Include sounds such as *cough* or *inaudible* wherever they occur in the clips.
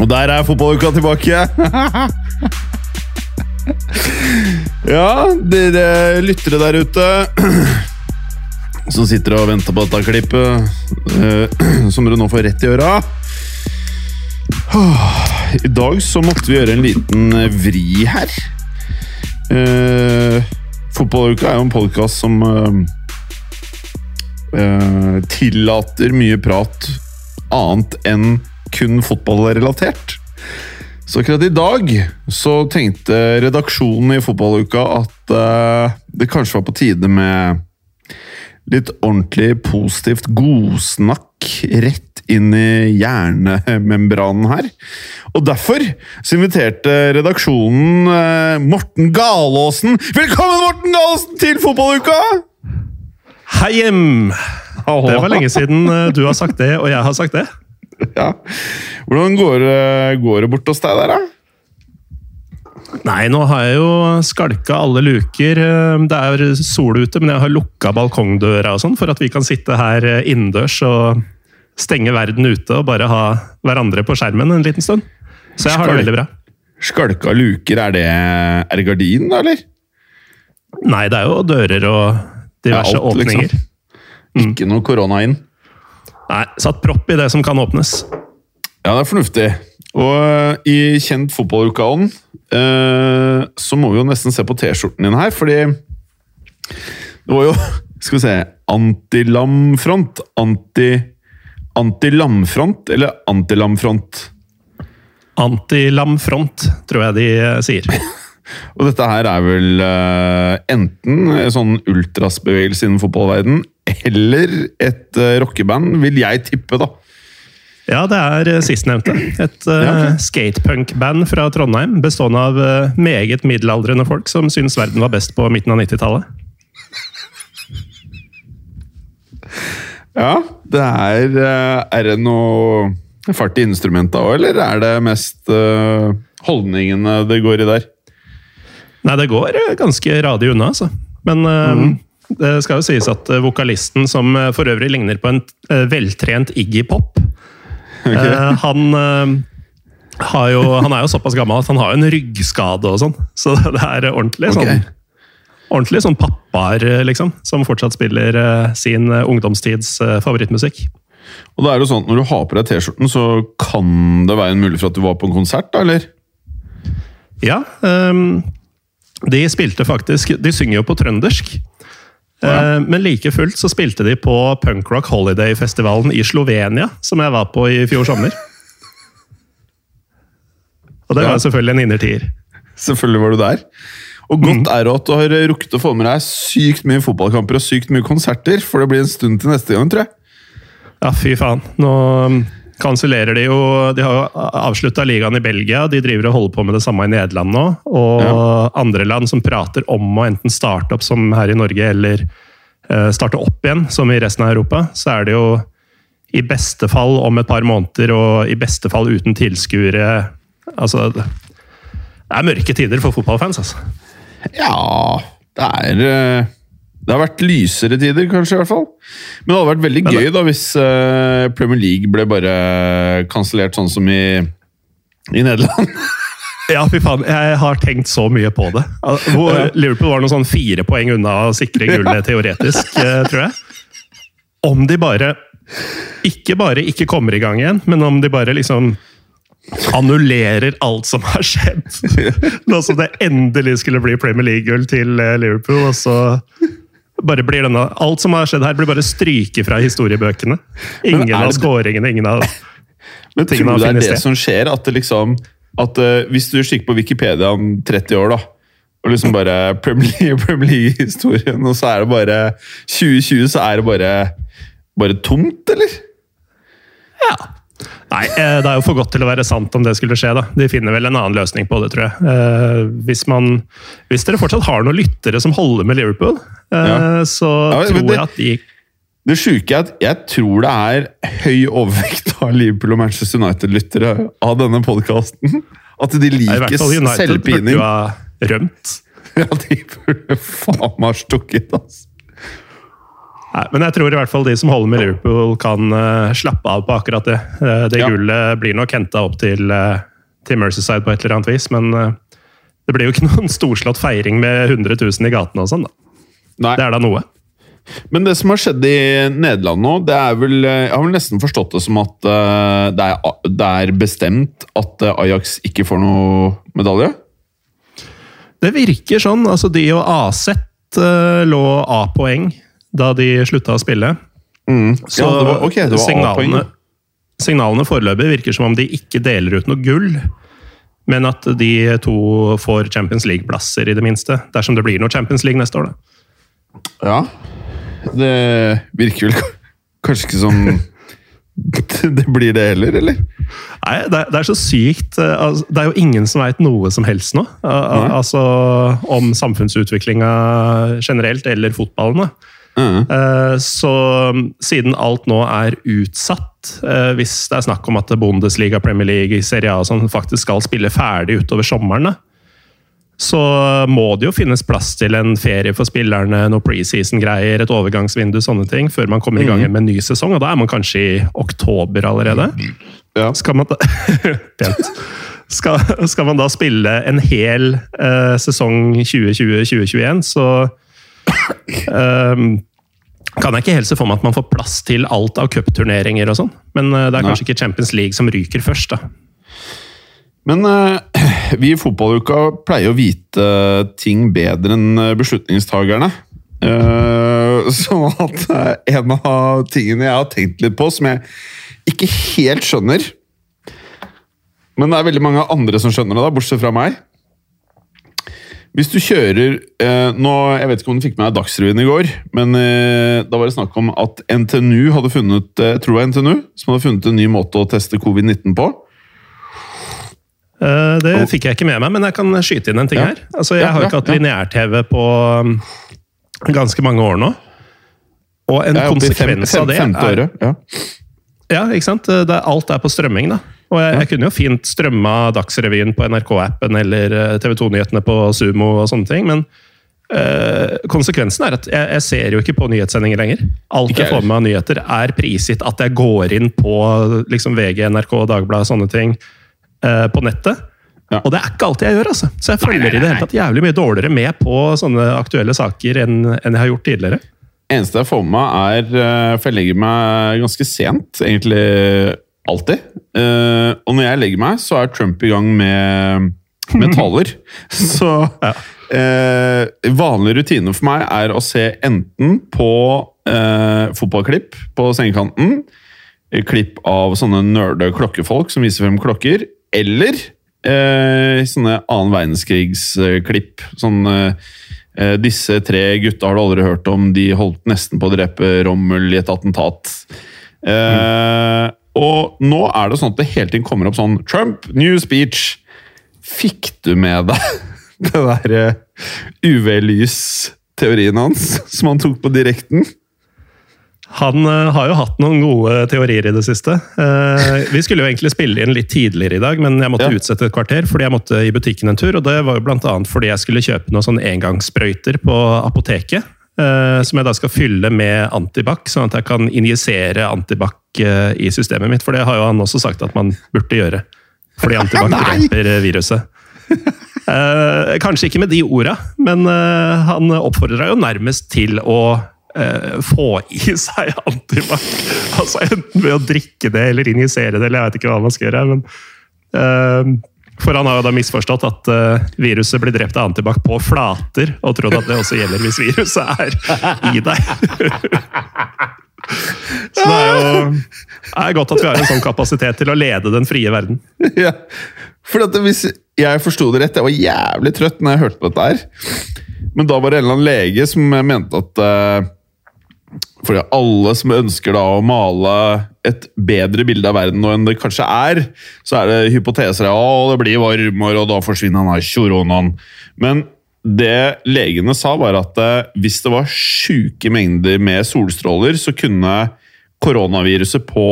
Og der er fotballuka tilbake. ja, dere lyttere der ute som sitter og venter på dette klippet, eh, som dere nå får rett i øra. I dag så måtte vi gjøre en liten vri her. Uh, Fotballuka er jo en podkast som eh, eh, tillater mye prat annet enn kun fotballrelatert. Så akkurat i dag så tenkte redaksjonen i Fotballuka at uh, det kanskje var på tide med litt ordentlig positivt godsnakk rett inn i hjernemembranen her. Og derfor så inviterte redaksjonen uh, Morten Galaasen. Velkommen, Morten Galaasen, til Fotballuka! Hei hjem! Det var lenge siden eh, du har sagt det, og jeg har sagt det. Ja. Hvordan går, det- går det bort hos deg der, da? Nei, nå har jeg jo skalka alle luker. Eh, Det er sol ute, men jeg har lukka balkongdøra og sånn, for at vi kan sitte her eh, innendørs og stenge verden ute og bare ha hverandre på skjermen en liten stund. Så jeg har det veldig bra. Skalka luker, er det, er det gardinen, da, eller? Nei, det er jo dører og diverse Ja, alt, liksom. Åpninger. Ikke noe korona inn? Nei, satt propp i det som kan åpnes. Ja, det er fornuftig. Og eh, i kjent fotballuka-ånd eh, så må vi jo nesten se på T-skjorten din her, fordi det var jo *laughs* Skal vi se Antilamfront. Anti... Antilamfront eller antilamfront? Antilamfront, tror jeg de eh, sier. *laughs* Og dette her er vel enten en sånn ultrasbevegelse innen fotballverden eller et uh, rockeband, vil jeg tippe, da. Ja, det er eh, sistnevnte. Et uh, Ja, okay. skatepunk-band fra Trondheim bestående av uh, meget middelaldrende folk som syns verden var best på midten av 90-tallet. Ja, det er Er det noe fart i instrumenta òg, eller er det mest holdningene det går i der? Nei, det går ganske radig unna, altså. Men Mhm. Det skal jo sies at eh, vokalisten, som eh, for øvrig ligner på en eh, veltrent Iggy Pop okay. han, har jo, han er jo såpass gammel at han har en ryggskade og sånn. Så det er ordentlig sånn Ordentlig sånn pappaer, liksom, som fortsatt spiller sin ungdomstids favorittmusikk. Og da er det jo sånn at Når du har på deg T-skjorten, så kan det være en mulighet for at du var på en konsert, da, eller? Ja, Um, de spilte faktisk De synger jo på trøndersk. Ja. Eh, Men like fullt så spilte de på Punkrock Holiday-festivalen i Slovenia, som jeg var på i fjor sommer. Og det Ja. var selvfølgelig en innertier. Selvfølgelig var du der. Og godt er det at du har rukket å få med deg sykt mye fotballkamper og sykt mye konserter, for det blir en stund til neste gang, tror jeg. Ja, fy faen. Nå um, kansellerer de jo De har jo avslutta ligaen i Belgia. De driver og holder på med det samme i Nederland nå. Og andre land som prater om å enten starte opp som her i Norge, eller eh, starte opp igjen, som i resten av Europa. Så er det jo i beste fall om et par måneder, og i beste fall uten tilskuere. Altså Det er mørke tider for fotballfans, altså. Ja Det er eh, Det har vært lysere tider, kanskje, i hvert fall. Men det hadde vært veldig gøy da hvis uh, Premier League ble bare kansellert sånn som i, i Nederland. *laughs* Ja, fy faen. Jeg har tenkt så mye på det. Hvor Liverpool var noen sånn fire poeng unna å sikre gullet teoretisk, eh, tror jeg. Om de bare Ikke bare ikke kommer i gang igjen, men om de bare liksom annullerer alt som har skjedd. *laughs* Nå som det endelig skulle bli Premier League-gull til eh, Liverpool, og så bare blir denne, Alt som har skjedd her, blir bare stryket fra historiebøkene. Ingen av skåringene, ingen av Men tror du det er det sted. som skjer? At det liksom at uh, Hvis du kikker på Wikipedia om 30 år, da, og liksom bare Premier League- *laughs* Premier League-historien, og så er det bare 2020, så er det bare, bare tomt, eller? Ja. Nei, eh, det er jo for godt til å være sant om det skulle skje. da. De finner vel en annen løsning på det, tror jeg. Eh, hvis, man, hvis dere fortsatt har noen lyttere som holder med Liverpool, eh, Ja. så Ja, men tror jeg at de Det sjuke er at jeg tror det er høy overvekt av Liverpool og Manchester United-lyttere av denne podkasten. At de liker selvpining. I hvert fall United burde jo ha rømt. *laughs* Ja, de burde faen meg ha stukket, altså. Nei, men jeg tror i hvert fall de som holder med Liverpool, kan eh, slappe av på akkurat det. Eh, det Ja. gullet blir nok henta opp til, eh, til Mercyside på et eller annet vis, men det blir jo ikke *laughs* noen storslått feiring med 100 000 i gatene og sånn. da. Nei. Det er da noe. Men det som har skjedd i Nederland nå, det er vel Jeg har vel nesten forstått det som at det, er, det er bestemt at Ajax ikke får noe medalje? Det virker sånn. altså De og AZ lå A-poeng da de slutta å spille. Så ja, det var, okay, det var signalene, signalene foreløpig virker som om de ikke deler ut noe gull. Men at de to får Champions League-plasser, i det minste. Dersom det blir noe Champions League neste år, da. Ja. Det virker vel kanskje ikke som *laughs* det blir det heller, eller? Nei, det er, det er så sykt. eh, altså, Det er jo ingen som veit noe som helst nå. Nei. Altså om samfunnsutviklinga generelt, eller fotballen. da. Mhm. Eh, Så um, siden alt nå er utsatt, eh, hvis det er snakk om at Bundesliga, Premier League, Serie A og sånn faktisk skal spille ferdig utover sommeren, så må det jo finnes plass til en ferie for spillerne, noe preseason-greier, et overgangsvindu, sånne ting, før man kommer i gang med en ny sesong. Og da er man kanskje i oktober allerede. Ja. Skal man da, *laughs* Skal, skal man da spille en hel eh, sesong 2020-2021, så ehm, kan jeg ikke helt se for meg at man får plass til alt av cupturneringer og sånn. Men eh, det er kanskje ikke Champions League som ryker først, da. Men eh, *clears throat* vi i fotballuka pleier å vite ting bedre enn eh, beslutningstagerne. *laughs* Så at eh, en av tingene jeg har tenkt litt på, som jeg ikke helt skjønner Men det er veldig mange andre som skjønner det, da, bortsett fra meg. Hvis du kjører eh, nå, Jeg vet ikke om du fikk med deg Dagsrevyen i går, men eh, da var det snakk om at NTNU hadde funnet eh, jeg tror jeg NTNU, som hadde funnet en ny måte å teste covid-19 på. Eh, Det Og- fikk jeg ikke med meg, men jeg kan skyte inn en ting Ja. her. Altså, Jeg Ja, har jo ikke hatt ja. lineær-TV på um, ganske mange år nå. Og en i fem, konsekvens fem, av det er. Ja. Ikke sant? Det er, alt er på strømming, da. Og jeg, jeg kunne jo fint strømma Dagsrevyen på NRK-appen eller TV 2-nyhetene på Sumo og sånne ting, men øh, konsekvensen er at jeg, jeg ser jo ikke på nyhetssendinger lenger. Alt jeg får med meg av nyheter, er prisgitt at jeg går inn på liksom VG, NRK, Dagbladet sånne ting øh, på nettet. Ja. Og det er ikke alltid jeg gjør, altså. Så jeg følger i det hele tatt jævlig mye dårligere med på sånne aktuelle saker enn, enn jeg har gjort tidligere. Eneste jeg får med meg, er eh, For jeg legger meg ganske sent, egentlig alltid. Eh, og når jeg legger meg, så er Trump i gang med, *laughs* med taler. Så Ja. eh, vanlig rutine for meg er å se enten på eh, fotballklipp på sengekanten, klipp av sånne nerde klokkefolk som viser frem klokker, eller eh, sånne annen verdenskrigsklipp, Sånn eh, eh, Disse tre gutta har du aldri hørt om, de holdt nesten på å drepe Rommel i et attentat. Eh, Og nå er det sånn at det hele tiden kommer opp sånn Trump, new speech. Fikk du med deg *laughs* det der eh, UV-lys-teorien hans som han tok på direkten? Han eh, har jo hatt noen gode teorier i det siste. Eh, vi skulle jo egentlig spille inn litt tidligere i dag, men jeg måtte Ja. utsette et kvarter fordi jeg måtte i butikken en tur. og Det var jo annet fordi jeg skulle kjøpe noen sånn engangssprøyter på apoteket. eh, som jeg da skal fylle med antibac, sånn at jeg kan injisere antibac i systemet mitt. For det har jo han også sagt at man burde gjøre. Fordi antibac *laughs* dreper viruset. Kanskje ikke med de orda, men han oppfordra jo nærmest til å eh, få i seg antibac. Altså enten ved å drikke det eller injisere det, eller jeg vet ikke hva man skal gjøre. Men, eh, for han har jo da misforstått at eh, viruset blir drept av antibac på flater, og trodd at det også gjelder hvis viruset er i deg. Så det er jo det er godt at vi har en sånn kapasitet til å lede den frie verden. ja. For hvis jeg forsto det rett, jeg var jævlig trøtt når jeg hørte på dette her. Men da var det en eller annen lege som mente at eh, fordi alle som ønsker da å male et bedre bilde av verden nå enn det kanskje er, så er det hypoteser av at det blir varmere, og da forsvinner han av koronaen. Men det legene sa, var at eh, hvis det var sjuke mengder med solstråler, så kunne koronaviruset på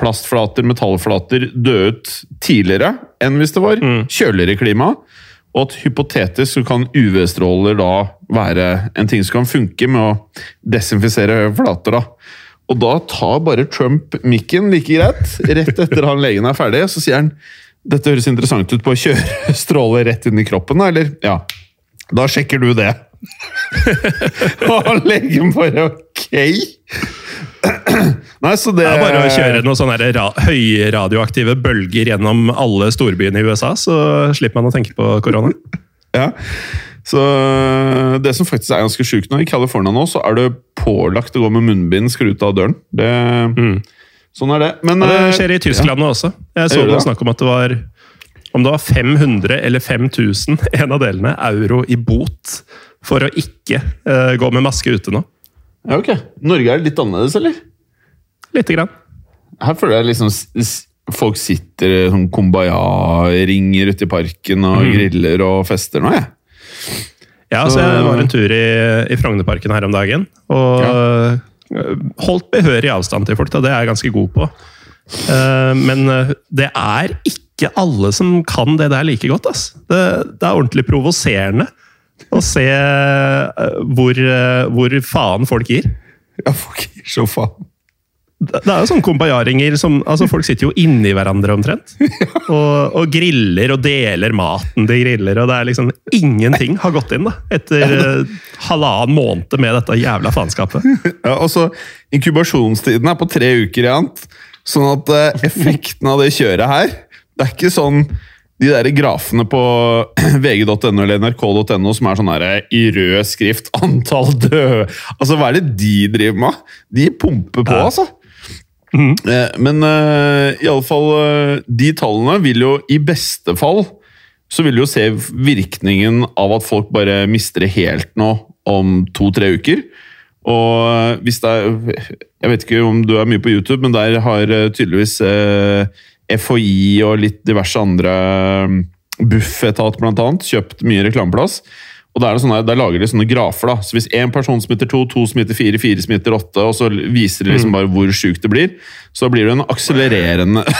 plastflater, metallflater, dø ut tidligere enn hvis det var kjøligere klima. Og at hypotetisk så kan UV-stråler da være en ting som kan funke med å desinfisere flater. da. Og da tar bare Trump mikken like greit, rett etter han legen er ferdig, så sier han dette høres interessant ut på å kjøre *laughs* stråler rett inn i kroppen, eller? Ja. Da sjekker du det. *laughs* Og legen bare ok! *clears throat* Nei, så det Det er bare å kjøre noen sånne ra høyradioaktive bølger gjennom alle storbyene i USA, så slipper man å tenke på korona. *laughs* Ja. Så det som faktisk er ganske sjukt nå, i California nå, så er det pålagt å gå med munnbind skal ut av døren. Det, Sånn er det. Men ja, det eh, skjer i Tyskland nå også. Jeg så noe snakk om at det var om det var 500 eller 5000 *laughs* en av delene, euro i bot for å ikke uh, gå med maske ute nå. Ja, ok. Norge er litt annerledes, eller? Lite grann. Her føler jeg liksom folk sitter i sånn kumbaya-ringer ute i parken og griller og fester nå, jeg. Ja, så jeg var en tur i, i Frognerparken her om dagen, og ja. holdt behørig avstand til folk. Da. Det er jeg ganske god på. Eh, men det er ikke alle som kan det der like godt. Ass. Det, det er ordentlig provoserende å se hvor, hvor faen folk gir. Ja, folk gir så faen. Det er jo sånne kumbaya-ringer som altså Folk sitter jo inni hverandre omtrent. *laughs* Og, og griller og deler maten de griller, og det er liksom Ingenting har gått inn da etter eh, halvannen måned med dette jævla faenskapet. *laughs* Ja, og så Inkubasjonstiden er på tre uker Jant. Sånn at eh, effekten av det kjøret her Det er ikke sånn de der grafene på *clears throat* vg.no eller nrk.no som er sånn her eh, i rød skrift *laughs* 'antall døde'. Altså, Hva er det de driver med? De pumper på, altså. Eh, Men uh, i alle fall eh, De tallene vil jo i beste fall så vil du jo se virkningen av at folk bare mister det helt nå om to-tre uker. Og hvis det er Jeg vet ikke om du er mye på YouTube, men der har eh, tydeligvis uh, FHI og litt diverse andre mm, Bufetat blant annet kjøpt mye reklameplass. Og er det sånne, da, lager de sånne grafer. da, så Hvis én person smitter to, to smitter fire, fire smitter åtte, og så viser de liksom bare hvor sjukt det blir, så blir det en akselererende *laughs*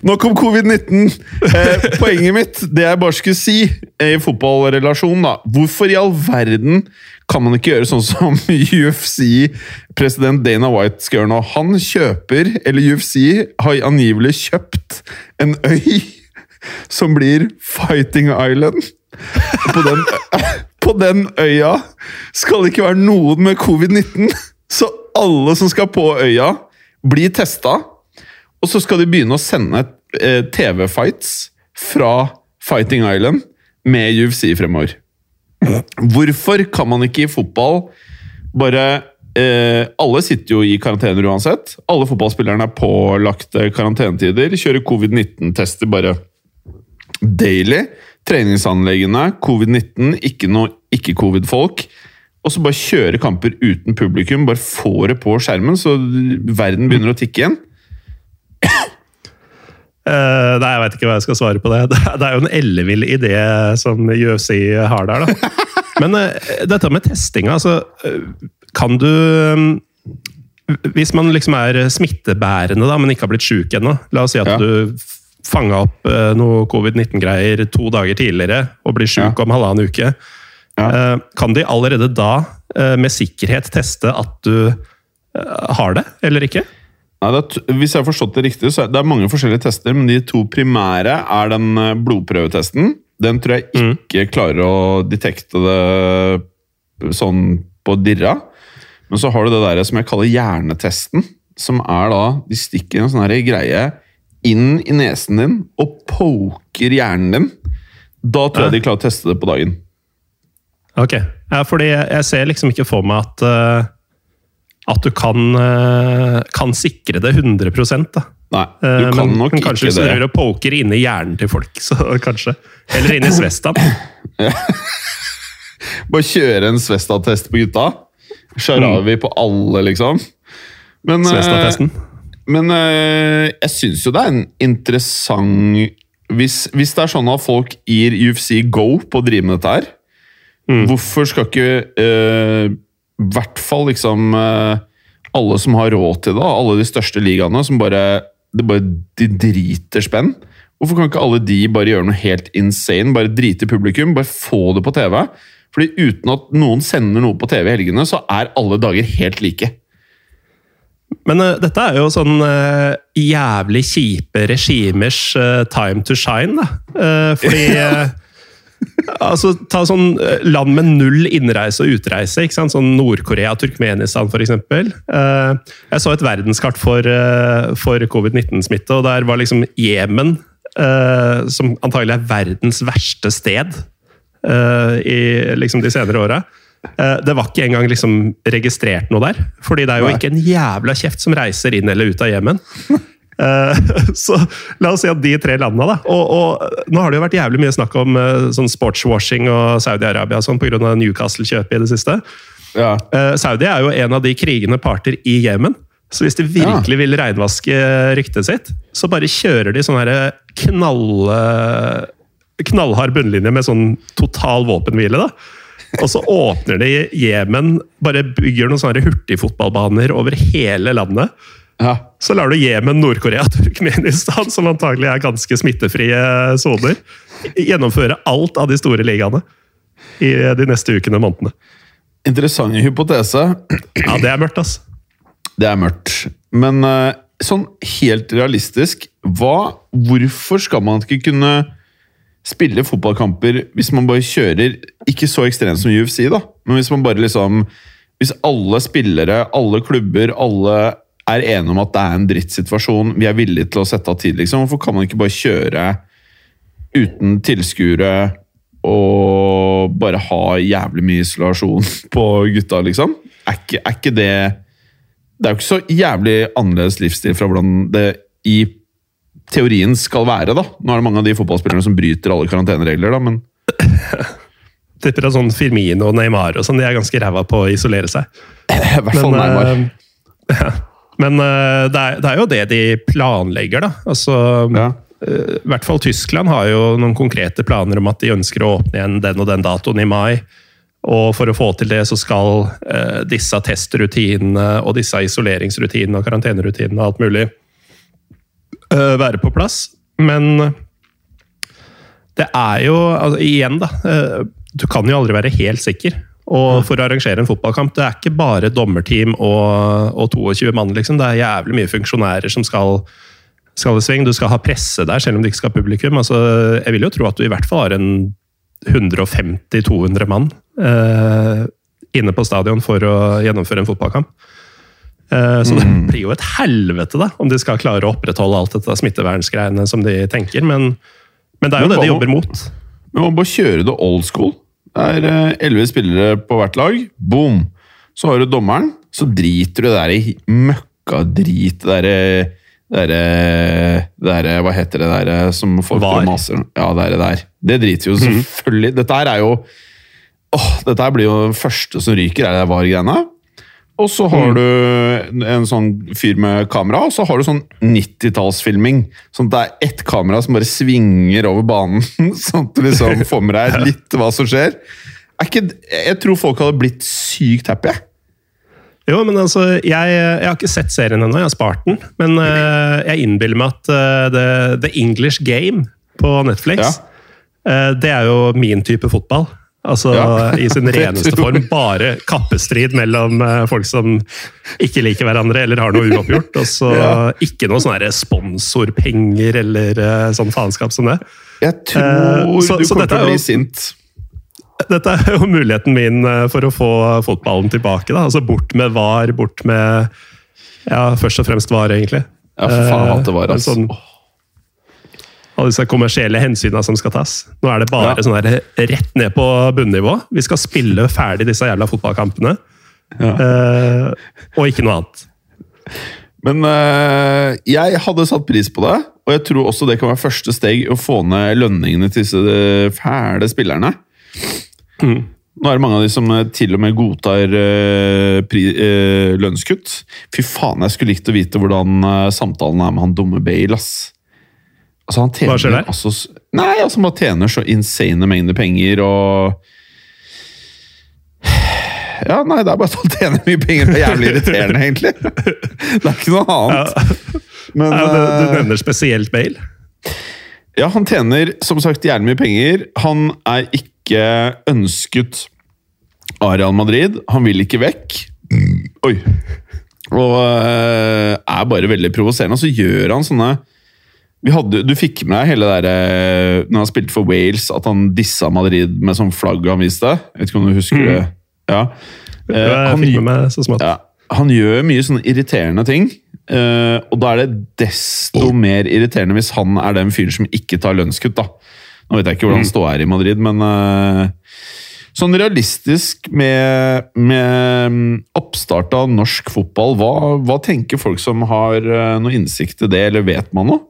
Nok om covid-19. Eh, poenget mitt, det jeg bare skulle si eh, i fotballrelasjonen, da Hvorfor i all verden kan man ikke gjøre sånn som *laughs* UFC-president Dana White skal gjøre nå? Han kjøper, eller UFC har angivelig kjøpt, en øy som blir Fighting Island. På den, *laughs* på den øya skal det ikke være noen med covid-19, så alle som skal på øya, blir testa. Og så skal de begynne å sende eh, TV-fights fra Fighting Island med UFC fremover. Hvorfor kan man ikke i fotball bare eh, Alle sitter jo i karantener uansett. Alle fotballspillerne er pålagte karantenetider. Kjører covid-19-tester bare daily. Treningsanleggene, covid-19, ikke noe ikke-covid-folk. Og så bare kjøre kamper uten publikum. Bare få det på skjermen, så verden begynner å tikke igjen. Uh, nei, jeg veit ikke hva jeg skal svare på det. Det *laughs* er, det er jo en ellevill idé som UFC har der, da. Men uh, dette med testinga, altså uh, Kan du um, Hvis man liksom er smittebærende, da, men ikke har blitt sjuk ennå La oss si at Ja. du fanga opp eh, noe covid-19-greier to dager tidligere og blir sjuk Ja. om halvannen uke. Ja. Eh, Kan de allerede da eh, med sikkerhet teste at du eh, har det, eller ikke? Nei, det hvis jeg har forstått det riktig, så er det mange forskjellige tester, men de to primære er den eh, blodprøvetesten. Den tror jeg ikke klarer å detekte det sånn på dirra. Men så har du det der som jeg kaller hjernetesten. Som er da De stikker en sånn greie inn i nesen din og poker hjernen din. Da tror jeg de klarer å teste det på dagen. Ok, ja, fordi jeg ser liksom ikke for meg at, uh, at du kan, uh, kan sikre det 100 da. Nei, du kan kan men, nok men kanskje ikke hvis du driver og poker inni hjernen til folk, *laughs* så kanskje. Eller inni svestaen. *laughs* Bare kjøre en Svesta-test på gutta. Sharawi på alle, liksom. Men, Svesta-testen. Men øh, jeg syns jo det er en interessant hvis, hvis det er sånn at folk gir UFC go på å drive med dette her, hvorfor skal ikke øh, i hvert fall liksom øh, alle som har råd til det, alle de største ligaene som bare, det bare de driter spenn Hvorfor kan ikke alle de bare gjøre noe helt insane? Bare drite i publikum, bare få det på TV? Fordi uten at noen sender noe på TV i helgene, så er alle dager helt like. Men uh, dette er jo sånn uh, jævlig kjipe regimers uh, time to shine, da. Fordi *laughs* Altså, Ta sånn land med null innreise og utreise. ikke sant? Sånn Nord-Korea, Turkmenistan f.eks. Jeg så et verdenskart for, for covid-19-smitte, og der var liksom Jemen, som antagelig er verdens verste sted i liksom de senere åra. Eh, Det var ikke engang liksom registrert noe der. Fordi det er jo ikke en jævla kjeft som reiser inn eller ut av Jemen. *laughs* Eh, Så la oss si at de tre landene, da. Og, og nå har det jo vært jævlig mye snakk om eh, sånn sportswashing og Saudi-Arabia og sånn pga. Newcastle-kjøpet i det siste. Ja. Saudi er jo en av de krigende parter i Jemen. Så hvis de virkelig vil reinvaske ryktet sitt, så bare kjører de sånn knall, knallhard bunnlinje med sånn total våpenhvile. da. Og så åpner de Jemen, bare bygger noen sånne hurtigfotballbaner over hele landet. ja. Så lar du Jemen, Nord-Korea, Turkmenistan, som antagelig er ganske smittefrie soner, gjennomføre alt av de store ligaene i de neste ukene og månedene. Interessant hypotese. Ja, det er mørkt, altså. Det er mørkt. Men eh, sånn helt realistisk, hva, hvorfor skal man ikke kunne spille fotballkamper hvis man bare kjører Ikke så ekstremt som UFC, da, men hvis man bare liksom Hvis alle spillere, alle klubber, alle er enige om at det er en drittsituasjon, vi er villige til å sette av tid, liksom. Hvorfor kan man ikke bare kjøre uten tilskuere og bare ha jævlig mye isolasjon *laughs* på gutta, liksom? Er ikke, er ikke det Det er jo ikke så jævlig annerledes livsstil fra hvordan det i teorien skal være, da. Nå er det mange av de fotballspillerne som bryter alle karanteneregler, da, men *laughs* Tipper at sånn Firmino og Neymar og sånn, de er ganske ræva på å isolere seg. *laughs* i hvert fall Neymar. *laughs* ja. Men eh, det, er, det er jo det de planlegger, da. Altså, Ja. eh, I hvert fall Tyskland har jo noen konkrete planer om at de ønsker å åpne igjen den og den datoen i mai. Og for å få til det, så skal disse testrutinene og disse isoleringsrutinene og karantenerutinene og alt mulig være på plass. Men det er jo altså, Igjen, da. eh, du kan jo aldri være helt sikker. Og for å arrangere en fotballkamp, det er ikke bare dommerteam og, og 22 mann. liksom. Det er jævlig mye funksjonærer som skal, skal i sving. Du skal ha presse der, selv om du ikke skal ha publikum. Altså, jeg vil jo tro at du i hvert fall har en 150-200 mann eh, inne på stadion for å gjennomføre en fotballkamp. Eh, så det blir jo et helvete, da, om de skal klare å opprettholde alt dette smittevernsgreiene som de tenker. Men, men det er jo det de jobber mot. Men man bare kjøre det old school. Det er eh, elleve spillere på hvert lag. Boom! Så har du dommeren. Så driter du der i møkkadrit. Det derre der, der, Hva heter det der som folk Var. maser Ja, det er det der. Det driter jo selvfølgelig Dette her er jo Åh, Dette her blir jo det første som ryker, er det VAR-greiene. Og så har du en sånn fyr med kamera, og så har du sånn 90-tallsfilming. Sånn at det er ett kamera som bare svinger over banen, *laughs* sånn at du liksom får med deg litt hva som skjer. Er ikke, jeg tror folk hadde blitt sykt happy. Jo, men altså, jeg, jeg har ikke sett serien ennå, jeg har spart den. Men uh, jeg innbiller meg at uh, the, the English Game på Netflix, Ja. uh, det er jo min type fotball. Altså Ja. i sin *laughs* reneste form. Bare kappestrid mellom eh, folk som ikke liker hverandre eller har noe uoppgjort. Og så *laughs* Ja. ikke noe sånn sponsorpenger eller eh, sånn faenskap som det. Jeg tror Eh, så- du kommer til å bli sint. Dette er jo muligheten min eh, for å få fotballen tilbake. Da. Altså Bort med VAR, bort med Ja, først og fremst VAR, egentlig. Ja, for faen at det var, altså. Sånn, alle disse kommersielle hensynene som skal tas. Nå er det bare Ja. sånn der, rett ned på bunnivå. Vi skal spille ferdig disse jævla fotballkampene. Ja. Uh, og ikke noe annet. Men uh, jeg hadde satt pris på det, og jeg tror også det kan være første steg å få ned lønningene til disse fæle spillerne. Mm. Nå er det mange av de som eh, til og med godtar uh, pri, eh, lønnskutt. Fy faen, jeg skulle likt å vite hvordan eh, samtalen er med han dumme Bale, ass. Altså, han tjener Hva skjer der? Altså, nei, altså, man tjener så insane mengder penger og Ja, nei, det er bare at han tjener mye penger. Det er jævlig irriterende, *laughs* egentlig. Det er ikke noe annet. Men Ja, du, du eh, nevner spesielt Bale. ja, han tjener som sagt jævlig mye penger. Han er ikke ønsket av Real Madrid. Han vil ikke vekk. Oi. Og eh, er bare veldig provoserende. Og så gjør han sånne hadde, Du fikk med deg hele der Når han spilte for Wales, at han dissa Madrid med sånn flagg han viste? Jeg vet ikke om du husker det? Ja. Eh, han, ja, han gjør mye sånne irriterende ting. eh, og da er det desto mer irriterende hvis han er den fyren som ikke tar lønnskutt. da. Nå vet jeg ikke hvordan ståa er i Madrid, men eh, sånn realistisk med, med mm, oppstart av norsk fotball, hva, hva tenker folk som har eh, noe innsikt i det, eller vet man noe?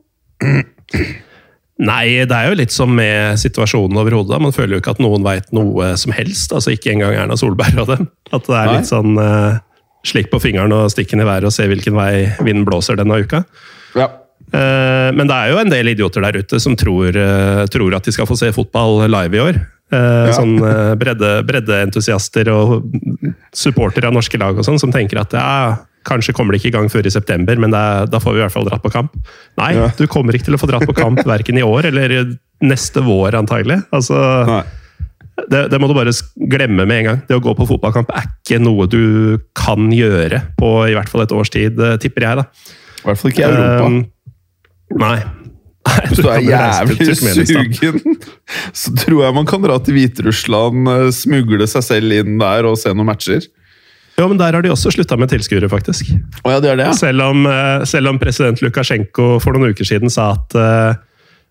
Nei, det er jo litt som med situasjonen overhodet. Man føler jo ikke at noen veit noe som helst. altså Ikke engang Erna Solberg og dem. At det er litt sånn uh, slikk på fingeren og stikk den i været og se hvilken vei vinden blåser denne uka. Ja. Uh, men det er jo en del idioter der ute som tror, uh, tror at de skal få se fotball live i år. Ja. Sånn bredde, breddeentusiaster og supportere av norske lag og sånn, som tenker at ja, kanskje kommer det ikke i gang før i september, men er, da får vi i hvert fall dratt på kamp. Nei, Ja. du kommer ikke til å få dratt på kamp *laughs* verken i år eller neste vår, antagelig. Altså, det, det må du bare glemme med en gang. Det å gå på fotballkamp er ikke noe du kan gjøre på i hvert fall et års tid, eh, tipper jeg. da. I hvert fall ikke i Europa. Um, nei. Nei, Hvis du er reise til jævlig sugen, så tror jeg man kan dra til Hviterussland, eh, smugle seg selv inn der og se noen matcher. Jo, men Der har de også slutta med tilskuere, faktisk. Oh, ja, det det, ja. Selv om, eh, selv om president Lukasjenko for noen uker siden sa at eh,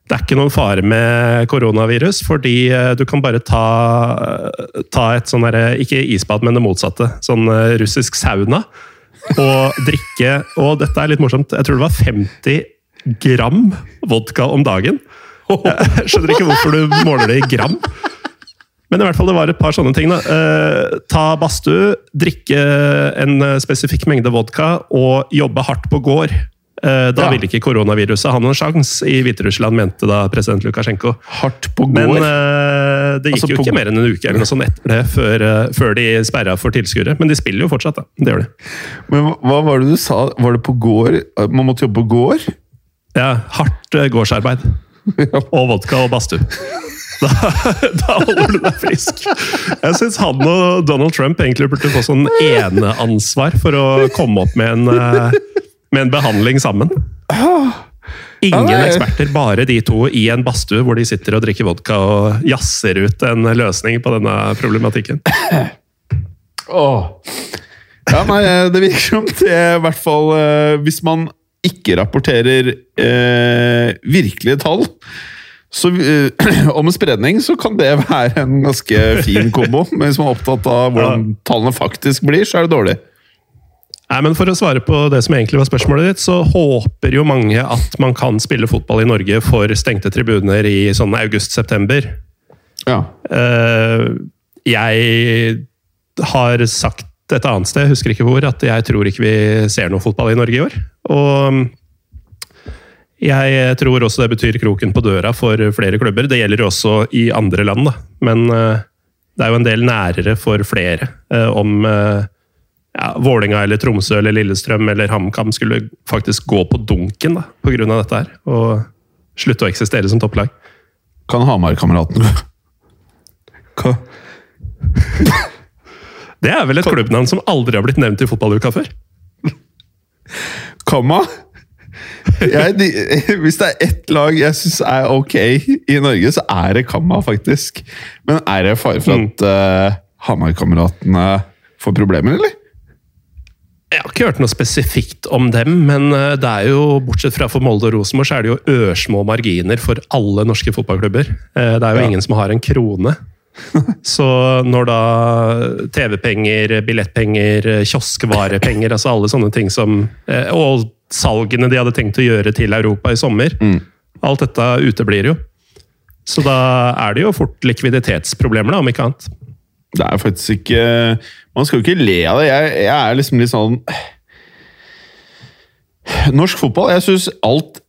det er ikke noen fare med koronavirus, fordi eh, du kan bare ta, ta et sånn herre Ikke isbad, men det motsatte. Sånn russisk sauna. Og drikke Og dette er litt morsomt. Jeg tror det var 50 gram vodka om dagen. Jeg *laughs* skjønner ikke hvorfor du måler det i gram. Men i hvert fall det var et par sånne ting. Da. Eh, ta badstue, drikke en eh, spesifikk mengde vodka og jobbe hardt på gård. Eh, da Ja. ville ikke koronaviruset ha noen sjanse i Hviterussland, mente da president Lukasjenko. Hardt på Men gård. eh, det gikk Altså, jo ikke mer enn en uke eller noe sånt etter det, før, eh, før de sperra for tilskuere. Men de spiller jo fortsatt, da. Det gjør de. Men hva- var det du sa? Var det på gård? Man måtte jobbe på gård? Ja, hardt eh, gårdsarbeid. *laughs* Og vodka og badstue. Da, *laughs* da holder du deg frisk. Jeg syns han og Donald Trump egentlig burde få sånn eneansvar for å komme opp med en, eh, med en behandling sammen. Ingen er- eksperter, bare de to i en badstue hvor de sitter og drikker vodka og jazzer ut en løsning på denne problematikken. Åh. Ja, nei, eh, det virker som det i hvert fall eh, Hvis man ikke rapporterer eh, virkelige tall så, eh, *clears throat* om spredning, så kan det være en ganske fin kombo. Men hvis man er opptatt av hvordan tallene faktisk blir, så er det dårlig. Nei, men For å svare på det som egentlig var spørsmålet ditt, så håper jo mange at man kan spille fotball i Norge for stengte tribuner i sånn august-september. Ja. Uh, jeg har sagt et annet sted, jeg husker ikke hvor, at jeg tror ikke vi ser noe fotball i Norge i år. Og jeg tror også det betyr kroken på døra for flere klubber. Det gjelder jo også i andre land, da. Men eh, det er jo en del nærere for flere eh, om eh, ja, Vålinga eller Tromsø eller Lillestrøm eller HamKam skulle faktisk gå på dunken da, av dette her. Og slutte å eksistere som topplag. Kan Hamar-kameraten gå? Hva? Det er vel et klubbnavn som aldri har blitt nevnt i fotballuka før? Kamma? *laughs* Jeg, *laughs* hvis det er ett lag jeg syns er ok i Norge, så er det Kamma, faktisk. Men er det fare for at uh, Hamar-kameratene får problemer, eller? Jeg har ikke hørt noe spesifikt om dem, men eh, det er jo, bortsett fra for Molde og Rosenborg, så er det jo ørsmå marginer for alle norske fotballklubber. Eh, Det er jo Ja. ingen som har en krone. *laughs* Så når da TV-penger, billettpenger, kioskvarepenger, altså alle sånne ting som Og salgene de hadde tenkt å gjøre til Europa i sommer. Alt dette uteblir jo. Så da er det jo fort likviditetsproblemer, da, om ikke annet. Det er faktisk ikke Man skal jo ikke le av det. Jeg, jeg er liksom litt sånn Norsk fotball Jeg syns alt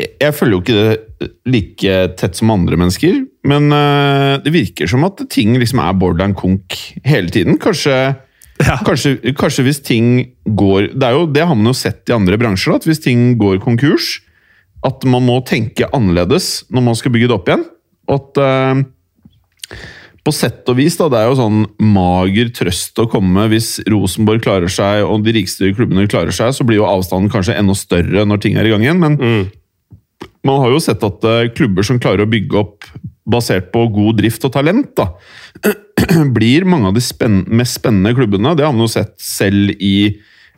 jeg, følger jo ikke det like tett som andre mennesker, men øh, det virker som at ting liksom er borderline konk hele tiden. Kanskje, Ja. kanskje, kanskje hvis ting går Det er jo, det har man jo sett i andre bransjer, at hvis ting går konkurs, at man må tenke annerledes når man skal bygge det opp igjen. Og at øh, på sett og vis, da, det er jo sånn mager trøst å komme hvis Rosenborg klarer seg og de rikeste klubbene klarer seg, så blir jo avstanden kanskje enda større når ting er i gang igjen. Men man har jo sett at eh, klubber som klarer å bygge opp basert på god drift og talent, da, *clears throat* blir mange av de spenn mest spennende klubbene. Det har man jo sett selv i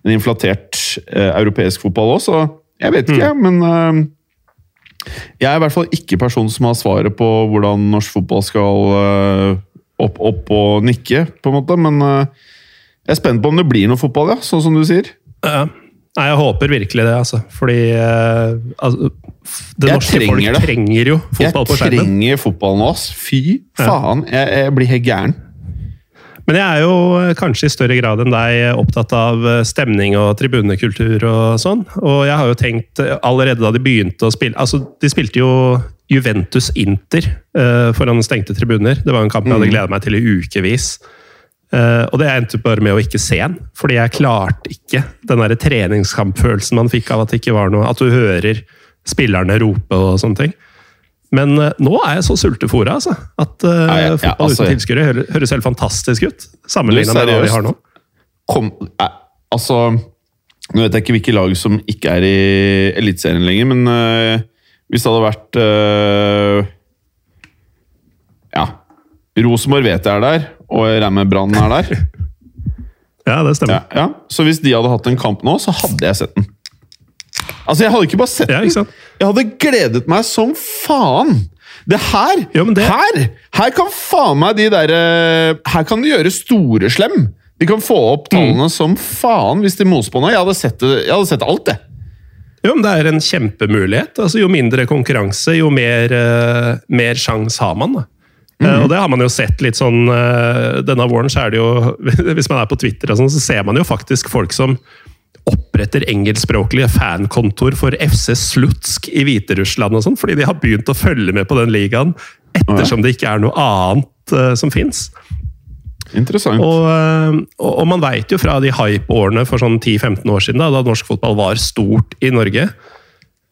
en inflatert eh, europeisk fotball òg, så jeg vet ikke, men eh, jeg er i hvert fall ikke personen som har svaret på hvordan norsk fotball skal eh, opp, opp og nikke, på en måte. Men eh, jeg er spent på om det blir noe fotball, ja, sånn som du sier. Ja. Nei, jeg håper virkelig det, altså. Fordi eh, altså, det Jeg norske folk det. trenger jo fotball på skjermen. jeg trenger fotball nå, ass. Fy faen, jeg, jeg blir helt gæren. Men jeg er jo eh, kanskje i større grad enn deg opptatt av eh, stemning og tribunekultur og sånn. Og jeg har jo tenkt eh, allerede da de begynte å spille Altså, de spilte jo Juventus-Inter eh, foran stengte tribuner. Det var en kamp jeg hadde gleda meg til i ukevis. Eh, og det endte bare med å ikke se den, fordi jeg klarte ikke den der treningskampfølelsen man fikk av at det ikke var noe At du hører spillerne rope og sånne ting. Men eh, nå er jeg så sultefòra, altså. At uh, Ja, ja, ja, fotball altså- uten tilskuere hø- høres helt fantastisk ut. Sammenligna med hva vi har nå. Kom, eh, altså Nå vet jeg ikke hvilke lag som ikke er i Eliteserien lenger, men uh, hvis det hadde vært Ja. Rosenborg vet jeg er der, og jeg regner med Brann er der. *laughs* Ja, det stemmer. Ja, ja. Så hvis de hadde hatt en kamp nå, så hadde jeg sett den. Altså, jeg hadde ikke bare sett Ja, ikke den. jeg hadde gledet meg som faen! Det her Ja, men det- Her her kan faen meg de derre Her kan de gjøre store slem. De kan få opp Mm. tallene som faen hvis de moser på noe. Jeg hadde sett, jeg hadde sett alt, det. Jo, men det er en kjempemulighet. Altså, jo mindre konkurranse, jo mer, uh, mer sjanse har man. Da. Eh, og det har man jo sett litt sånn eh, Denne våren så er det jo *laughs* Hvis man er på Twitter, og sånn, så ser man jo faktisk folk som oppretter engelskspråklige fankontor for FC Slutsk i Hviterussland og sånn, fordi de har begynt å følge med på den ligaen ettersom det ikke er noe annet eh, som fins. Interessant. Og, og man veit jo fra de hype-årene for sånn 10-15 år siden, da, da norsk fotball var stort i Norge,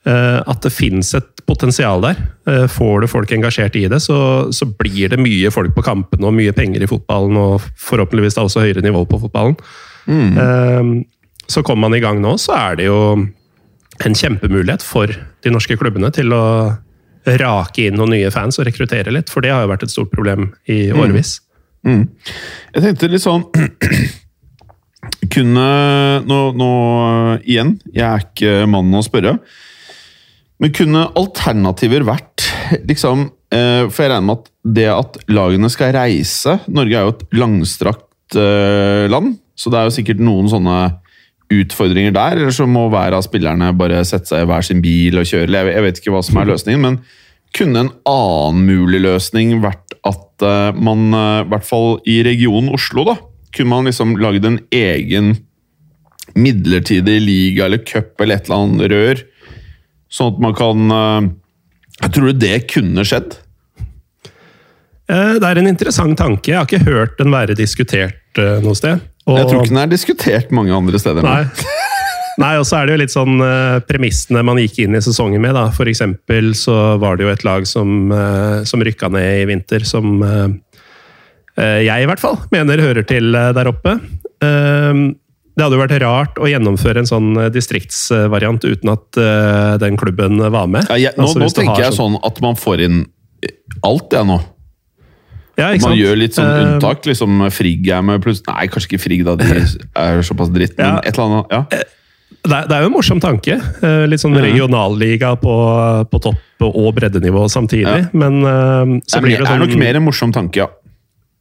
at det fins et potensial der. Øh, Får du folk engasjert i det, så, så blir det mye folk på kampene og mye penger i fotballen, og forhåpentligvis da også høyere nivå på fotballen. Mm. Så kommer man i gang nå, så er det jo en kjempemulighet for de norske klubbene til å rake inn noen nye fans og rekruttere litt, for det har jo vært et stort problem i årevis. Jeg tenkte litt sånn *clears throat* Kunne nå, nå igjen, jeg er ikke mannen å spørre. Men kunne alternativer vært liksom eh, For jeg regner med at det at lagene skal reise Norge er jo et langstrakt eh, land, så det er jo sikkert noen sånne utfordringer der. Eller så må hver av spillerne bare sette seg i hver sin bil og kjøre. Jeg vet ikke hva som er løsningen, men kunne en annen mulig løsning vært at eh, man, i hvert fall i regionen Oslo, da, kunne man liksom lagd en egen midlertidig liga eller cup eller et eller annet rør, sånn at man kan eh, Jeg tror det kunne skjedd. Eh, Det er en interessant tanke. Jeg har ikke hørt den være diskutert eh, noe sted. Og, Jeg tror ikke den er diskutert mange andre steder. Nei. Nei, og så er det jo litt sånn premissene man gikk inn i sesongen med. da. For eksempel så var det jo et lag som, som rykka ned i vinter, som jeg i hvert fall mener hører til der oppe. Det hadde jo vært rart å gjennomføre en sånn eh, distriktsvariant uten at uh, den klubben var med. Ja, jeg, nå Altså, nå tenker jeg sånn at man får inn alt, jeg nå. Ja, Man sant? gjør litt sånn Eh, unntak. liksom Frigg er med pluss Nei, kanskje ikke Frigg, da. De *laughs* er såpass dritt. Men Ja. et eller annet. Ja. Det er, det er jo en morsom tanke. Litt sånn regionalliga på, på topp- og breddenivå samtidig. Ja. Men så Det blir mer- det er sånn nok mer en morsom tanke, ja.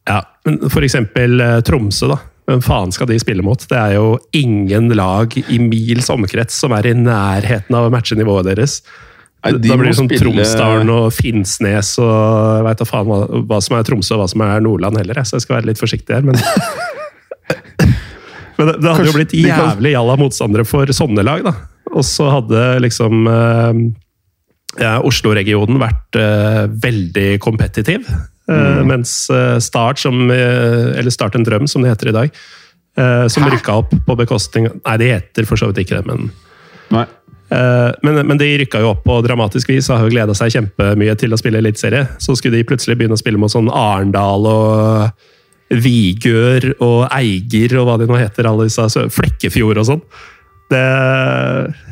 Ja, men For eksempel Tromsø, da. Hvem faen skal de spille mot? Det er jo ingen lag i mils omkrets som er i nærheten av å matche nivået deres. Nei, de da blir det sånn spille- Tromsdalen og Finnsnes og jeg veit da faen hva, hva som er Tromsø og hva som er Nordland heller, så jeg skal være litt forsiktig her. Men, *laughs* men det, det hadde jo blitt jævlig jalla motstandere for sånne lag, da. Og så hadde liksom eh, ja, Oslo-regionen vært eh, veldig kompetitiv. Eh, Mens eh, Start, som, eh, eller Start en drøm, som det heter i dag, som rykka opp på bekostning Nei, det heter for så vidt ikke det, men Nei. Men, men de rykka jo opp på dramatisk vis og har jo gleda seg kjempemye til å spille eliteserie. Så skulle de plutselig begynne å spille mot sånn Arendal og Vigør og Eiger og hva de nå heter, alle disse Flekkefjord og sånn. Det,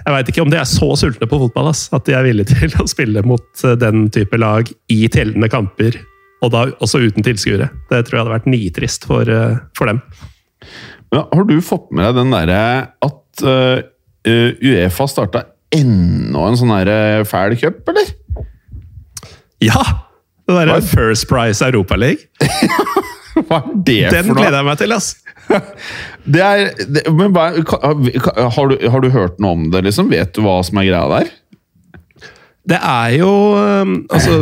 jeg veit ikke om de er så sultne på fotball ass, at de er villige *laughs* til å spille mot den type lag i tellende kamper, og da også uten tilskuere. Det tror jeg hadde vært nitrist for, eh, for dem. Men har du fått med deg den derre at eh, Uefa starta enda en sånn derre fæl cup, eller? Ja! Det derre First Price League. *laughs* Hva er det Den for noe? Den gleder jeg meg til, ass! *laughs* Det er, det, men hva, har, du, har du hørt noe om det, liksom? Vet du hva som er greia der? Det er jo Altså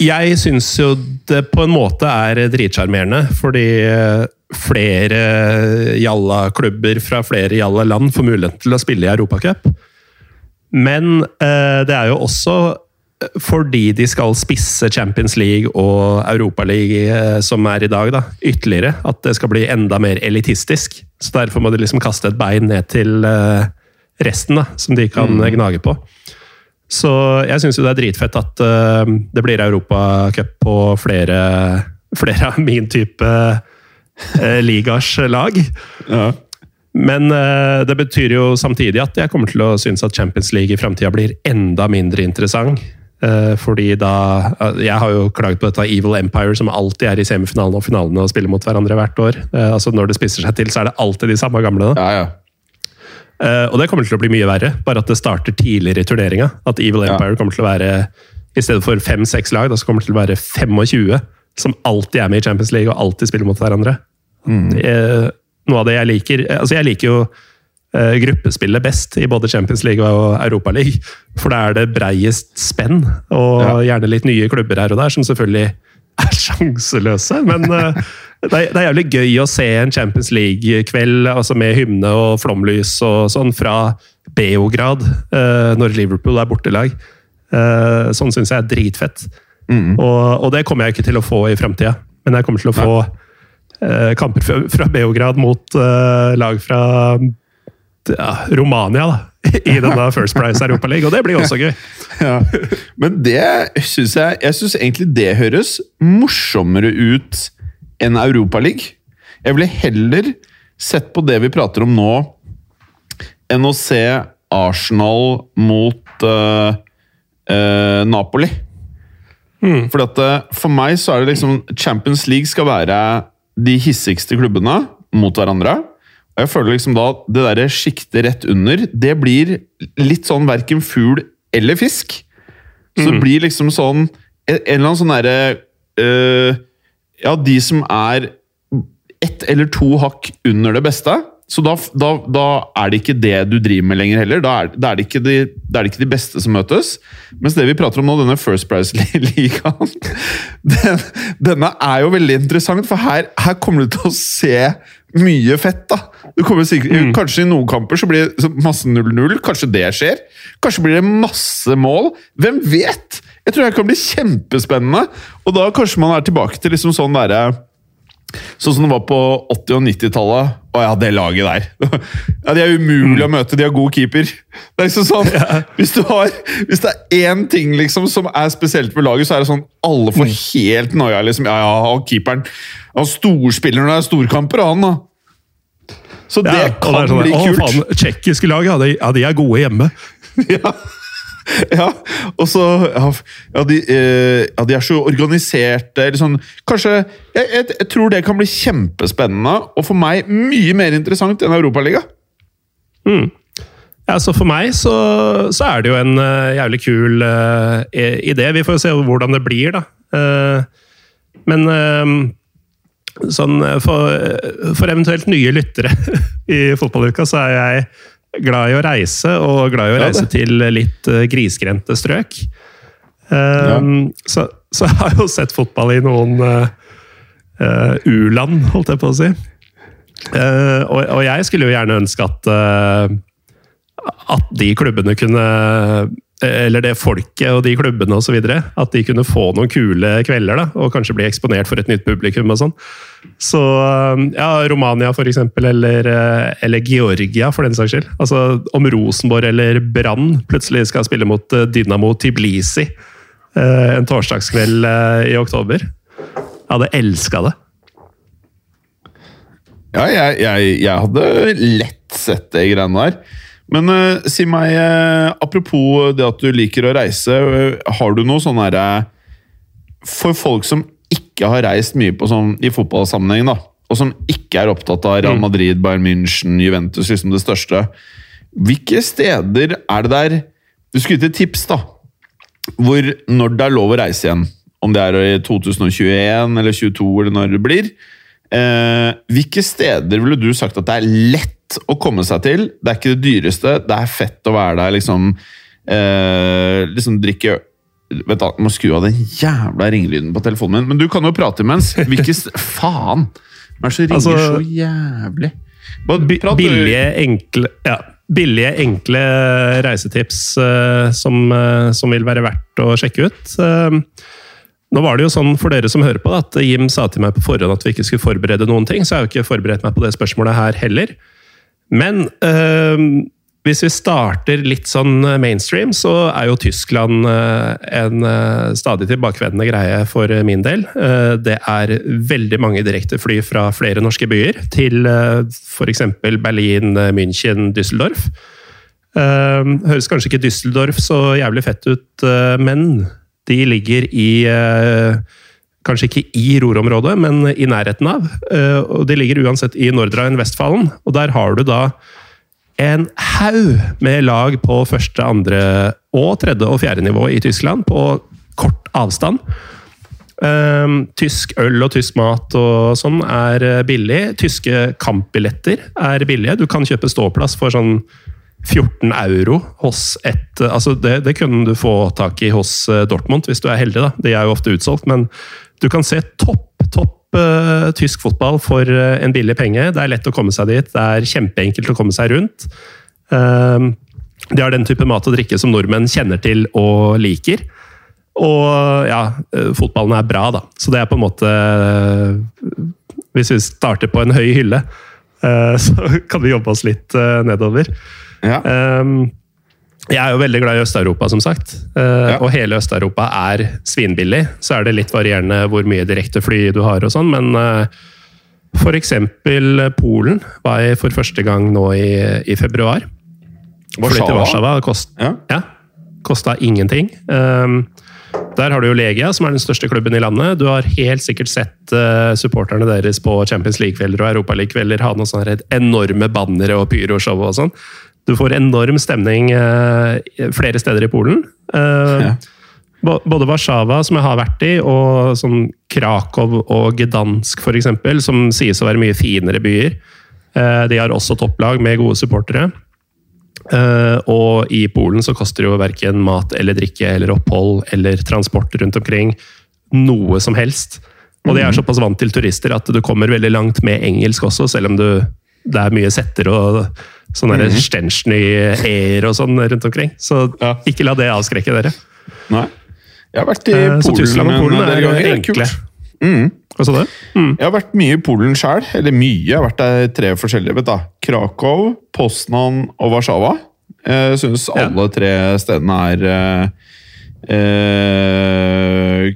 Jeg syns jo det på en måte er dritsjarmerende, fordi eh, flere jalla-klubber fra flere jalla-land får muligheten til å spille i Europacup. Men eh, det er jo også fordi de skal spisse Champions League og Europaliga eh, som er i dag, da, ytterligere. At det skal bli enda mer elitistisk. Så Derfor må de liksom kaste et bein ned til eh, resten, da, som de kan eh, gnage på. Så jeg syns jo det er dritfett at uh, det blir Europacup på flere, flere av min type uh, ligas lag. Ja. Men uh, det betyr jo samtidig at jeg kommer til å synes at Champions League i framtida blir enda mindre interessant. Eh, fordi da eh, Jeg har jo klaget på dette Evil Empire, som alltid er i semifinalene og finalene og spiller mot hverandre hvert år. Eh, altså Når det spisser seg til, så er det alltid de samme gamle. Ja, ja. Eh, og det kommer til å bli mye verre, bare at det starter tidligere i turneringa. At Evil Ja. Empire kommer til å være I stedet for fem-seks lag, da så kommer det til å være 25 som alltid er med i Champions League og alltid spiller mot hverandre. Eh, noe av det jeg liker Altså, jeg liker jo eh, gruppespillet best i både Champions League og Europaliga. For da er det breiest spenn, og Ja. gjerne litt nye klubber her og der, som selvfølgelig er sjanseløse. Men uh, det, er, det er jævlig gøy å se en Champions League-kveld altså med hymne og flomlys og sånn fra Beograd, uh, når Liverpool er bortelag. Uh, sånn syns jeg er dritfett. Og, og det kommer jeg ikke til å få i framtida, men jeg kommer til å få kamper fra, fra Beograd mot lag fra ja, Romania, da. *laughs* I denne First Price Europa League, og det blir også gøy. *laughs* Ja. Men det syns jeg Jeg syns egentlig det høres morsommere ut enn Europa League. Jeg ville heller sett på det vi prater om nå, enn å se Arsenal mot uh, uh, Napoli. Fordi at eh, For meg så er det liksom Champions League skal være de hissigste klubbene mot hverandre. Jeg føler liksom da det der sjiktet rett under, det blir litt sånn verken fugl eller fisk. Så det blir liksom sånn En, en eller annen sånn derre øh, Ja, de som er ett eller to hakk under det beste. Så da, da, da er det ikke det du driver med lenger heller. Da er, da, er det ikke de, da er det ikke de beste som møtes. Mens det vi prater om nå, denne First Price-ligaen, *laughs* den, denne er jo veldig interessant, for her, her kommer du til å se mye fett. da. Sikkert, Kanskje i noen kamper så blir det masse 0-0. Kanskje det skjer. Kanskje blir det masse mål. Hvem vet? Jeg tror det kan bli kjempespennende. Og da kanskje man er tilbake til liksom sånn derre Sånn som det var på 80- og 90-tallet. Å ja, det laget der. *laughs* Ja, De er umulig å møte, de har god keeper. Det er liksom sånn, *laughs* hvis, du har, hvis det er én ting liksom som er spesielt med laget, så er det sånn alle får helt noia. Liksom. Ja, ja, og keeperen Han storspiller når det er storkamper, han da. Så det Ja, kan det sånn, bli «Å, kult. faen, Tsjekkiske lag, ja de, ja, de er gode hjemme. *laughs* ja. ja, og så ja, de, eh, ja, de er så organiserte. Eller sånn. Kanskje jeg, jeg, jeg tror det kan bli kjempespennende, og for meg mye mer interessant enn Europaliga. Ja, så For meg så, så er det jo en uh, jævlig kul uh, idé. Vi får se hvordan det blir, da. Uh, men eh, sånn eh, for, for eventuelt nye lyttere *laughs* i fotballuka, så er jeg glad i å reise, og glad i å reise ja, til litt uh, grisgrendte strøk. Ja. Um, så, så jeg har jo sett fotball i noen uh, u-land, holdt jeg på å si. Uh, og, og jeg skulle jo gjerne ønske at uh, at de klubbene kunne Eller det folket og de klubbene videre, at de kunne få noen kule kvelder. da, Og kanskje bli eksponert for et nytt publikum og sånn. Så uh, ja, Romania for eksempel, eller, uh, eller Georgia for den saks skyld. Altså Om Rosenborg eller Brann plutselig skal spille mot Dynamo Tiblisi en torsdagskveld i oktober. Jeg hadde elska det. Ja, jeg, jeg, jeg hadde lett sett det greiene der. Men uh, si meg, uh, apropos det at du liker å reise, uh, har du noe sånn herre For folk som ikke har reist mye på sånn, i fotballsammenheng, da, og som ikke er opptatt av Real Madrid, Bayern München, Juventus, liksom det største Hvilke steder er det der Du skulle gitt tips, da. Hvor, når det er lov å reise igjen, om det er i 2021 eller 2022 eller når det blir, Eh, hvilke steder ville du sagt at det er lett å komme seg til? Det er ikke det dyreste, det er fett å være der, liksom. Eh, liksom drikke Vet du, må skru av den jævla ringelyden på telefonen min. Men du kan jo prate imens. Hvilke *laughs* Faen! Hvem er det som ringer Altså- så jævlig? Bare billige, enkle, ja, billige, enkle reisetips uh, som, uh, som vil være verdt å sjekke ut. Eh, nå var det jo sånn for dere som hører på, at Jim sa til meg på forhånd at vi ikke skulle forberede noen ting, så jeg har jo ikke forberedt meg på det spørsmålet her heller. Men øh, hvis vi starter litt sånn mainstream, så er jo Tyskland eh, en eh, stadig tilbakevendende greie for min del. Eh, det er veldig mange direktefly fra flere norske byer til f.eks. Berlin, eh, München, Düsseldorf. Eh, høres kanskje ikke Düsseldorf så jævlig fett ut, eh, men de ligger i eh, Kanskje ikke i Ruhr-området, men i nærheten av. Eh, og De ligger uansett i Nordrhein-Vestfalen, og der har du da en haug med lag på første, andre og tredje og fjerde nivå i Tyskland på kort avstand. Ehm, tysk øl og tysk mat og sånn er eh, billig. Tyske kampbilletter er billige. Du kan kjøpe ståplass for sånn 14 euro hos et altså det, det kunne du få tak i hos eh, Dortmund, hvis du er heldig. da. De er jo ofte utsolgt, men du kan se topp, topp uh, tysk fotball for uh, en billig penge. Det er lett å komme seg dit. Det er kjempeenkelt å komme seg rundt. Uh, de har den type mat og drikke som nordmenn kjenner til og liker. Og ja, eh, fotballen er bra, da. Så det er på en måte eh, Hvis vi starter på en høy hylle, eh, *laughs* så kan vi jobbe oss litt eh, nedover. Ja. Ehm, jeg er jo veldig glad i Øst-Europa, som sagt. Eh, Ja. Og hele Øst-Europa er svinbillig. Så er det litt varierende hvor mye direktefly du har og sånn, men for eksempel Polen var jeg for første gang nå i, i februar. Fly til Warszawa kost, Ja. ja, kosta ingenting. Um, der har du jo Legia, som er den største klubben i landet. Du har helt sikkert sett uh, supporterne deres på Champions League-kvelder og Europaliga-kvelder ha noen sånne enorme bannere og pyroshow og sånn. Du får enorm stemning eh, flere steder i Polen. Eh, Ja. Både Warszawa, som jeg har vært i, og sånn Krakow og Gdansk, f.eks., som sies å være mye finere byer. Eh, De har også topplag med gode supportere. Eh, Og i Polen så koster jo verken mat eller drikke eller opphold eller transport rundt omkring noe som helst. Og de er såpass vant til turister at du kommer veldig langt med engelsk også, selv om du, det er mye setter og sånne mm. stension i er og sånn rundt omkring. Så Ja. ikke la det avskrekke dere. Nei. Jeg har vært i Eh, Så Polen Tyskland og Polen er ganger. Er enkle. Mm. Hva sa du? Mm. Jeg har vært mye i Polen sjøl. Eller mye. Jeg har vært der tre forskjellige. vet du. Krakow, Poznan og Warszawa. Jeg syns Ja. alle tre stedene er eh, eh,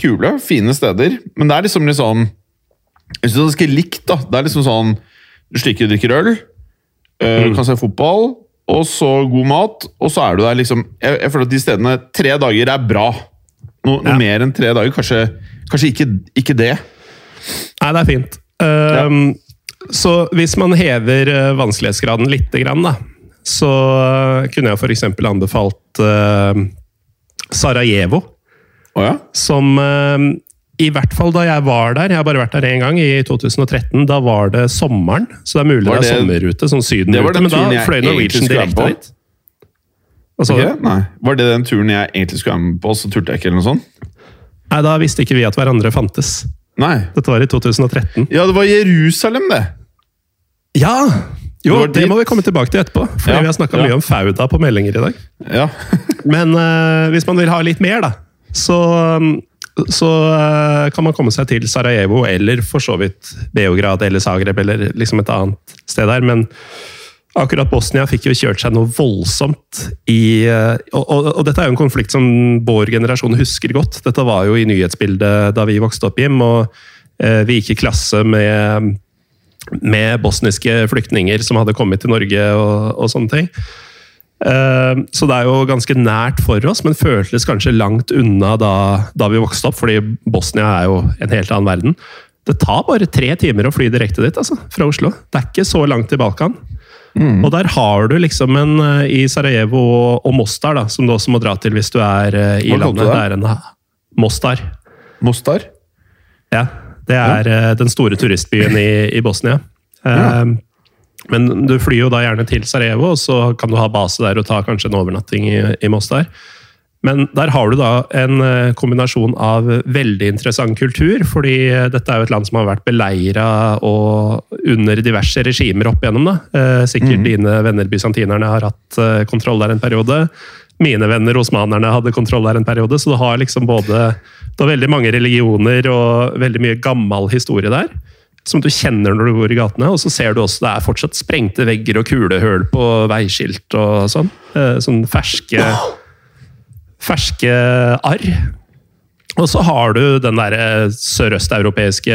kule, fine steder. Men det er liksom litt sånn Jeg syns det er ganske likt. da. Det er liksom sånn Du slikker og drikker øl, eh, Mm. kan se fotball, og så god mat, og så er du der liksom Jeg, jeg føler at de stedene Tre dager er bra. Noe, noe Ja. mer enn tre dager, kanskje, kanskje ikke, ikke det. Nei, det er fint. Ehm, Så hvis man hever eh, vanskelighetsgraden litt, grann, da, så eh, kunne jeg f.eks. anbefalt uh, Sarajevo. Oh, ja? Som I hvert fall da jeg var der. Jeg har bare vært der én gang, i 2013. Da var det sommeren, så det er mulig det, det er sommerrute. sånn sydenrute. Men da fløy Norwegian direkte dit. Altså, okay, Nei. Var det den turen jeg egentlig skulle være med på, så turte jeg ikke? eller noe sånt? nei, da visste ikke vi at hverandre fantes. Nei. Dette var i 2013. Ja, det var Jerusalem, det! Ja! Jo, Det det må vi komme tilbake til etterpå. For Ja, vi har snakka ja. mye om Fauda på meldinger i dag. Ja. *laughs* Men uh, hvis man vil ha litt mer, da, så, um, så eh, kan man komme seg til Sarajevo eller for så vidt Beograd eller Zagreb eller liksom et annet sted der. Men akkurat Bosnia fikk jo kjørt seg noe voldsomt i eh, og, og, og dette er jo en konflikt som vår generasjon husker godt. Dette var jo i nyhetsbildet da vi vokste opp, Jim. Og eh, vi gikk i klasse med med bosniske flyktninger som hadde kommet til Norge og, og sånne ting. Eh, Så det er jo ganske nært for oss, men føltes kanskje langt unna da, da vi vokste opp, fordi Bosnia er jo en helt annen verden. Det tar bare tre timer å fly direkte dit, altså, fra Oslo. Det er ikke så langt til Balkan. Og der har du liksom en eh, i Sarajevo og, og Mostar, da, som du også må dra til hvis du er eh, i landet. det? Er en Mostar. Mostar? Ja, det er eh, den store turistbyen i, i Bosnia. Ja. Eh, Men du flyr jo da gjerne til Sarajevo, og så kan du ha base der og ta kanskje en overnatting i, i Mostar. Men der har du da en eh, kombinasjon av veldig interessant kultur, fordi eh, dette er jo et land som har vært beleira og under diverse regimer opp igjennom. Da. Sikkert Sikkert dine venner bysantinerne har hatt eh, kontroll der en periode. Mine venner osmanerne hadde kontroll der en periode, så du har liksom både det er veldig mange religioner og veldig mye gammel historie der. Som du kjenner når du går i gatene. Og så ser du også det er fortsatt sprengte vegger og kulehull på veiskilt og sånn. Eh, Sånn ferske ferske arr. Og så har du den der eh, sørøsteuropeiske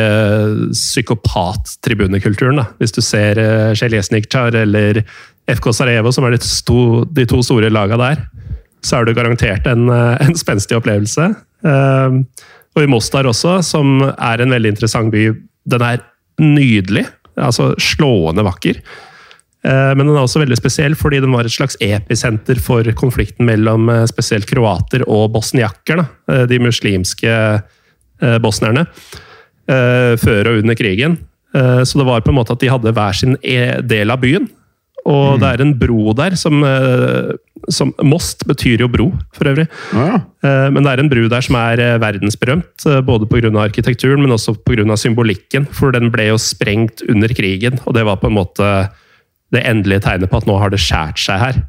psykopat-tribunekulturen. Hvis du ser Sjeljesnikjar eller FK Sarajevo, som er de to, de to store laga der, så er du garantert en, eh, en spenstig opplevelse. Eh, Og i Mostar også, som er en veldig interessant by. Den er nydelig. Altså slående vakker. Eh, Men den er også veldig spesiell fordi den var et slags episenter for konflikten mellom eh, spesielt kroater og bosniakker. Eh, De muslimske bosnierne. Før og under krigen. Så det var på en måte at de hadde hver sin e- del av byen. Og det er en bro der som, som Most betyr jo bro, for øvrig. Ja. Eh, Men det er en bru der som er eh, verdensberømt, eh, både pga. arkitekturen, men også pga. symbolikken. For den ble jo sprengt under krigen, og det var på en måte det endelige tegnet på at nå har det skjært seg her.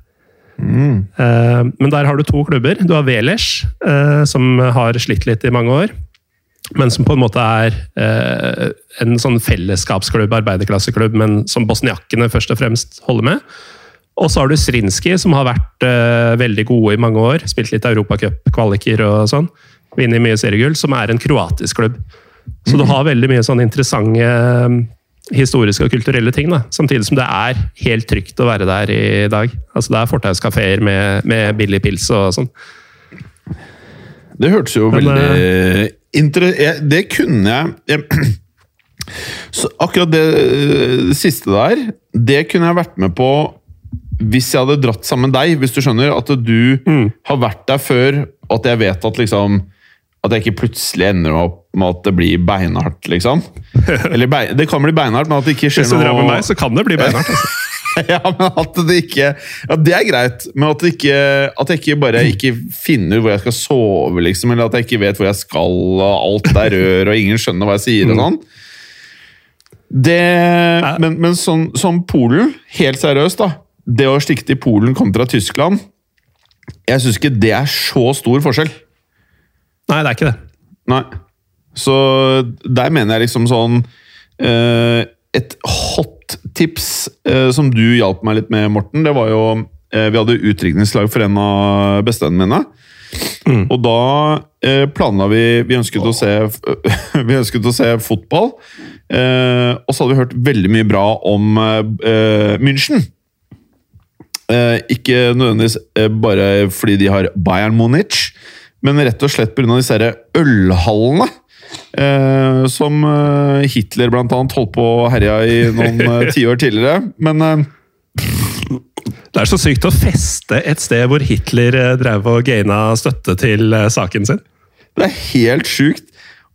Mm. Men der har du to klubber. Du har Velers, som har slitt litt i mange år. Men som på en måte er en sånn fellesskapsklubb, arbeiderklasseklubb, men som bosniakkene først og fremst holder med. Og så har du Srinski, som har vært uh, veldig gode i mange år. Spilt litt Europacup-kvaliker og sånn. Vunnet mye seriegull. Som er en kroatisk klubb. Så du har veldig mye sånn interessante eh, historiske og kulturelle ting. da. Samtidig som det er helt trygt å være der i dag. Altså Det er fortauskafeer med, med billig pils og sånn. Det hørtes jo Men, veldig inter... jeg- Det kunne jeg, jeg *clears throat* så Akkurat det, det siste der, det kunne jeg vært med på hvis jeg hadde dratt sammen med deg. Hvis du skjønner at du Mm. har vært der før, og at jeg vet at liksom At jeg ikke plutselig ender opp med at det blir beinhardt, liksom. *laughs* Eller bein, det kan bli beinhardt, men at det ikke skjer Hvis du drar med meg, så kan det bli beinhardt. Altså. *laughs* ja, men at det ikke Ja, det er greit, men at, det ikke, at jeg ikke bare ikke finner hvor jeg skal sove, liksom, eller at jeg ikke vet hvor jeg skal, og alt er rør, og ingen skjønner hva jeg sier, og sånn. Det Men, men sånn, som Polen, helt seriøst, da. Det å stikke til Polen kontra Tyskland Jeg syns ikke det er så stor forskjell. Nei, det er ikke det. Nei. Så der mener jeg liksom sånn eh, Et hot tips eh, som du hjalp meg litt med, Morten, det var jo eh, Vi hadde utdrikningslag for en av bestevennene mine. Og da eh, planla vi Vi ønsket å se, *laughs* vi ønsket å se fotball. Eh, og så hadde vi hørt veldig mye bra om eh, München. Eh, ikke nødvendigvis eh, bare fordi de har Bayern Munich, men rett og slett pga. disse ølhallene. Eh, som eh, Hitler blant annet holdt på å herja i noen *laughs* tiår tidligere. Men eh, Det er så sykt å feste et sted hvor Hitler drev og gaina støtte til saken sin. det er helt sjukt.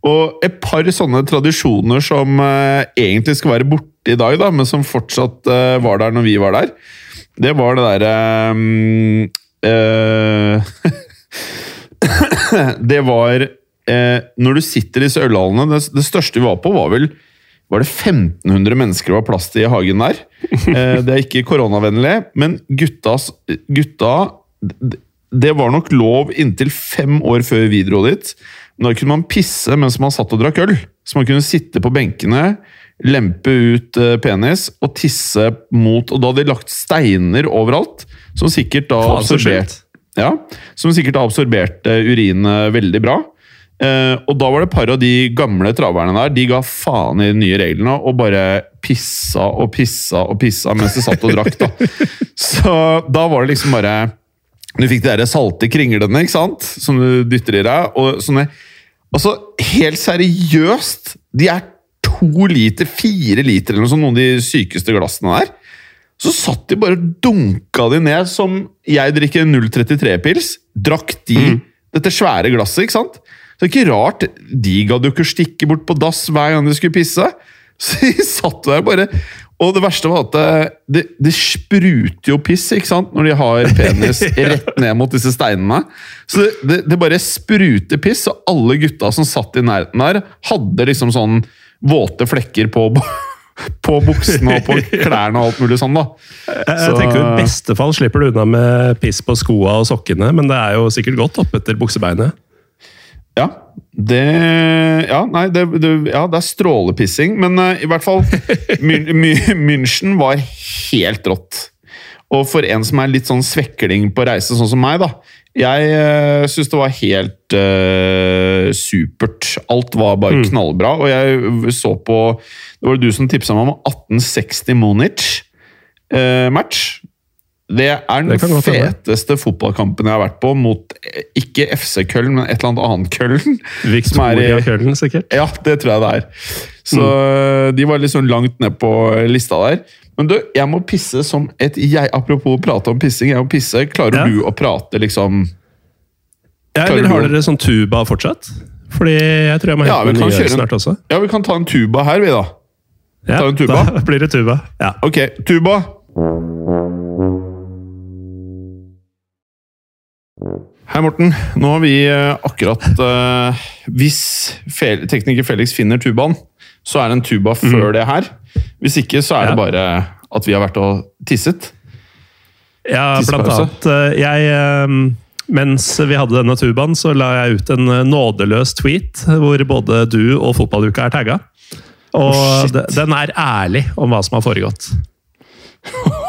Og et par sånne tradisjoner som eh, egentlig skal være borte i dag, da, men som fortsatt var der når vi var der, det var det derre um, uh, *laughs* Det var uh, Når du sitter i disse ølhallene det, det største vi var på, var vel var det 1500 mennesker det var plass til i hagen der. Eh, det er ikke koronavennlig, men guttas, gutta Det var nok lov inntil fem år før vi dro dit. Da kunne man pisse mens man satt og drakk øl. Så man kunne sitte på benkene, lempe ut eh, penis og tisse mot Og da hadde de lagt steiner overalt, som sikkert da absorbert, ja, som sikkert da absorberte urinet veldig bra. Uh, og da var det et par av de gamle traverne der de ga faen i de nye reglene og bare pissa og pissa og pissa mens de satt og drakk. da. *laughs* Så da var det liksom bare Du fikk de der salte kringlene ikke sant? som du dytter i deg. og sånne, altså Helt seriøst! De er to liter, fire liter eller noe sånt, noen av de sykeste glassene der. Så satt de bare og dunka de ned som jeg drikker 033-pils. Drakk de dette svære glasset, ikke sant? Så det er ikke rart, De gadd jo ikke å stikke bort på dass hver gang de skulle pisse. *laughs* Så de satt der bare Og det verste var at det, det spruter jo piss ikke sant? når de har penis *laughs* rett ned mot disse steinene. Så det, det, det bare spruter piss, og alle gutta som satt i nærheten der, hadde liksom sånn våte flekker på *laughs* på buksene og på *laughs* klærne og alt mulig sånn, da. Jeg, jeg tenker I beste fall slipper du unna med piss på skoa og sokkene, men det er jo sikkert godt opp etter buksebeinet. Ja, det Ja, nei, det, det, ja, det er strålepissing, men uh, i hvert fall Mün- *laughs* München var helt rått. Og for en som er litt sånn svekling på reise, sånn som meg, da Jeg uh, syns det var helt eh, supert. Alt var bare knallbra. Og jeg så på Det var det du som tipsa meg om 1860 Monich-match. det er den Det feteste fotballkampen jeg har vært på, mot eh, ikke FC Köln, men et eller annet annet Köln. Victoria Køllen, sikkert. Ja, det tror jeg det er. Så mm. de var liksom langt ned på lista der. Men du, jeg må pisse som et jeg. Apropos prate om pissing, jeg må pisse. Klarer Ja. du å prate liksom Ja, eller har dere sånn tuba fortsatt? Fordi jeg tror jeg må Ja, hente vi kan nye kjøre en- snart også. Ja, vi kan ta en tuba her, vi, da. Ja, ta en tuba? Da *laughs* blir det tuba. Ja. Ok, tuba. Hei, Morten. Nå har vi eh, akkurat uh, Hvis Fel tekniker Felix finner tubaen, så er det en tuba før det her. Hvis ikke, så er det Mhm. Bare at vi har vært og tisset. Ja, blant annet. eh, Jeg, eh, mens vi hadde denne tubaen, så la jeg ut en eh, nådeløs tweet hvor både du og Fotballuka er tagga. Og oh, den er ærlig om hva som har foregått. *laughs*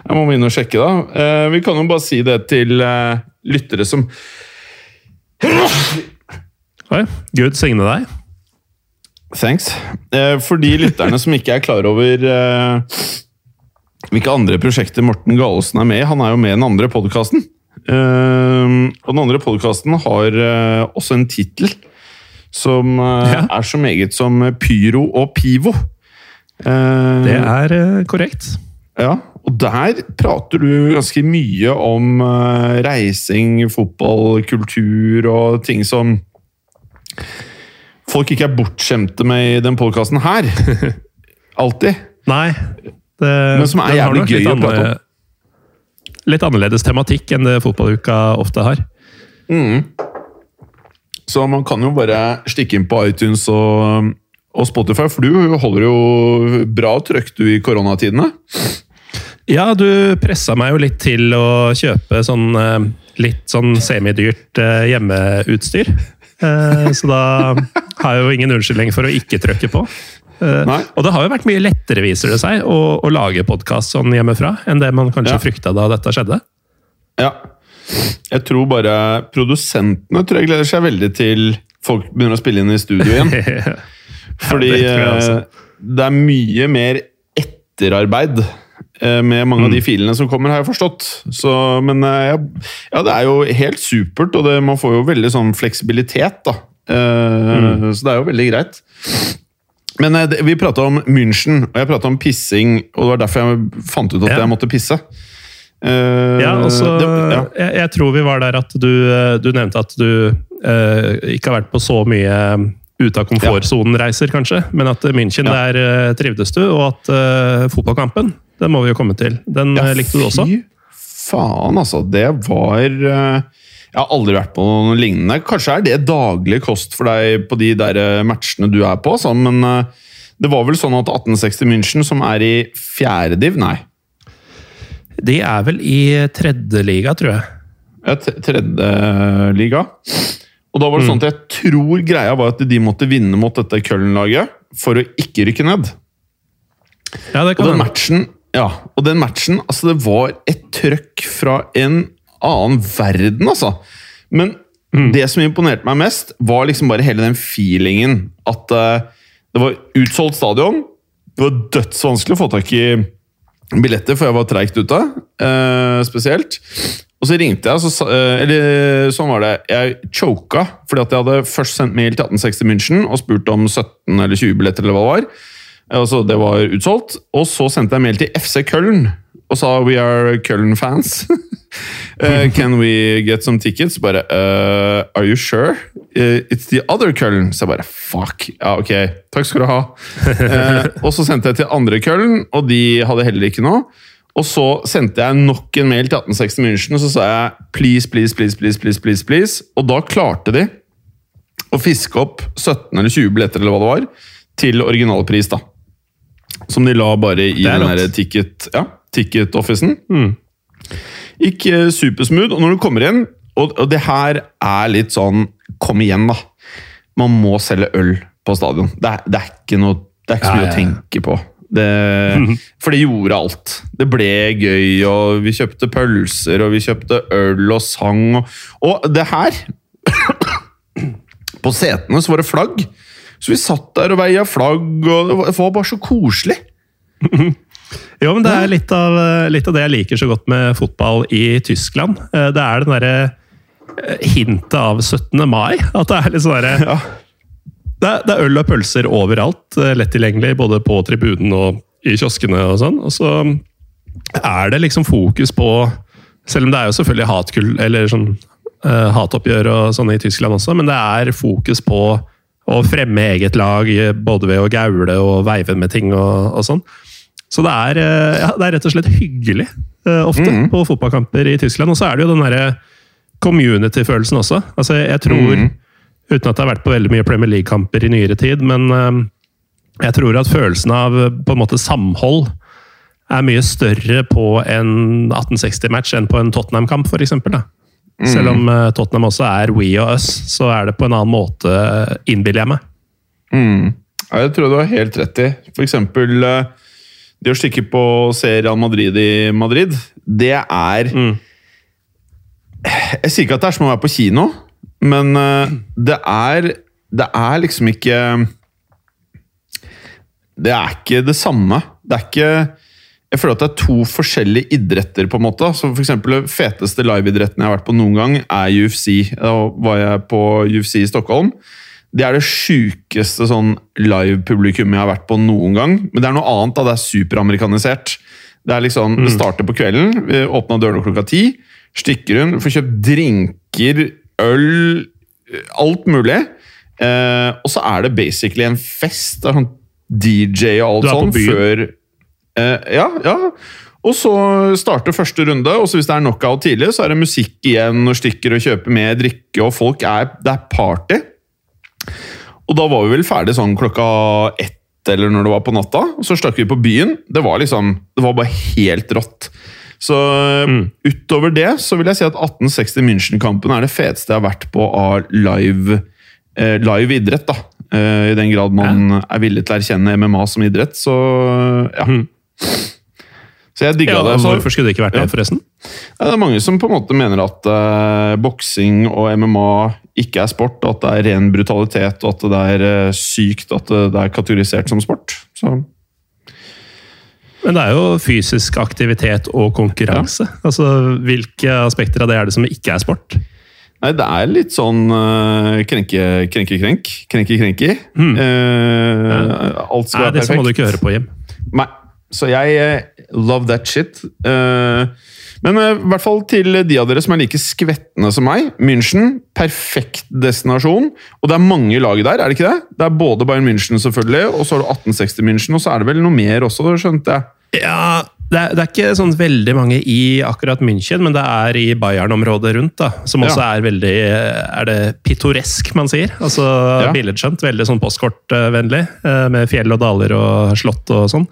Jeg må begynne å sjekke, da. Eh, vi kan jo bare si det til eh, lyttere som Oi, Gud signe deg. Thanks. For de lytterne som ikke er klar over hvilke andre prosjekter Morten Galesen er med i. Han er jo med i den andre podkasten. Og den andre podkasten har uh, også en tittel som uh, Ja. er så meget som Pyro og Pivo. Eh, Det er eh, korrekt. Ja, og der prater du ganske mye om reising, fotball, kultur og ting som folk ikke er bortskjemte med i den podkasten her. *laughs* Alltid. Nei. Det, Men som er jævlig gøy å prate annerle- Litt annerledes tematikk enn det fotballuka ofte har. Så man kan jo bare stikke inn på iTunes og, og Spotify, for du holder jo bra trøkk du i koronatidene. Ja, du pressa meg jo litt til å kjøpe sånn eh, litt sånn semidyrt eh, hjemmeutstyr. Eh, Så da har jeg jo ingen unnskyldning for å ikke trykke på. Eh, Nei. Og det har jo vært mye lettere, viser det seg, å, å lage podkast sånn hjemmefra enn det man kanskje Ja. frykta da dette skjedde. Ja. Jeg tror bare produsentene tror jeg gleder seg veldig til folk begynner å spille inn i studio igjen. *laughs* Fordi det eh, det er mye mer etterarbeid eh, med mange Mm. av de filene som kommer, har jeg forstått. Så, men ja, ja, det er jo helt supert, og det, man får jo veldig sånn fleksibilitet, da. Uh, Mm. Så det er jo veldig greit. Men eh, vi prata om München, og jeg prata om pissing, og det var derfor jeg fant ut at Ja. jeg måtte pisse. Uh, Ja, og så det- ja. jeg, jeg tror vi var der at du, eh, du nevnte at du uh, ikke har vært på så mye ute av komfortsonen-reiser, kanskje. Men at München, ja. der trivdes du. Og at uh, fotballkampen, den må vi jo komme til. Den ja, likte du også? Fy faen, altså. Det var Jeg har aldri vært på noe lignende. Kanskje er det daglig kost for deg på de der matchene du er på, sånn, men det var vel sånn at 1860 München, som er i fjerde div, nei? De er vel i tredje liga, tror jeg. Ja, tredje liga. Og da var det sånn at jeg tror greia var at de måtte vinne mot dette Køln-laget for å ikke rykke ned. Ja, det kan og den matchen, ja, og den matchen altså Det var et trøkk fra en annen verden, altså. Men mm. det som imponerte meg mest, var liksom bare hele den feelingen. At uh, det var utsolgt stadion. Det var dødsvanskelig å få tak i billetter, for jeg var treigt ute. Uh, spesielt. Og så ringte jeg, så, eh, eller sånn var det. Jeg choka fordi at jeg hadde først sendt mail til 1860 München og spurt om 17 eller 20 billetter, eller hva det var. Altså, det var utsolgt. Og så sendte jeg mail til FC Köln og sa we are Köln fans. *laughs* uh, *laughs* can we get some tickets? Bare uh, Are you sure? Uh, it's the other Köln. Så jeg bare fuck. Ja, ok. Takk skal du ha. *laughs* og så sendte jeg til andre Köln, og de hadde heller ikke noe. Og så sendte jeg nok en mail til 1860 München og så sa jeg please, please, please, please, please, please, please. Og da klarte de å fiske opp 17 eller 20 billetter eller hva det var, til originalpris. da. Som de la bare i den der ticket, ja, ticket-officen. Gikk uh, supersmooth. Og når du kommer inn, og, og, det her er litt sånn Kom igjen, da. Man må selge øl på stadion. Det det er ikke noe det er ikke så mye ja, ja. å tenke på. Det, for det gjorde alt. Det ble gøy, og vi kjøpte pølser, og vi kjøpte øl og sang. Og, og det her *coughs* På setene så var det flagg. Så vi satt der og veia flagg, og det var bare så koselig. *laughs* jo, men det er litt av, litt av, det jeg liker så godt med fotball i Tyskland. Eh, det er den derre eh, hintet av 17. mai. At det er litt sånn derre ja. Det det er, øl og pølser overalt. Eh, lett tilgjengelig både på tribunen og i kioskene og sånn. Og så er det liksom fokus på Selv om det er jo selvfølgelig hatkull, eller sånn uh, hatoppgjør og sånn i Tyskland også, men det er fokus på å fremme eget lag, både ved å gaule og veive med ting og, og sånn. Så det er, uh, ja, det er, rett og slett hyggelig uh, ofte mm. på fotballkamper i Tyskland. Og så er det jo den derre community-følelsen også. Altså, jeg tror mm Uten at jeg har vært på veldig mye Premier League-kamper i nyere tid, men eh, jeg tror at følelsen av på en måte samhold er mye større på en 1860-match enn på en Tottenham-kamp, f.eks. Mm. Selv om eh, Tottenham også er we og us, så er det på en annen måte, innbiller jeg meg. Mm. Jeg tror du har helt rett i. For eksempel eh, det å stikke på å se Real Madrid i Madrid, det er mm. Jeg sier ikke at det er som å være på kino, men uh, det er Det er liksom ikke Det er ikke det samme. Det er ikke jeg føler at det er to forskjellige idretter. på en måte. Så for eksempel, Det feteste liveidretten jeg har vært på noen gang, er UFC. Da var jeg på UFC i Stockholm. Det er det sjukeste sånn live-publikummet jeg har vært på noen gang. Men det er noe annet. da, Det er superamerikanisert. Det er liksom, mm. det starter på kvelden. Åpna dørene klokka ti. Stikker hun, får kjøpt drinker, øl, alt mulig. Eh, og så er det basically en fest. Det er sånn DJ og alt sånn før eh, Ja, ja. Og så starter første runde, og så hvis det er knockout tidlig, så er det musikk igjen, og stikker og kjøper mer drikke, og folk er Det er party. Og da var vi vel ferdig sånn klokka ett eller når det var på natta. Og så stakk vi på byen. Det var liksom Det var bare helt rått. Så mm. utover det så vil jeg si at 1860 München-kampen er det feteste jeg har vært på av live, eh, live idrett. da. Eh, I den grad man ja. er villig til å erkjenne MMA som idrett, så ja. Mm. Så jeg digga ja, det. Så, hvorfor skulle det ikke vært det, forresten? Ja, det er mange som på en måte mener at eh, boksing og MMA ikke er sport, at det er ren brutalitet, og at det er uh, sykt at det er kategorisert som sport. Så men det er jo fysisk aktivitet og konkurranse. Ja. Altså, Hvilke aspekter av det er det som ikke er sport? Nei, det er litt sånn uh, krenke, krenke, krenk. Krenke, krenke. Mm. Uh, ja. Alt skal Nei, være perfekt. Det må du ikke høre på, Jim. Nei. Så jeg uh, love that shit. Eh, men eh, i hvert fall til de av dere som er like skvettende som meg. München, perfekt destinasjon. Og det er mange lag der, er det ikke det? Det er både Bayern München, selvfølgelig, og så har du 1860 München, og så er det vel noe mer også, skjønte jeg. Ja, det er, det er ikke sånn veldig mange i akkurat München, men det er i Bayern-området rundt, da, som også Ja. er veldig Er det pittoresk, man sier? Altså Ja. billedskjønt. Veldig sånn postkortvennlig, eh, med fjell og daler og slott og sånn.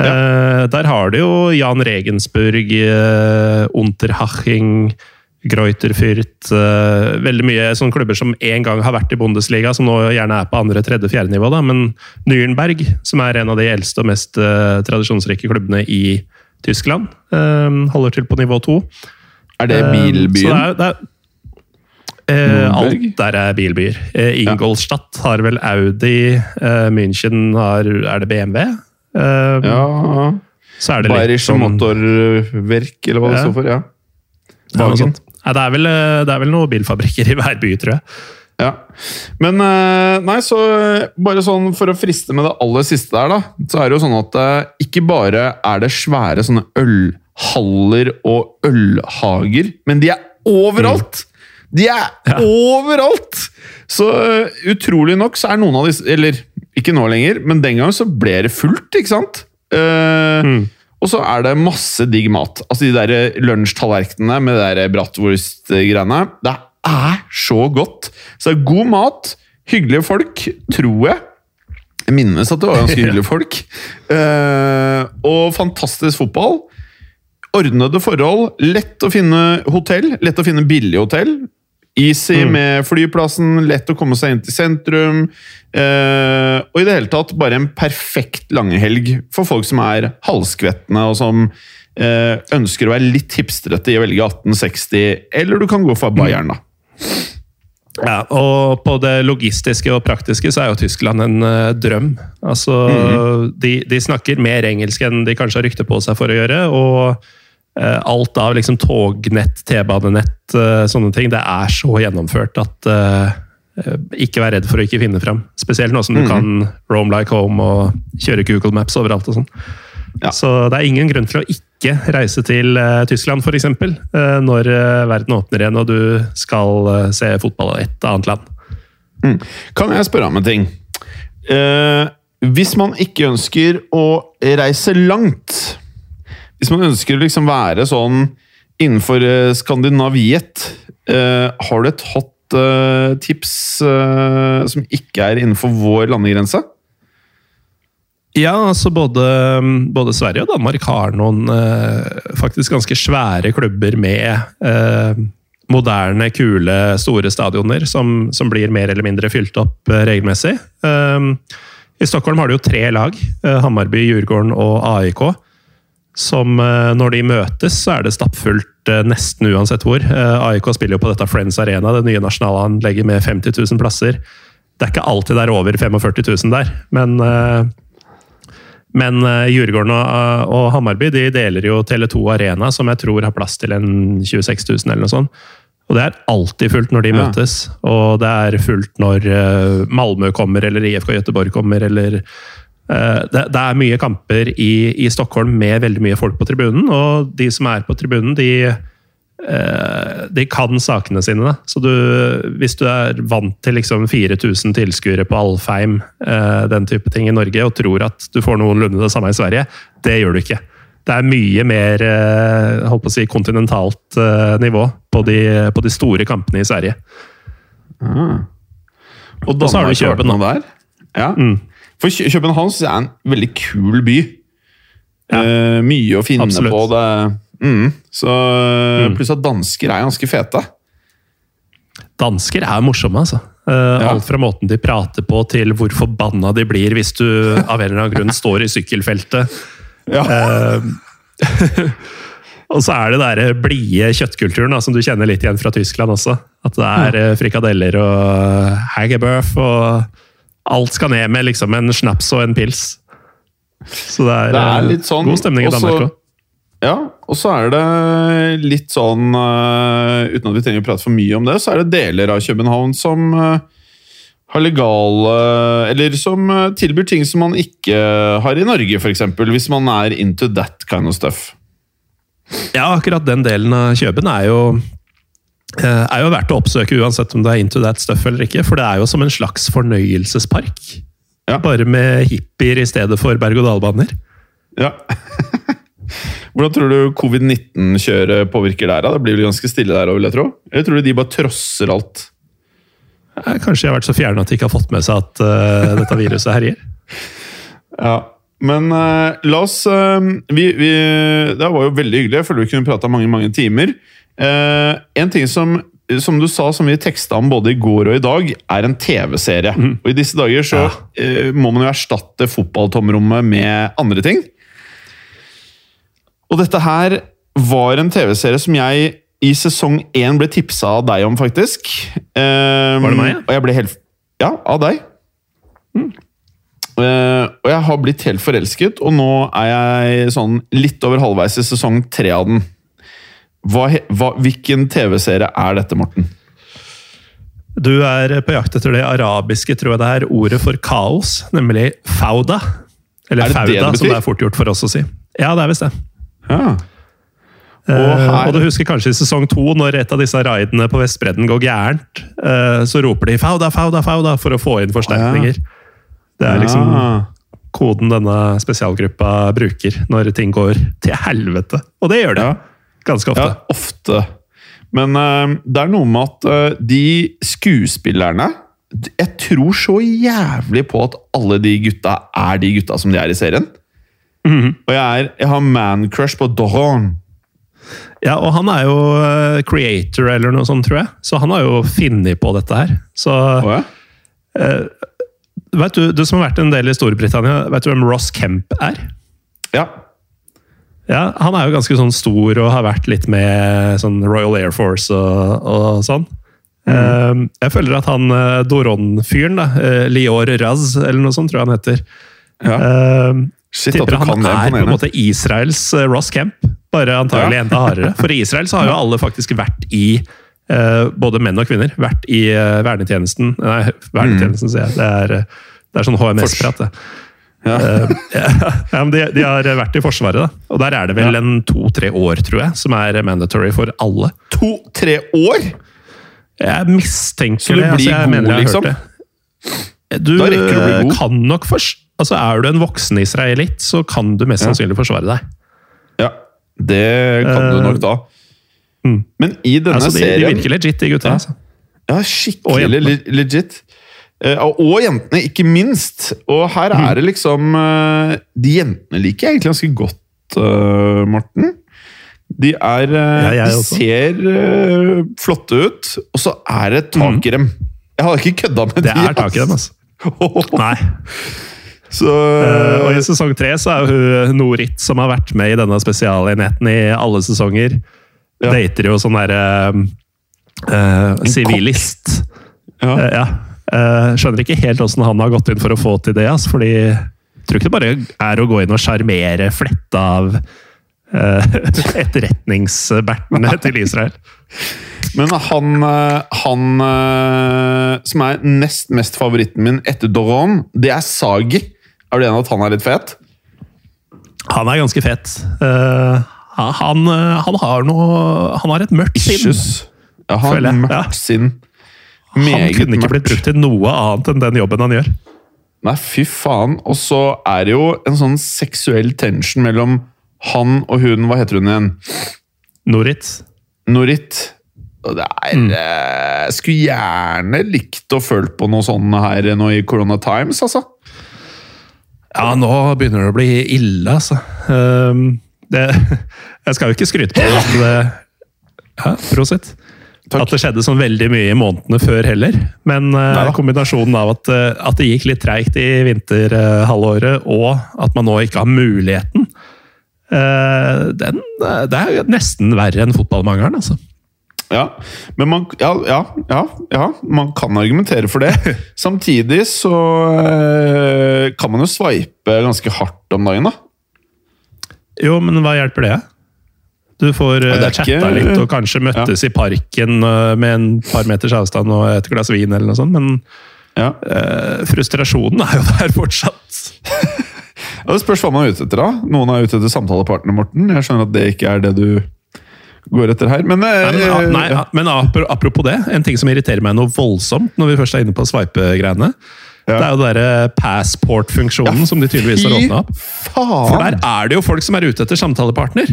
Eh, Der har du jo Jan Regensburg, eh, Unterhaching, Greuterfürth eh, Veldig mye sånne klubber som en gang har vært i Bundesliga, som nå gjerne er på andre, tredje, fjerde nivå. Da. Men Nürnberg, som er en av de eldste og mest tradisjonsrike klubbene i Tyskland, holder til på nivå to. Er det bilbyen? Så det er, det er, eh, alt der er bilbyer. Ingolstadt har vel Audi, München har Er det BMW? Eh, ja Så er det Bayerische sånn Motorwerk, eller hva det Ja. står for. ja. ja, sånt. Nei, det, er vel, eh, det er vel noen bilfabrikker i hver by, tror jeg. Ja. Men eh, nei, så eh, bare sånn for å friste med det aller siste der, da. Så er det jo sånn at ikke bare er det svære sånne ølhaller og ølhager, men de er overalt! De er overalt! Så utrolig nok så er noen av disse Eller ikke nå lenger, men den gangen så ble det fullt, ikke sant? Eh, Og så er det masse digg mat. Altså De der lunsjtallerkenene med de der bratwurst-greiene. Det er så godt! Så det er god mat, hyggelige folk, tror jeg. Jeg minnes at det var ganske *laughs* hyggelige folk. Uh, og fantastisk fotball. Ordnede forhold. Lett å finne hotell. Lett å finne billig hotell. Easy med flyplassen, lett å komme seg inn til sentrum. Eh, og i det hele tatt bare en perfekt langhelg for folk som er halvskvettende og som eh, ønsker å være litt hipstrete i å velge 1860, eller du kan gå for Bayern, da. Ja, og på det logistiske og praktiske så er jo Tyskland en uh, drøm. Altså, de, de snakker mer engelsk enn de kanskje har rykte på seg for å gjøre. Og alt av liksom tognett, T-banenett, eh, sånne ting, det er så gjennomført at eh, eh, ikke vær redd for å ikke finne fram. Spesielt nå som du kan roam like home og kjøre Google Maps overalt og sånn. Ja. Så det er ingen grunn til å ikke reise til uh, Tyskland, f.eks. Uh, når uh, verden åpner igjen og du skal eh, se fotball i et annet land. Kan jeg spørre om en ting? Eh, hvis man ikke ønsker å reise langt Hvis man ønsker å liksom være sånn innenfor eh, Skandinaviet, eh, har du et hot eh, tips eh, som ikke er innenfor vår landegrense? Ja, altså både, både Sverige og Danmark har noen eh, faktisk ganske svære klubber med eh, moderne, kule, store stadioner som, som blir mer eller mindre fylt opp regelmessig. Eh, I Stockholm har du jo tre lag, Hammarby, Djurgården og AIK. Som eh, når de møtes, så er det stappfullt eh, nesten uansett hvor. Eh, AIK spiller jo på dette Friends Arena, det nye nasjonalanlegget med 50 000 plasser. Det er ikke alltid det er over 45 000 der, men men Djurgården og, og Hammarby de deler jo Tele2 Arena, som jeg tror har plass til en 26 000 eller noe sånt. Og det er alltid fullt når de Ja. møtes. Og det er fullt når Malmö kommer, eller IFK Göteborg kommer, eller det, det er mye kamper i, i Stockholm med veldig mye folk på tribunen, og de som er på tribunen, de eh, de kan sakene sine. Da. Så du, hvis du er vant til liksom 4000 tilskuere på Alfheim, eh, den type ting i Norge, og tror at du får noenlunde det samme i Sverige, det gjør du ikke. Det er mye mer eh, holdt på å si, kontinentalt eh, nivå på de, på de store kampene i Sverige. Og Og så har du da. noe der? Ja. Mm. For København synes jeg er en veldig kul by. Eh, mye å finne Absolutt. på. det. Mm. Så, Pluss at dansker er ganske fete. Dansker er morsomme, altså. Uh, Ja. Alt fra måten de prater på, til hvor forbanna de blir hvis du av en eller annen grunn står i sykkelfeltet. Ja. Uh, *laughs* og så er det den blide kjøttkulturen da, som du kjenner litt igjen fra Tyskland også. At det er eh, frikadeller og hagebøf og alt skal ned med liksom en snaps og en pils. Så det er, Det er eh, litt sånn, god stemning i Danmark òg. Ja, og så er det litt sånn eh, Uten at vi trenger å prate for mye om det, så er det deler av København som eh, har legale Eller som tilbyr ting som man ikke har i Norge, f.eks. Hvis man er into that kind of stuff. Ja, akkurat den delen av København er jo er jo verdt å oppsøke uansett om du er into that stuff eller ikke, for det er jo som en slags fornøyelsespark. Ja. Bare med hippier i stedet for berg-og-dal-baner. Ja. *laughs* Hvordan tror du covid-19-kjøret påvirker der? da? Det blir vel ganske stille der òg, vil jeg tro? Eller tror du de bare trosser alt? Eh, Kanskje de har vært så fjerne at de ikke har fått med seg at uh, dette viruset herjer. *laughs* Ja, men uh, la oss uh, vi, vi, Det var jo veldig hyggelig. Jeg føler vi kunne prata mange mange timer. Eh, en ting som, som du sa, som vi teksta om både i går og i dag, er en TV-serie. Og I disse dager så Ja. uh, må man jo erstatte fotballtomrommet med andre ting. Og dette her var en TV-serie som jeg i sesong én ble tipsa av deg om, faktisk. Eh, Var det meg, ja? Og jeg ble helt Ja, av deg. Eh, og jeg har blitt helt forelsket, og nå er jeg sånn litt over halvveis i sesong tre av den. Hva, hva, hvilken TV-serie er dette, Morten? Du er på jakt etter det arabiske, tror jeg det er, ordet for kaos, nemlig fauda. Eller Er det det fauda, det som det er fort gjort for oss å si. Ja, det er visst det. Ja. Og, her- og du husker kanskje i sesong to, når et av disse raidene på Vestbredden går gærent, eh, så roper de 'fauda, fauda, fauda' for å få inn forsterkninger. Det er liksom koden denne spesialgruppa bruker når ting går til helvete. Og det gjør det. Ja. Ganske ofte. Ja, ofte. Men uh, det er noe med at uh, de skuespillerne Jeg tror så jævlig på at alle de gutta er de gutta som de er i serien. Mhm. Og jeg, er, jeg har man-crush på Doron. Ja, og han er jo uh, creator eller noe sånt, tror jeg. Så han har jo funnet på dette her. Så oh, ja? vet du, du som har vært en del i Storbritannia, vet du hvem Ross Kemp er? ja. Ja, Han er jo ganske sånn stor og har vært litt med sånn Royal Air Force og, og sånn. Mm. jeg føler at han eh, Doron-fyren, da, eh, Lior Raz, eller noe sånt, tror jeg han heter ja. eh, Shit, at Tipper kan han det. er på en måte Israels eh, Ross Camp, bare antagelig Ja. enda hardere. For i Israel så har jo alle faktisk vært i uh, både menn og kvinner vært i uh, vernetjenesten. Nei, vernetjenesten, sier jeg. Det er, det er sånn HMS-prat, det. Ja. Eh, *laughs* ja, de, de har vært i Forsvaret, da. Og der er det vel Ja. en to-tre år, tror jeg, som er mandatory for alle. To-tre år?! Jeg mistenker det. altså, jeg god, mener jeg liksom? hørt det. Du du kan nok først Altså, Er du en voksen israelitt, så kan du mest sannsynlig forsvare deg. Ja, det kan du Eh, nok da. mm. Men i denne Altså, de, de virker legit, de gutta. Ja. Altså. Ja, skikkelig legit. Eh, Og jentene, ikke minst. Og her er det liksom eh, De jentene liker jeg egentlig ganske godt, eh, Morten. De er Ja, De ser flotte ut, og så er det tak i dem. Jeg har ikke kødda med. Det de, er tak i dem, altså. Nei. *laughs* Så uh, og i sesong tre så er hun Norit, som har vært med i denne spesialenheten i alle sesonger, Ja. dater jo sånn derre uh, Sivilist. ja. Uh, ja. Eh, skjønner ikke helt åssen han har gått inn for å få til det, altså, fordi jeg tror ikke det bare er å gå inn og sjarmere fletta av uh, *laughs* etterretningsbertene til Israel. Men han, eh, han som er nest mest favoritten min etter Doron, det er Sagi. Er du enig at han er litt fet? Han er ganske fet. Uh, han, han har noe Han har et mørkt sinn. Ja, han har mørkt sinn. Han kunne ikke blitt brukt til noe annet enn den jobben han gjør. Nei, fy faen. Og så er det jo en sånn seksuell tension mellom han og hun Hva heter hun igjen? Norit. Norit. Og det er Mm. Jeg Skulle gjerne likt å følt på noe sånt her nå i Corona Times, altså. Ja, nå begynner det å bli ille, altså. Ehm, det, *laughs* jeg skal jo ikke skryte på det ja, Prosit. Takk. At det skjedde sånn veldig mye i månedene før heller. Men uh, kombinasjonen av at, eh, at det gikk litt treigt i vinterhalvåret, og at man nå ikke har muligheten, uh, den, eh, det er nesten verre enn fotballmangelen, altså. Ja, men man, ja, ja, ja, ja, man kan argumentere for det. *laughs* Samtidig så eh, kan man jo sveipe ganske hardt om dagen, da. Jo, men hva hjelper det? Du får uh, er chatta litt og kanskje møttes i parken eh, med en par meters avstand og et glass vin eller noe sånt, men Ja. Eh, frustrasjonen er jo der fortsatt. *laughs* Ja, Det spørs hva man er ute etter. da. Noen er ute etter samtalepartner, Morten. Jeg skjønner at det ikke er det du går etter her. Men, eh, Nei, men, eh, nei, ja, men apropos det, en ting som irriterer meg noe voldsomt når vi først er inne på swipe-greiene, Ja. det er jo den derre passport-funksjonen som de tydeligvis har åpna opp. faen! For der er det jo folk som er ute etter samtalepartner.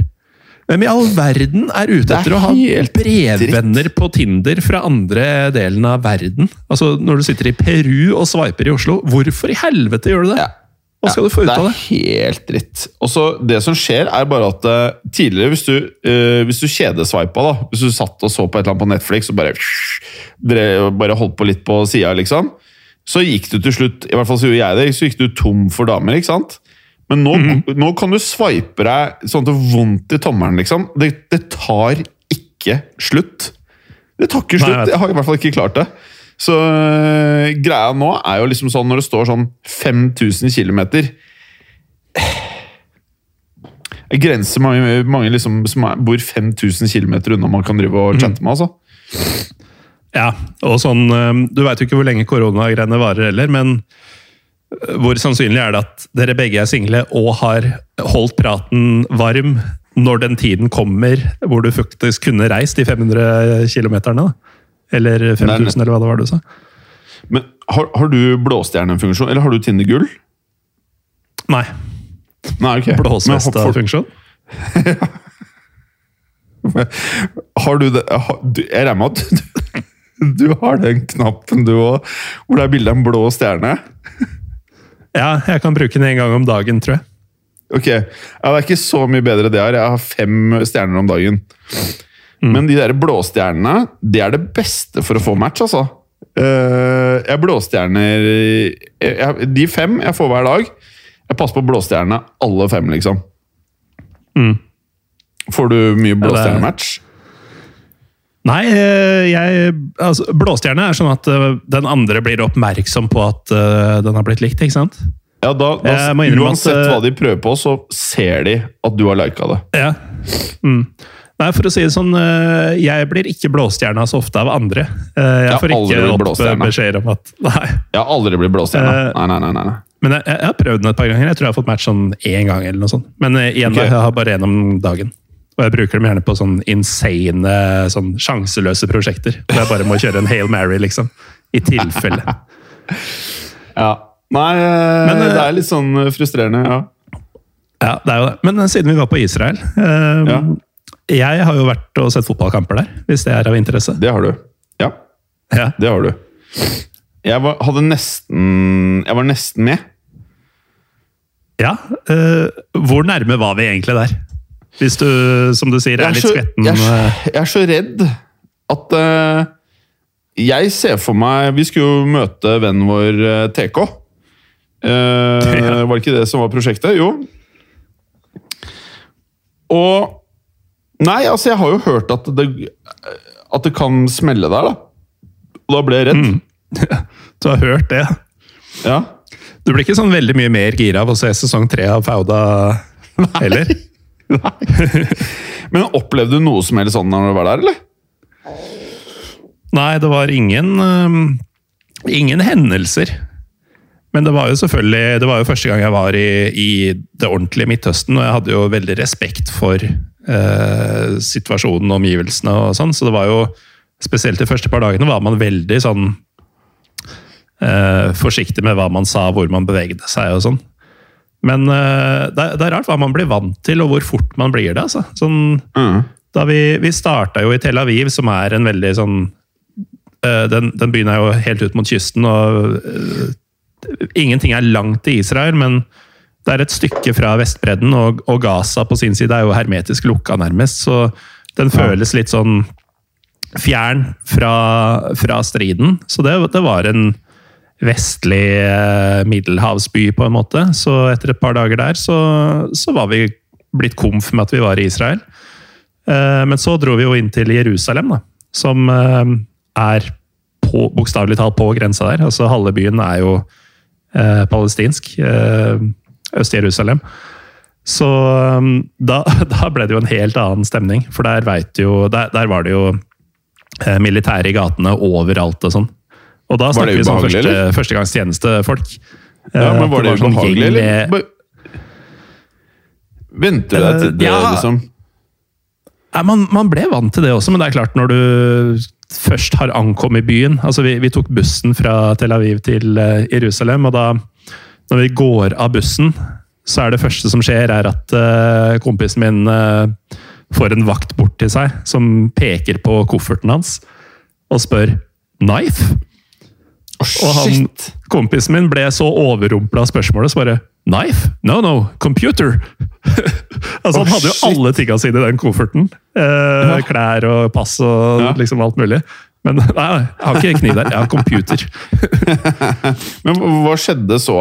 Hvem i all verden er ute er etter å ha brevvenner på Tinder fra andre delen av verden? Altså, Når du sitter i Peru og swiper i Oslo, hvorfor i helvete gjør du det? Hva skal du få ut av det? Det er helt dritt. Og så Det som skjer, er bare at eh, tidligere, hvis du, uh, hvis du kjedesveipa, da Hvis du satt og så på et eller annet på Netflix og bare, drev, bare holdt på litt på sida, liksom, så gikk du til slutt I hvert fall så gjorde jeg det, så gikk du tom for damer, ikke sant? Men nå, Mhm. nå kan du swipe deg sånn at det er vondt i tommelen, liksom. Det, det tar ikke slutt. Det tar ikke Nei, jeg slutt. Jeg har i hvert fall ikke klart det. Så øh, greia nå er jo liksom sånn når det står sånn 5000 km Jeg grenser mange, mange liksom som er, bor 5000 km unna man kan drive Mhm. og chatte med. altså. Ja, og sånn eh, Du veit jo ikke hvor lenge koronagreiene varer heller, men hvor sannsynlig er det at dere begge er single og har holdt praten varm når den tiden kommer hvor du faktisk kunne reist de 500 km? Eller 5000, eller hva det var du sa? Men har, har du blåstjernefunksjon, eller har du Tinder gull? Nei. Nei, okay. Blåsvestefunksjon? *laughs* har- du det har, du, Jeg regner med at du, *laughs* du har den knappen du òg, hvor det er bilde av en blå stjerne? Ja, jeg kan bruke den en gang om dagen, tror jeg. Ok, ja, Det er ikke så mye bedre det her. Jeg har fem stjerner om dagen. Mm. Men de der blåstjernene, det er det beste for å få match, altså. Jeg jeg blåstjerner jeg, jeg, De fem jeg får hver dag, jeg passer på blåstjernene alle fem, liksom. Mm. Får du mye blåstjernematch? Nei, eh, jeg altså, Blåstjerne er sånn at eh, den andre blir oppmerksom på at eh, den har blitt likt, ikke sant? Ja, da, da Uansett at, hva de prøver på, så ser de at du har lika det. Ja. Mm. Nei, for å si det sånn, jeg blir ikke blåstjerna så ofte av andre. Jeg Jeg får aldri ikke opp beskjeder om at *laughs* Nei. Jeg har aldri blitt blåstjerne. Eh, Nei, nei, nei, nei. Men jeg, jeg har prøvd den et par ganger. Jeg tror jeg har fått match sånn én gang. eller noe sånt. Men igjen, okay. jeg har bare én om dagen. Og jeg bruker dem gjerne på sånn insane, sånn sjanseløse prosjekter. Hvor jeg bare må kjøre en Hail Mary, liksom. I tilfelle. *laughs* Ja. Nei, eh, Men, eh, det er litt sånn eh, frustrerende, ja. Ja, det er jo det. Men eh, siden vi var på Israel eh, Ja. Jeg har jo vært og sett fotballkamper der, hvis det er av interesse. Det har du. Ja, Ja. det har du. Jeg var, hadde nesten Jeg var nesten med. Ja, eh, Hvor nærme var vi egentlig der? Hvis du, som du sier, er er litt skvetten jeg så- eh, jeg er så redd at uh, Jeg ser for meg Vi skulle jo møte vennen vår uh, TK. Uh, Ja. Var det ikke det som var prosjektet? Jo. Og Nei, altså, jeg har jo hørt at det, at det kan smelle der, da. Og da ble jeg redd. Mm. *laughs* Du har hørt det? Ja. Du blir ikke sånn veldig mye mer gira av å se sesong tre av Fauda *laughs* heller? *laughs* Men opplevde du noe som helst sånn når du var der, eller? Nei, det var ingen um, Ingen hendelser. Men det var jo selvfølgelig Det var jo første gang jeg var i, i det ordentlige Midtøsten, og jeg hadde jo veldig respekt for uh, situasjonen og omgivelsene og sånn, så det var jo Spesielt de første par dagene var man veldig sånn uh, forsiktig med hva man sa, hvor man bevegde seg og sånn. Men uh, det, er- det er rart hva man blir vant til, og hvor fort man blir det. altså. Sånn, Mm. da vi, vi starta jo i Tel Aviv, som er en veldig sånn uh, den, den byen er jo helt ut mot kysten, og uh, ingenting er langt til Israel, men det er et stykke fra Vestbredden, og, og Gaza på sin side er jo hermetisk lukka, nærmest. Så den føles litt sånn fjern fra, fra striden. Så det, det var en vestlig eh, middelhavsby, på en måte. Så etter et par dager der, så, så var vi blitt komf med at vi var i Israel. Eh, Men så dro vi jo inn til Jerusalem, da, som eh, er på- bokstavelig talt på grensa der. Altså Halve byen er jo palestinsk. Øst-Jerusalem. Så da, *laughs* da ble det jo en helt annen stemning, for der, du jo, der, der var det jo militære i gatene overalt og sånn. Og da snakker vi som første, førstegangstjenestefolk. Ja, men var det, det var sånn eller? Med... Venter du deg til det, ja, liksom? Nei, man, man, ble vant til det også, men det er klart, når du først har ankommet byen altså vi, vi tok bussen fra Tel Aviv til uh, Jerusalem, og da når vi går av bussen, så er det første som skjer, er at uh, kompisen min uh, får en vakt bort til seg som peker på kofferten hans og spør 'knife'? Og han, kompisen min ble så overrumpla av spørsmålet, så bare Knife? No, no, computer! *laughs* altså, oh, Han hadde jo shit. alle tinga sine i den kofferten. Eh, ja. Klær og pass og ja. liksom alt mulig. Men *laughs* nei, jeg har ikke kniv der. Jeg har computer. *laughs* Men hva skjedde så?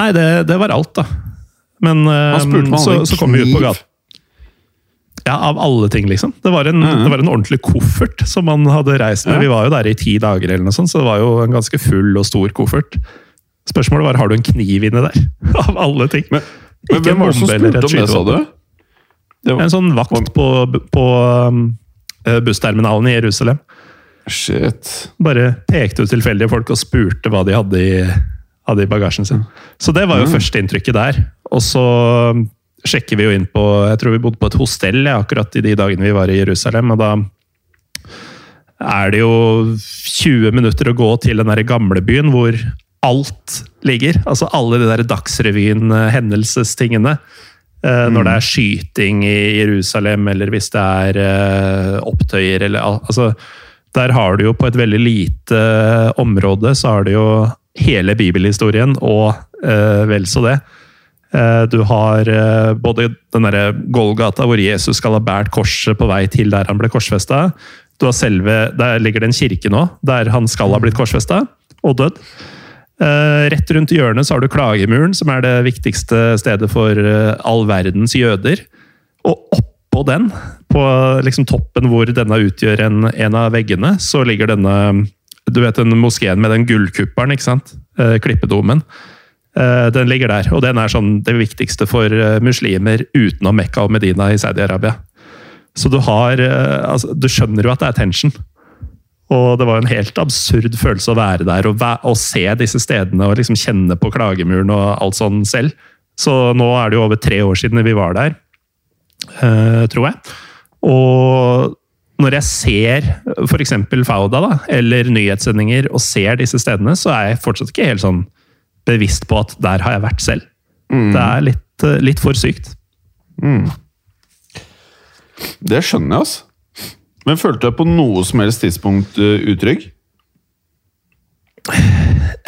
Nei, det, det var alt, da. Men eh, så, så kom vi ut på gata. Ja, av alle ting, liksom. Det var, en, mm det var, en, ordentlig koffert som man hadde reist med. Ja. Vi var jo der i ti dager, eller noe sånt, så det var jo en ganske full og stor koffert. Spørsmålet var har du en kniv inni der. *laughs* av alle ting. Men, men hvem var det som spurte om det, sa du? Det var... En sånn vakt på, på um, bussterminalen i Jerusalem. Shit. Bare pekte ut tilfeldige folk og spurte hva de hadde i, hadde i bagasjen sin. Så det var jo mm. førsteinntrykket der. Og så sjekker vi jo inn på Jeg tror vi bodde på et hostell ja, akkurat i de dagene vi var i Jerusalem. og da er det jo 20 minutter å gå til den der gamlebyen hvor alt ligger. Altså alle de der Dagsrevyen-hendelsestingene. Eh, mm. Når det er skyting i Jerusalem, eller hvis det er uh, opptøyer eller altså, Der har du jo på et veldig lite område så har du jo hele bibelhistorien og uh, vel så det. Eh, du har eh, både den derre Golgata, hvor Jesus skal ha båret korset på vei til der han ble korsfesta. Der ligger det en kirke nå, der han skal ha blitt korsfesta og dødd. Eh, rett rundt hjørnet så har du Klagemuren, som er det viktigste stedet for all verdens jøder. Og oppå den, på liksom toppen hvor denne utgjør en, en, av veggene, så ligger denne Du vet den moskeen med den gullkuppelen, ikke sant? Klippedomen. Eh, den ligger der, og den er sånn det viktigste for eh, muslimer utenom Mekka og Medina i Saudi-Arabia. Så du har eh, altså, Du skjønner jo at det er tension. Og det var en helt absurd følelse å være der og, og se disse stedene og liksom kjenne på klagemuren og alt sånn selv. Så nå er det jo over tre år siden vi var der, tror jeg. Og når jeg ser f.eks. Fauda da, eller nyhetssendinger og ser disse stedene, så er jeg fortsatt ikke helt sånn bevisst på at der har jeg vært selv. Mm. Det er litt, eh, litt for sykt. Mm. Det skjønner jeg, altså. Men følte du på noe som helst tidspunkt uh, utrygg?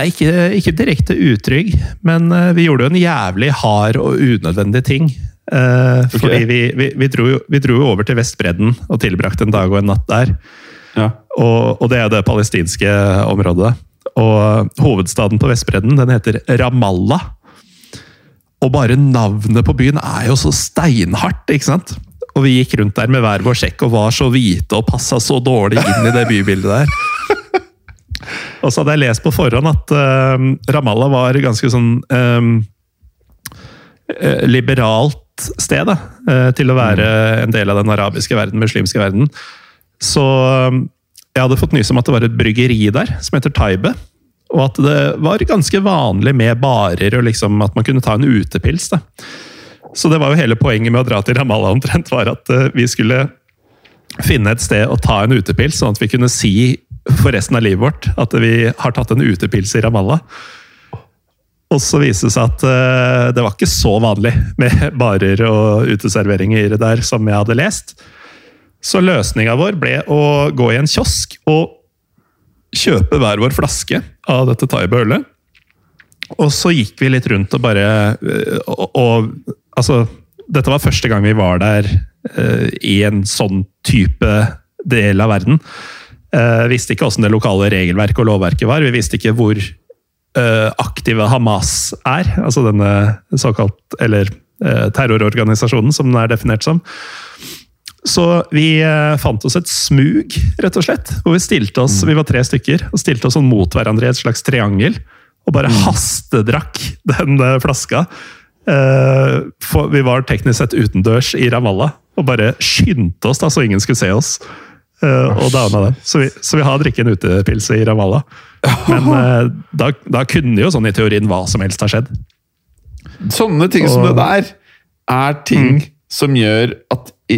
Ikke, ikke direkte utrygg, men vi gjorde jo en jævlig hard og unødvendig ting. Uh, okay. Fordi vi, vi, vi, dro jo, vi, dro jo, over til Vestbredden og tilbrakte en dag og en natt der. Ja. Og, og, det er det palestinske området. Og hovedstaden på Vestbredden den heter Ramallah. Og bare navnet på byen er jo så steinhardt, ikke sant? Og vi gikk rundt der med hver vår sjekk og var så hvite og passa så dårlig inn i det bybildet der. Og så hadde jeg lest på forhånd at uh, Ramallah var ganske sånn um, liberalt sted da, uh, til å være en del av den arabiske verden, muslimske verden. Så um, jeg hadde fått nys om at det var et bryggeri der som heter Taibe. Og at det var ganske vanlig med barer og liksom at man kunne ta en utepils. Da. Så det var jo hele poenget med å dra til Ramallah omtrent, var at eh, vi skulle finne et sted å ta en utepils, sånn at vi kunne si for resten av livet vårt at vi har tatt en utepils i Ramallah. Og så viste det seg at uh, det var ikke så vanlig med barer og uteserveringer der som jeg hadde lest. Så løsninga vår ble å gå i en kiosk og kjøpe hver vår flaske av dette Taiba-ølet. Og så gikk vi litt rundt og bare eh, og, og, Altså, dette var første gang vi var der uh, i en sånn type del av verden. Uh, visste ikke åssen det lokale regelverket og lovverket var. Vi visste ikke hvor uh, aktive Hamas er. Altså denne såkalt Eller terrororganisasjonen, som den er definert som. Så vi eh, fant oss et smug, rett og slett. Hvor vi stilte oss, mm. vi var tre stykker, og stilte oss sånn mot hverandre i et slags triangel. Og bare mm. hastedrakk den uh, flaska. For, vi var teknisk sett utendørs i Ramallah. Og bare skyndte oss da, så ingen skulle se oss. Og downa den. Så vi, så vi har drikket en utepils i Ramallah. Men *laughs* da, da, kunne jo sånn i teorien hva som helst ha skjedd. Sånne ting og, som det der er ting mm. som gjør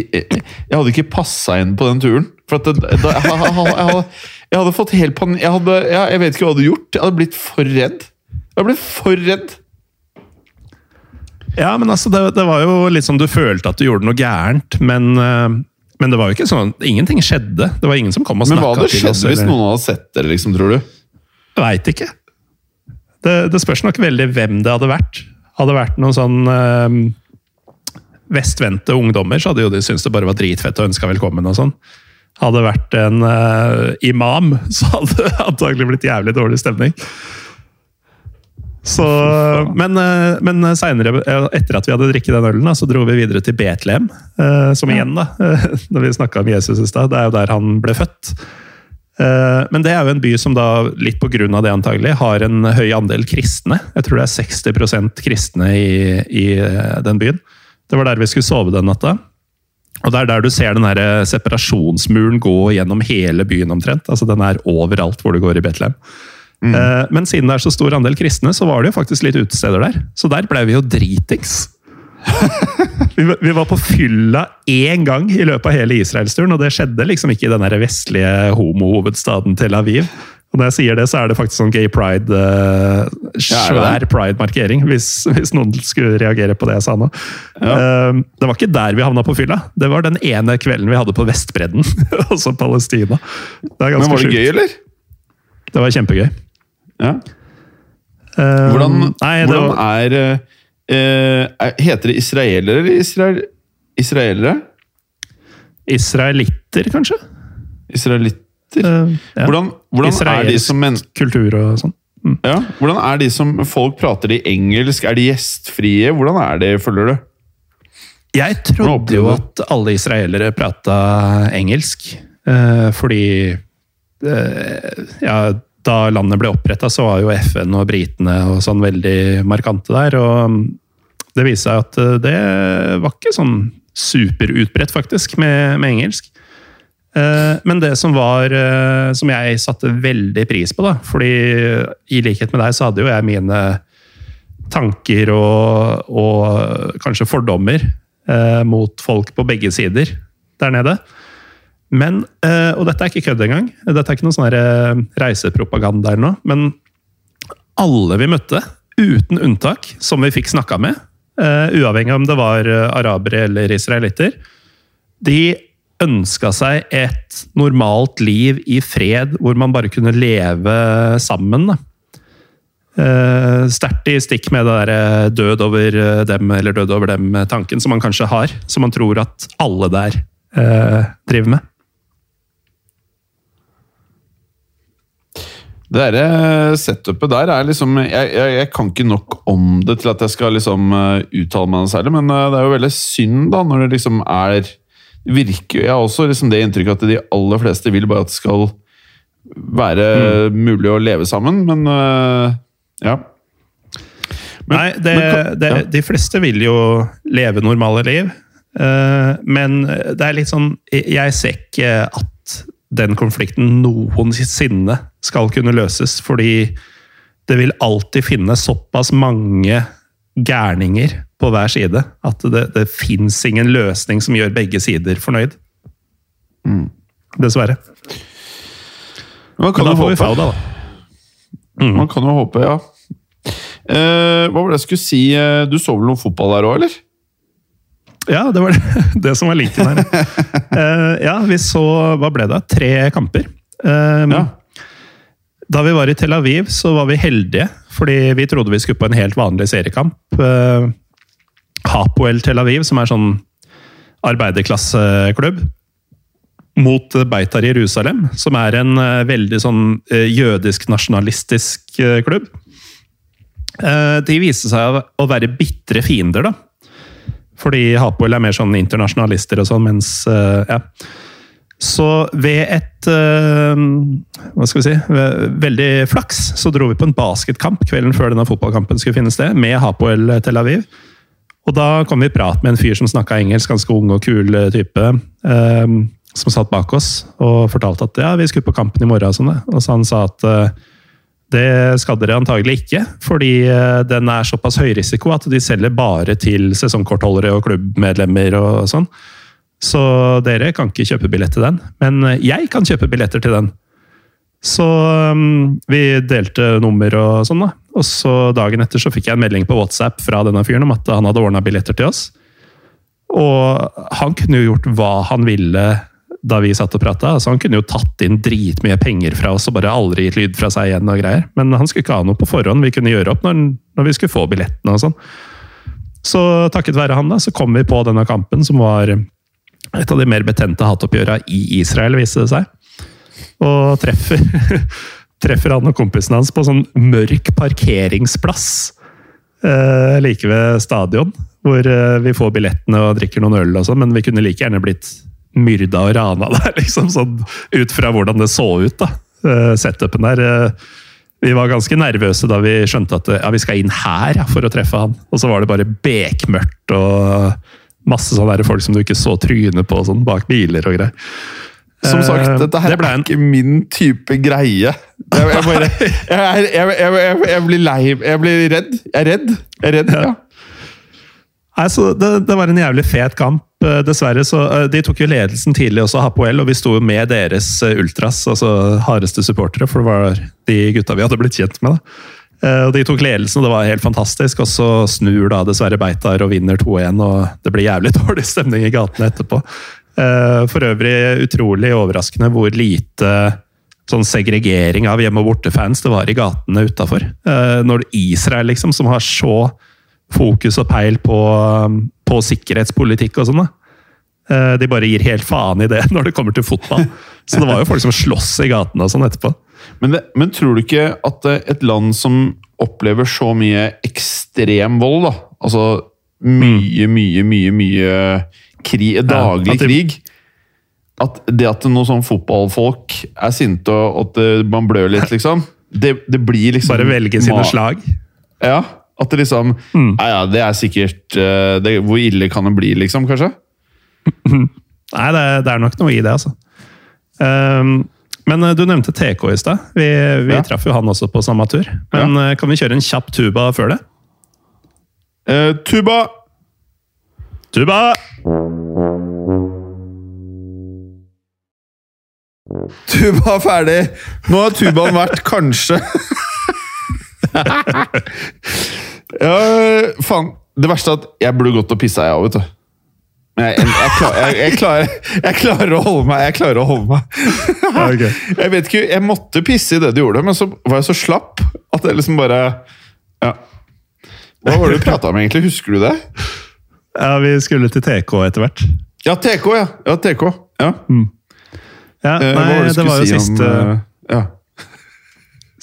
jeg, hadde ikke passa inn på den turen. For det, da, jeg, jeg, hadde, jeg, hadde, fått helt panikk jeg, hadde, jeg vet ikke hva jeg hadde gjort. Jeg hadde blitt for redd. Jeg hadde blitt for redd. Ja, men altså, det, det, var jo litt sånn du følte at du gjorde noe gærent, men, uh, men det var jo ikke sånn Ingenting skjedde. Det var ingen som kom og snakka til oss. Men hva hadde skjedd hvis noen hadde sett dere, liksom, tror du? Veit ikke. Det, det, spørs nok veldig hvem det hadde vært. Hadde vært noen sånn uh, vestvendte ungdommer, så hadde jo de syntes det bare var dritfett og ønska velkommen og sånn. Hadde det vært en uh, imam, *laughs* så hadde det antagelig blitt jævlig dårlig stemning. Så, men eh, men seinere, etter at vi hadde drikket den ølen, så dro vi videre til Betlehem. Uh, som igjen, da, *laughs* når vi snakka om Jesus i stad, det er jo der han ble født. Eh, men det er jo en by som da, litt på grunn av det antagelig, har en høy andel kristne. Jeg tror det er 60% kristne i, i den byen. Det var der vi skulle sove den natta. Og det er der du ser den her separasjonsmuren gå gjennom hele byen omtrent. Altså Den er overalt hvor du går i Betlehem. Mm. Eh, men siden det er så stor andel kristne, så var det jo faktisk litt utesteder der. Så der ble vi jo dritings. *laughs* vi var på fylla én gang i løpet av hele israelsturen, og det skjedde liksom ikke i den vestlige homohovedstaden Tel Aviv. Og når jeg sier det, så er det faktisk sånn gay pride uh, Svær pride-markering, hvis, hvis, noen skulle reagere på det jeg sa nå. Ja. Uh, det var ikke der vi havna på fylla. Det var den ene kvelden vi hadde på Vestbredden, *laughs* altså Palestina. Men var det gøy, eller? Det var kjempegøy. Ja. Uh, hvordan, nei, hvordan var... er Heter det israelere eller israel, israelere? Israelitter, kanskje? Israelitter? Uh, ja. Hvordan, hvordan er de som men... kultur og sånn. Mm. Ja, hvordan er de som folk prater i engelsk? Er de gjestfrie? Hvordan er det, føler du? Jeg trodde jo at alle israelere prata engelsk. fordi ja, da landet ble oppretta, så var jo FN og britene og sånn veldig markante der. Og det viser seg at eh, det var ikke sånn superutbredt, faktisk, med, med engelsk. Eh, men det som var eh, Som jeg satte veldig pris på, da fordi i likhet med deg så hadde jo jeg mine tanker og, og kanskje fordommer mot folk på begge sider der nede. Men, eh, og dette er ikke kødd engang, dette er ikke noe sånn eh, reisepropaganda eller noe, men alle vi møtte, uten unntak, som vi fikk snakka med, eh, uavhengig om det var arabere eller israelitter, de ønska seg et normalt liv i fred, hvor man bare kunne leve sammen. Sterkt i stikk med det der død over dem eller død over dem-tanken som man kanskje har, som man tror at alle der driver med. Det derre setupet der er liksom jeg, jeg, jeg, kan ikke nok om det til at jeg skal liksom uh, uttale meg noe særlig, men uh, det er jo veldig synd da, når det liksom er virker, Jeg har også liksom det inntrykket at de aller fleste vil bare at det skal være mm. mulig å leve sammen, men uh, ja. Men, Nei, det, men, det, ja. de fleste vil jo leve normale liv. men det er litt sånn Jeg ser ikke at den konflikten noensinne skal kunne løses. Fordi det vil alltid finnes såpass mange gærninger på hver side at det, det fins ingen løsning som gjør begge sider fornøyd. Mm. Dessverre. Men da får vi Fauda, da. Mm. Man kan jo håpe, ja. Eh, hva var det jeg skulle si? Eh, du så vel noe fotball der òg, eller? Ja, det var det, *laughs* det som var linken her. eh, ja, vi så Hva ble det? Tre kamper. Um, ja. Da vi var i Tel Aviv, så var vi heldige, fordi vi trodde vi skulle på en helt vanlig seriekamp. Hapoel Tel Aviv, som er sånn arbeiderklasseklubb, mot Beitar Jerusalem, som er en uh, veldig sånn jødisk nasjonalistisk klubb. De viste seg å være bitre fiender, da. Fordi Hapoel er mer sånn internasjonalister og sånn, mens ja. Så ved et Hva skal vi si Veldig flaks så dro vi på en basketkamp kvelden før denne fotballkampen skulle finne sted, med Hapoel Tel Aviv. Og da kom vi i prat med en fyr som snakka engelsk, ganske ung og kul type. Uh, som satt bak oss og fortalte at ja, vi skulle på kampen i morgen. Og, sånn, og så han sa at det skal dere antagelig ikke, fordi den er såpass høy risiko at de selger bare til sesongkortholdere og klubbmedlemmer og sånn. Så dere kan ikke kjøpe billett til den. Men jeg kan kjøpe billetter til den. Så um, vi delte nummer og sånn, da. Og så dagen etter så fikk jeg en melding på WhatsApp fra denne fyren om at han hadde ordna billetter til oss. Og han kunne jo gjort hva han ville da vi satt og prata. Altså, han kunne jo tatt inn dritmye penger fra oss og bare aldri gitt lyd fra seg igjen. og greier. Men han skulle ikke ha noe på forhånd. Vi kunne gjøre opp når, når vi skulle få billettene og sånn. Så takket være han da, så kom vi på denne kampen, som var et av de mer betente hatoppgjøra i Israel, viste det seg og treffer, *laughs* treffer han og kompisen hans på sånn mørk parkeringsplass eh, like ved stadion. Hvor eh, vi får billettene og drikker noen øl, og sånn, men vi kunne like gjerne blitt myrda og rana *laughs* der, liksom, sånn, ut fra hvordan det så ut. da, eh, Setupen der. Eh, vi var ganske nervøse da vi skjønte at ja, vi skal inn her ja, for å treffe han. Og så var det bare bekmørkt og masse sånne folk som du ikke så trynet på sånn, bak biler og greier. Som sagt, eh, dette her det er ikke min type greie. Jeg, jeg, bare, *laughs* jeg, jeg, blir lei Jeg blir redd. Jeg er redd. Jeg er redd, ja. Nei, det, det, var en jævlig fet kamp. Eh, dessverre så eh, De tok jo ledelsen tidlig også, Hapoel, og vi sto med deres ultras, altså hardeste supportere, for det var de gutta vi hadde blitt kjent med. da. Og De tok ledelsen, og det var helt fantastisk. Og så snur da dessverre Beitar og vinner 2-1, og det blir jævlig *laughs* dårlig stemning i gatene etterpå. Eh, for øvrig utrolig overraskende hvor lite sånn segregering av hjemme- og bortefans det var i gatene utafor. Eh, når Israel, liksom, som har så fokus og peil på, på sikkerhetspolitikk og sånn, eh, de bare gir helt faen i det *laughs* når det kommer til fotball. Så det var jo folk som sloss i gatene og sånn etterpå. Men, det, men, tror du ikke at et land som opplever så mye ekstrem vold, da Altså mye, mye, mye, mye krig, daglig krig. At det at noen sånn fotballfolk er sinte og at man blør litt, liksom Det, det blir liksom Bare velge sine slag? Ja. At det liksom mm. ja, ja, det er sikkert uh, det, Hvor ille kan det bli, liksom, kanskje? *laughs* Nei, det, det, er nok noe i det, altså. Um, men uh, du nevnte TK i stad. Vi, vi ja. traff jo han også på samme tur. Men ja. uh, kan vi kjøre en kjapp tuba før det? tuba! Tuba! Tuba er ferdig! Nå har tubaen vært kanskje Ja, faen. Det verste er at jeg burde gått og pissa, jeg òg, vet du. Jeg, jeg, jeg, klar, klarer, jeg, klarer, å holde meg. Jeg klarer å holde meg. Okay. Jeg vet ikke, jeg måtte pisse i det du gjorde, men så var jeg så slapp at jeg liksom bare Ja. Hva var det du prata om, egentlig? Husker du det? Ja, Vi skulle til TK etter hvert. Ja, TK, ja. ja, TK. ja. Mm. Ja, eh, nei, det, det var jo si siste om, uh, ja.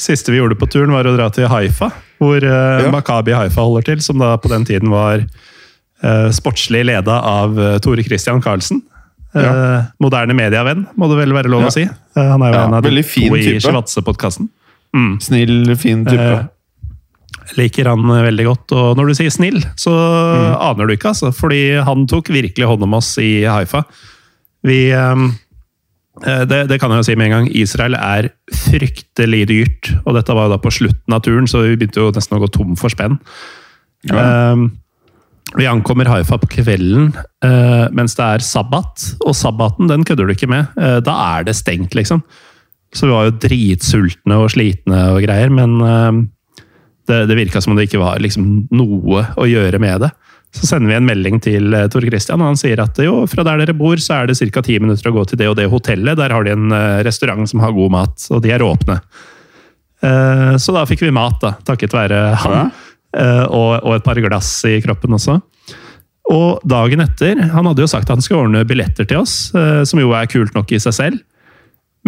Siste vi gjorde på turen, var å dra til Haifa, hvor uh, ja. Makabi Haifa holder til. Som da på den tiden var uh, sportslig leda av Tore Christian Karlsen. Ja. moderne medievenn, må det vel være lov å si. han er jo en av de to i Shivatse-podkasten. Mm. Snill, fin type. liker han veldig godt. Og når du sier snill, så mm. aner du ikke, altså. Fordi han tok virkelig hånd om oss i Haifa. Vi Eh, det, det, kan jeg jo si med en gang. Israel er fryktelig dyrt. Og dette var jo da på slutten av turen, så vi begynte jo nesten å gå tom for spenn. Ja. Um, vi ankommer Haifa på kvelden uh, mens det er sabbat, og sabbaten den kødder du ikke med. Uh, da er det stengt, liksom. Så vi var jo dritsultne og slitne og greier, men uh, det, det virka som om det ikke var liksom, noe å gjøre med det. Så sender vi en melding til eh, Tor Christian, og han sier at jo, fra der dere bor, så er det ca. ti minutter å gå til det og det hotellet. Der har de en eh, restaurant som har god mat, og de er åpne. Eh, så da fikk vi mat, da, takket være han. Og, et par glass i kroppen også. Og dagen etter Han hadde jo sagt at han skulle ordne billetter til oss, som jo er kult nok i seg selv.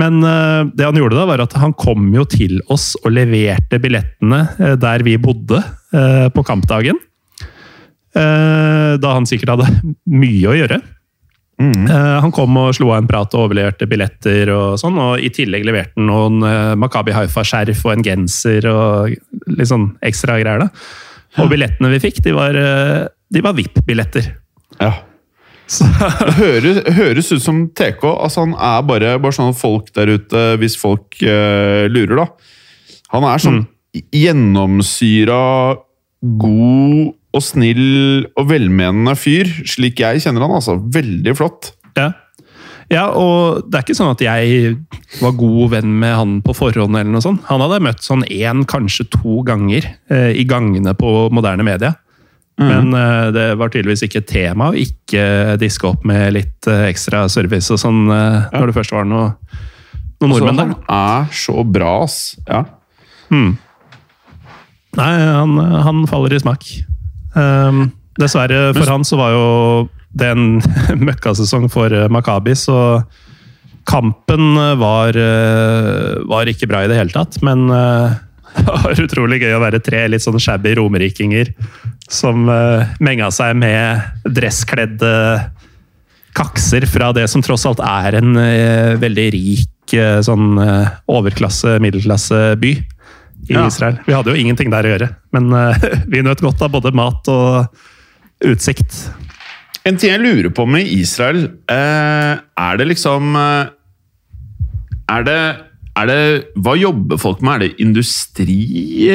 Men det han gjorde da, var at han kom jo til oss og leverte billettene der vi bodde på kampdagen. Eh, da han sikkert hadde *laughs* mye å gjøre. Mm. Eh, han kom og slo av en prat og overleverte billetter, og sånn, og i tillegg leverte han noen eh, Makabi Haifa-skjerf og en genser og litt sånn ekstra greier. da. Og billettene vi fikk, de var, de var VIP-billetter. Ja. *laughs* Det høres, høres ut som TK. Altså, han er bare, bare sånn folk der ute, hvis folk uh, lurer, da. Han er sånn gjennomsyra, god og snill og velmenende fyr, slik jeg kjenner han. altså. Veldig flott. ja. ja, og det er ikke sånn at jeg var god venn med han på forhånd. eller noe sånt. Han hadde møtt sånn én, kanskje to ganger eh, i gangene på moderne media. Men eh, det var tydeligvis ikke tema å ikke diske opp med litt eh, ekstra service og sånn eh, når det først var noe, noen nordmenn nordmenn han er så bra, ass. Ja. Nei, han, han faller i smak. Um, dessverre for han så var jo det en *laughs* møkkasesong for eh, Makabi, så kampen var, eh, var ikke bra i det hele tatt. Men eh, *laughs* det var utrolig gøy å være tre litt sånn shabby romerikinger som menga seg med dresskledde kakser fra det som tross alt er en eh, veldig rik eh, sånn eh, overklasse, middelklasse by i Ja. Israel. Vi hadde jo ingenting der å gjøre, men uh, *laughs* vi nøt godt av både mat og utsikt. En ting jeg lurer på med Israel, uh, er det liksom uh, Er det er det, hva jobber folk med? Er det industri,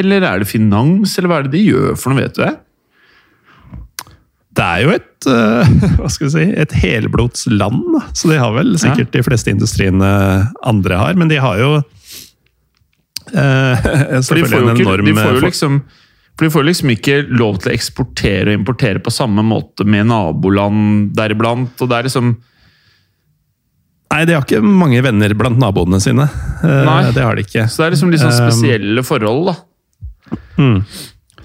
eller er det finans, eller hva er det de gjør for noe, vet du det? Det er jo et, *laughs* hva skal vi si, et helblods land, så de har vel sikkert de fleste industriene andre har, men de har jo For de får jo, ikke, de får jo liksom for de får liksom ikke lov til å eksportere og importere på samme måte med naboland deriblant. og det er liksom Nei, de har ikke mange venner blant naboene sine. Eh, Nei. Det har de ikke. Så det er liksom litt sånn Um, spesielle forhold, da. Mm.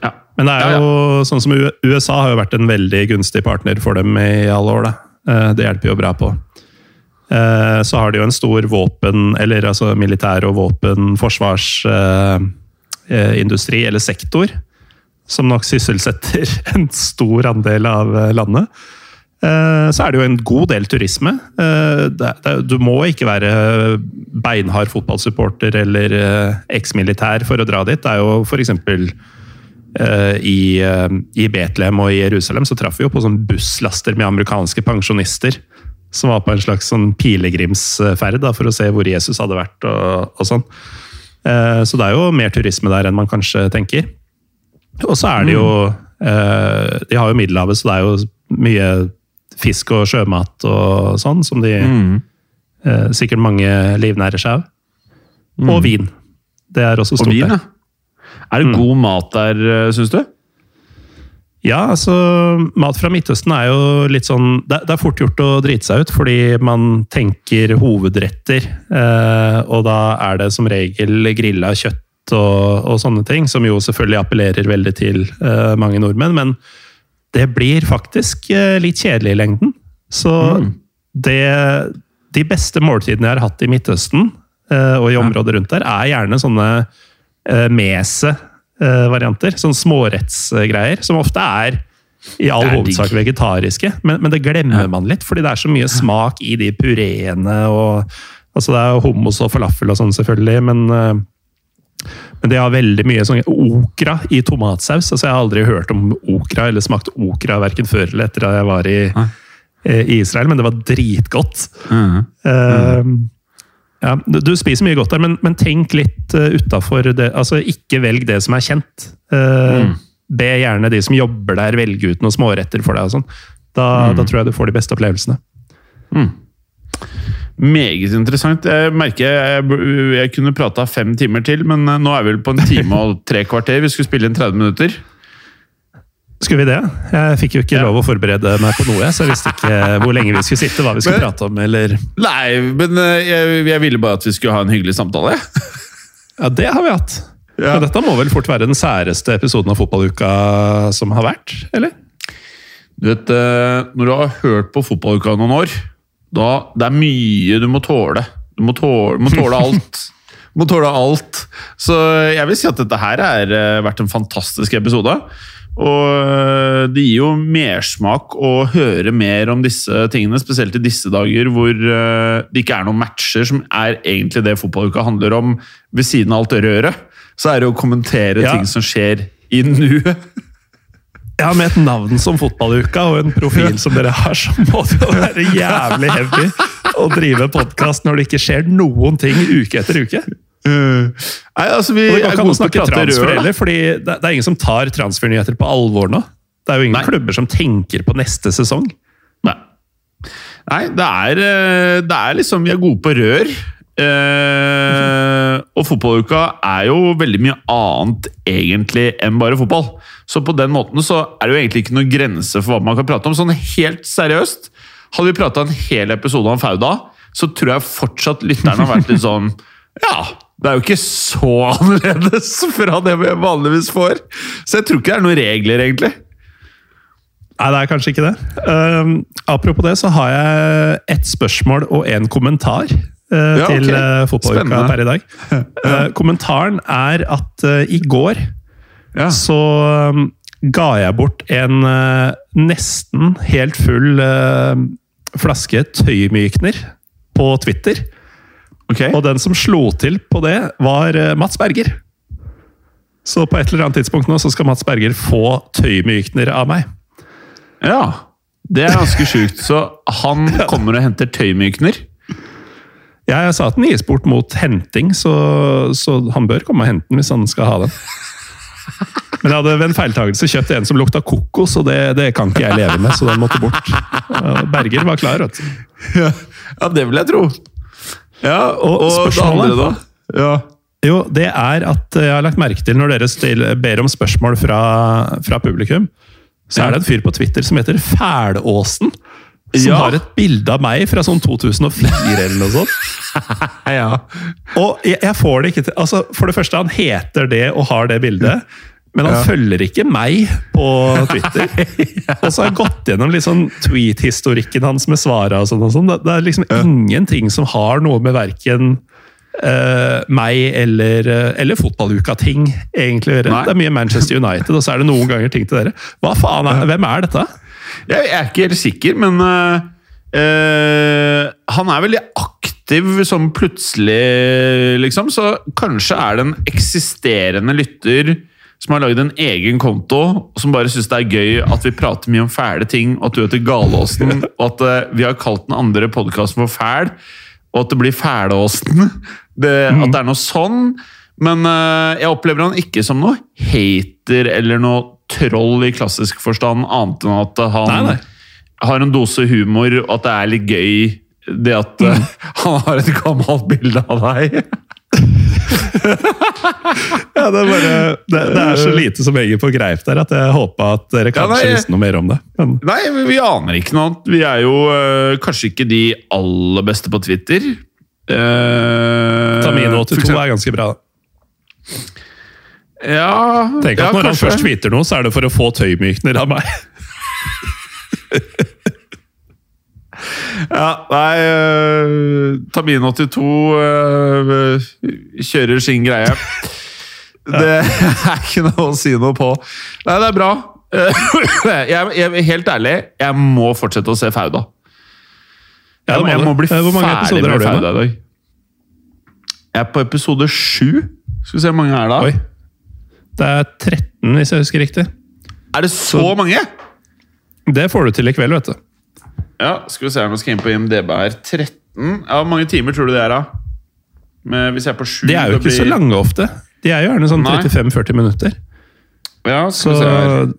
Ja. Men det er Ja, jo sånn som USA har jo vært en veldig gunstig partner for dem i alle år. da. Eh, Det hjelper jo bra på. Eh, Så har de jo en stor våpen, eller altså militær- og våpen-forsvarsindustri, eller sektor, som nok sysselsetter *laughs* en stor andel av eh, landet. Eh, Så er det jo en god del turisme. Eh, Du må ikke være beinhard fotballsupporter eller eh, eksmilitær for å dra dit. Det er jo f.eks. Eh, I, eh, I Betlehem og i Jerusalem så traff vi jo på sånn busslaster med amerikanske pensjonister. Som var på en slags sånn pilegrimsferd da, for å se hvor Jesus hadde vært. og, og sånn. Eh, Så det er jo mer turisme der enn man kanskje tenker. Og så er det jo eh, De har jo Middelhavet, så det er jo mye fisk og sjømat og sånn, som de eh, sikkert mange livnærer seg av. Og vin. Det er også stort Og vin, der. ja. Er det god mat der, syns du? Ja, altså Mat fra Midtøsten er jo litt sånn Det, det er fort gjort å drite seg ut, fordi man tenker hovedretter. Eh, og da er det som regel grilla kjøtt og, og sånne ting, som jo selvfølgelig appellerer veldig til eh, mange nordmenn. Men det blir faktisk eh, litt kjedelig i lengden. Så det, de beste måltidene jeg har hatt i Midtøsten, eh, og i området rundt der, er gjerne sånne eh, mese-varianter. Sånn smårettsgreier, som ofte er i all hovedsak digg. vegetariske. Men, men det glemmer man litt, fordi det er så mye smak i de pureene. og altså Det er hummus og falafel og sånn, selvfølgelig, men eh, men de har veldig mye sånn okra i tomatsaus. altså Jeg har aldri hørt om okra eller smakt okra verken før eller etter at jeg var i, eh, i Israel, men det var dritgodt. Eh, ja, du, spiser mye godt der, men, men tenk litt uh, utafor det. altså Ikke velg det som er kjent. Eh, Be gjerne de som jobber der, velge ut noen småretter for deg. og sånn. Da, da tror jeg du får de beste opplevelsene. Meget interessant. Jeg merker jeg, jeg kunne prata fem timer til, men eh, nå er vi vel på en time og tre kvarter. Vi skulle spille inn 30 minutter. Skulle vi det? Jeg fikk jo ikke lov å forberede meg på noe, så jeg visste ikke hvor lenge vi skulle sitte, hva vi skulle Men- prate om, eller Nei, men eh, jeg, jeg ville bare at vi skulle ha en hyggelig samtale. *laughs* Ja, det har vi hatt. Ja. Men dette må vel fort være den særeste episoden av fotballuka som har vært, eller? Du vet, eh, Når du har hørt på fotballuka noen år, da det er mye du må tåle. Du må tåle, må tåle alt. *laughs* må tåle alt. Så jeg vil si at dette her har eh, vært en fantastisk episode. Og eh, det gir jo mersmak å høre mer om disse tingene, spesielt i disse dager hvor eh, det ikke er noen matcher, som er egentlig det fotballuka handler om, ved siden av alt røret. Så er det å kommentere Ja. ting som skjer i nuet. Ja, Med et navn som Fotballuka og en profil som dere har, så må det jo være jævlig heavy å drive podkast når det ikke skjer noen ting uke etter uke. Uh, nei, altså vi er gode på å snakke prate rør. da. fordi det, det er ingen som tar transfernyheter på alvor nå. Det er jo ingen Nei. klubber som tenker på neste sesong. Nei. Nei, det er, eh, det er liksom Vi er gode på rør. Eh, og fotballuka er jo veldig mye annet egentlig enn bare fotball. Så på den måten så er det jo egentlig ikke noen grense for hva man kan prate om. Sånn helt seriøst, hadde vi prata en hel episode om Fauda, så tror jeg fortsatt lytterne har vært litt sånn *laughs* Ja, det er jo ikke så *laughs* annerledes fra det vi vanligvis får. Så jeg tror ikke det er noen regler, egentlig. Nei, det er kanskje ikke det. Uh, apropos det, så har jeg ett spørsmål og en kommentar uh, Ja, til ok. uh, fotballuka per i dag. *laughs* Uh, kommentaren er at i går Ja. så um, ga jeg bort en nesten helt full flaske tøymykner på Twitter. Ok. Og den som slo til på det, var uh, Mats Berger. Så på et eller annet tidspunkt nå så skal Mats Berger få tøymykner av meg. Ja, det er ganske sjukt. Så han *laughs* kommer og henter tøymykner? Ja, jeg sa at den gis bort mot henting, så, så han bør komme og hente den hvis han skal ha den. Men jeg hadde ved en feiltagelse kjøpt en som lukta kokos, og det, det kan ikke jeg leve med, så den måtte bort. Berger var klar, vet du. Ja, ja det vil jeg tro. Ja, Og og, det andre, da? Ja. Jo, det er at jeg har lagt merke til når dere still, ber om spørsmål fra, fra publikum, så er det en fyr på Twitter som heter Fælåsen. Som Ja. har et bilde av meg fra sånn 2004 eller noe sånt. *laughs* ja. Og jeg, jeg får det ikke til altså, For det første, han heter det og har det bildet. Men han Ja. følger ikke meg på *laughs* Twitter. Og så har jeg gått gjennom liksom tweet-historikken hans med svara og sånn. og sånn. Det, er liksom ingenting som har noe med verken uh, meg eller, eh, eller fotballuka-ting egentlig å gjøre. Det er mye Manchester United, og så er det noen ganger ting til dere. Hva faen er, Hvem er dette? Jeg, er ikke helt sikker, men uh, Han er veldig aktiv som plutselig, liksom. Så kanskje er det en eksisterende lytter som har lagd en egen konto, som bare syns det er gøy at vi prater mye om fæle ting, og at du heter Galåsen, og at øh, vi har kalt den andre podkasten for Fæl, og at det blir Fæleåsen. *laughs* Det, At det er noe sånn. Men uh, jeg opplever han ikke som noe hater eller noe troll i klassisk forstand, annet enn at han Nei, nei. har en dose humor, og at det er litt gøy det at Mm. øh, *laughs* han har et gammelt bilde av deg. *laughs* *laughs* Ja, det, er bare, det, det er så lite som henger på greip der at jeg håpa at dere Ja, kanskje nei, visste noe mer om det. Men Nei, vi aner ikke noe annet. Vi er jo øh, kanskje ikke de aller beste på Twitter. Uh, Tamino82 er ganske bra. da. Ja, Tenk at ja, Når han først tweeter noe, så er det for å få tøymykner av meg. *laughs* Ja, nei øh, Tamin82 øh, kjører sin greie. Det *laughs* er ikke noe å si noe på. Nei, det er bra. *laughs* Jeg, jeg, helt ærlig, jeg må fortsette å se Fauda. Jeg, det jeg må bli Eh, ferdig med Fauda i dag. Jeg er på episode sju. Skal vi se hvor mange er det da? Oi. Det er 13, hvis jeg husker riktig. Er det så mange?! Det får du til i kveld, vet du. Ja, skal vi se om jeg skal inn på IMDb her. 13? Ja, Hvor mange timer tror du det er, da? Men hvis jeg er på 7 De er jo ikke ikke så lange ofte. De er jo gjerne sånn 35-40 minutter. Ja, Så,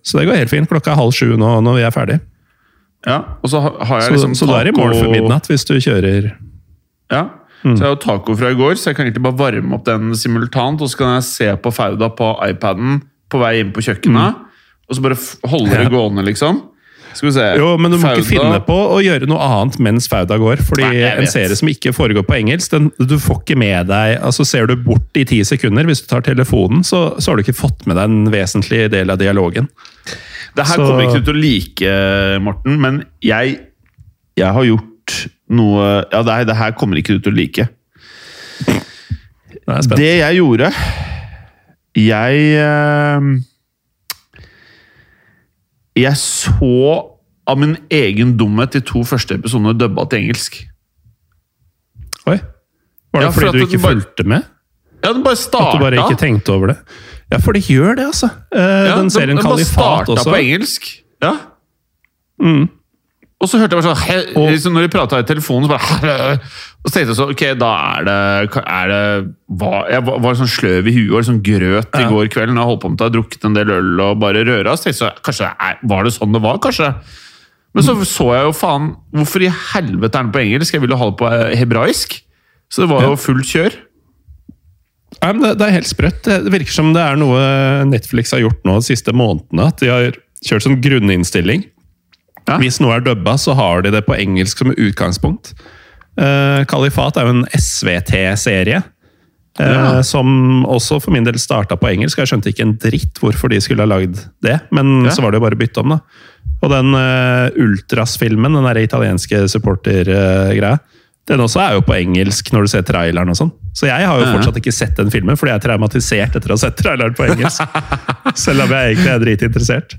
så det går helt fint. Klokka er halv sju nå når vi er ferdig. Ja, og så har jeg Så, liksom så du er i mål før midnatt hvis du kjører Ja, Mm. så jeg har jo taco fra i går, så jeg kan egentlig bare varme opp den simultant, og så kan jeg se på Fauda på iPaden på vei inn på kjøkkenet, og så bare holde det Mm. Ja. gående, liksom. Skal vi se. Jo, men du må ikke finne på å gjøre noe annet mens Fauda går. Fordi Nei, en serie som ikke foregår på engelsk, den, du får ikke med deg altså Ser du bort i ti sekunder hvis du tar telefonen, så, så har du ikke fått med deg en vesentlig del av dialogen. Det her Så- kommer ikke du til å like, Morten, men jeg, jeg har gjort noe Ja, det, det her kommer ikke du til å like. Spent. Det jeg gjorde Jeg eh, Jeg så av min egen dumhet de to første episodene dubba til engelsk. Oi. Var det Ja, fordi du ikke bare- fulgte med? Ja, den bare At du bare ikke tenkte over det? Ja, for det gjør det, altså. Eh, den serien de, de bare Kalifat starta også. på engelsk. Ja. Mm. Og så hørte jeg bare sånn Og- liksom Når de prata i telefonen, så bare *laughs* Og så tenkte jeg så Ok, da er det, er det var, Jeg var, sånn sløv i huet og liksom grøt i går kveld når jeg holdt på med å ha drukket en del øl og bare røra. Så tenkte jeg så, kanskje Var det sånn det var, kanskje? Men så så jeg jo faen Hvorfor i helvete er den på engelsk? Jeg ville ha det på eh, hebraisk. Så det var jo fullt kjør. Nei, men det, det er helt sprøtt. Det virker som det er noe Netflix har gjort nå de siste månedene. At de har kjørt sånn grunninnstilling. Ja. Hvis noe er dubba, så har de det på engelsk som utgangspunkt. Uh, Kalifat er jo en SVT-serie. eh, Ja. Som også for min del starta på engelsk. Jeg skjønte ikke en dritt hvorfor de skulle ha lagd det, men Ja. så var det jo bare bytte om, da. Og den uh, Ultras-filmen, den der italienske supporter-greia, den også er jo på engelsk når du ser traileren og sånn. Så jeg har jo fortsatt ikke sett den filmen, fordi jeg er traumatisert etter å ha sett traileren på engelsk. *laughs* Selv om jeg egentlig er dritinteressert.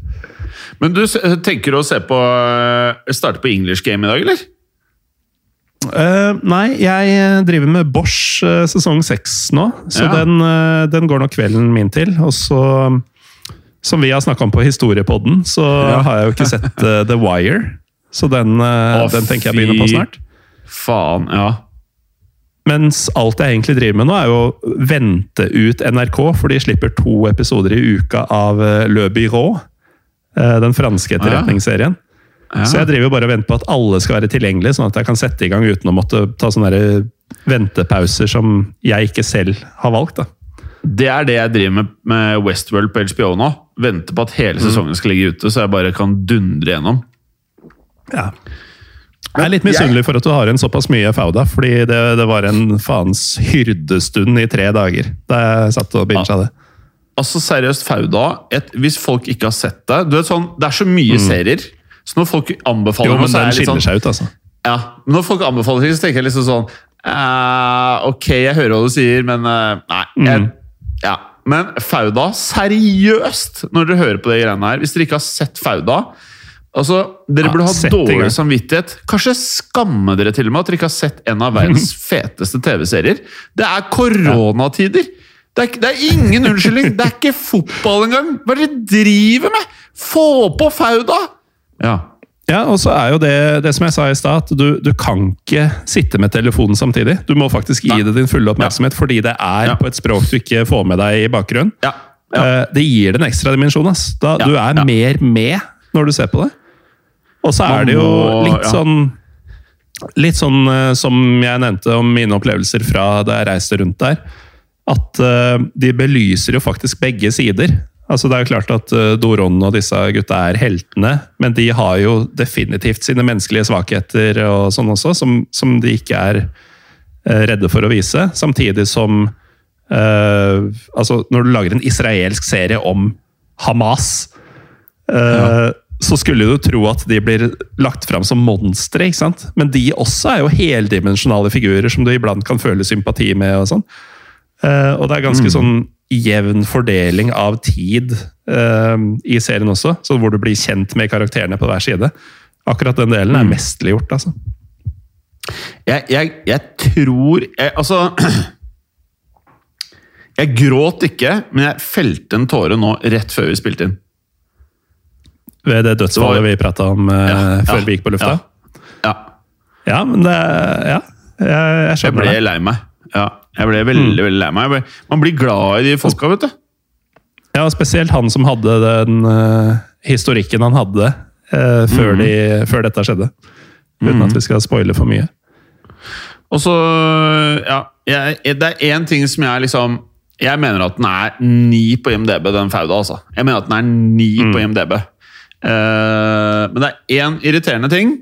Men du tenker å se på eh, starte på English Game i dag, eller? Uh, nei, jeg driver med Bosch uh, sesong seks nå, så Ja. den, uh, den går nok kvelden min til. Og så, som vi har snakka om på Historiepodden, så Ja. har jeg jo ikke sett eh, The Wire. Så den, eh, Å, den tenker jeg begynner på snart. Faen, ja. Mens alt jeg egentlig driver med nå, er jo å vente ut NRK, for de slipper to episoder i uka av eh, Le Byrå. Eh, Den franske etterretningsserien. ja. Så jeg driver bare og venter på at alle skal være tilgjengelige, sånn at jeg kan sette i gang uten å måtte ta sånne ventepauser som jeg ikke selv har valgt. da. Det er det jeg driver med med Westworld på HBO nå. Venter på at hele sesongen skal ligge ute, så jeg bare kan dundre gjennom. Ja. Jeg er litt misunnelig for at du har en såpass mye Fauda, fordi det, det var en faens hyrdestund i tre dager da jeg satt og binga det. Altså seriøst, Fauda et, Hvis folk ikke har sett det du vet sånn, Det er så mye serier, så når folk anbefaler Jo, men den skiller sånn seg ut, altså. ja, Når folk anbefaler ting, så tenker jeg liksom sånn eh, Ok, jeg hører hva du sier, men eh, Nei. Jeg, Mm. ja. Men Fauda, seriøst, når dere hører på de greiene her Hvis dere ikke har sett Fauda Altså, Dere Ja, burde ha dårlig samvittighet. Kanskje skamme dere til og med at dere ikke har sett en av *laughs* verdens feteste TV-serier. Det er koronatider! Det er, det er ingen unnskyldning! Det er ikke fotball engang! Hva er det dere driver med?! Få på Fauda! Ja. Ja, og så er jo det, det som jeg sa i stad, at du, du kan ikke sitte med telefonen samtidig. Du må faktisk gi Nei. det din fulle oppmerksomhet, fordi det er Ja. på et språk du ikke får med deg i bakgrunnen. Ja. ja. Eh, Det gir det en ekstra dimensjon. ass. Da, Ja, du er ja. mer med når du ser på det. Og så er det jo litt sånn Litt sånn eh, som jeg nevnte om mine opplevelser fra da jeg reiste rundt der. At eh, de belyser jo faktisk begge sider. Altså Det er jo klart at uh, Doron og disse gutta er heltene, men de har jo definitivt sine menneskelige svakheter og sånn også, som, som de ikke er eh, redde for å vise. Samtidig som eh, altså Når du lager en israelsk serie om Hamas, eh, så skulle du tro at de blir lagt fram som monstre, ikke sant? Men de også er jo heldimensjonale figurer som du iblant kan føle sympati med. og sånn. Eh, og det er ganske sånn jevn fordeling av tid eh, i serien også, så hvor du blir kjent med karakterene på hver side. Akkurat den delen er mesterliggjort, altså. Jeg, jeg, jeg tror jeg, Altså *clears throat* Jeg gråt ikke, men jeg felte en tåre nå rett før vi spilte inn. Ved det dødsfallet vi prata om eh, Ja, før ja, vi gikk på lufta. Ja. Ja, men det Ja, jeg, jeg Jeg ble det. lei meg. Ja, jeg ble veldig veldig lei meg. Ble, man blir glad i de folka, vet du. Ja, Spesielt han som hadde den uh, historikken han hadde uh, før, Mm. de, før dette skjedde. Uten at vi skal spoile for mye. Og så Ja, jeg, det er én ting som jeg liksom Jeg mener at den er ni på IMDb, den Fauda, altså. Jeg mener at den er ni på IMDb. Uh, men det er én irriterende ting.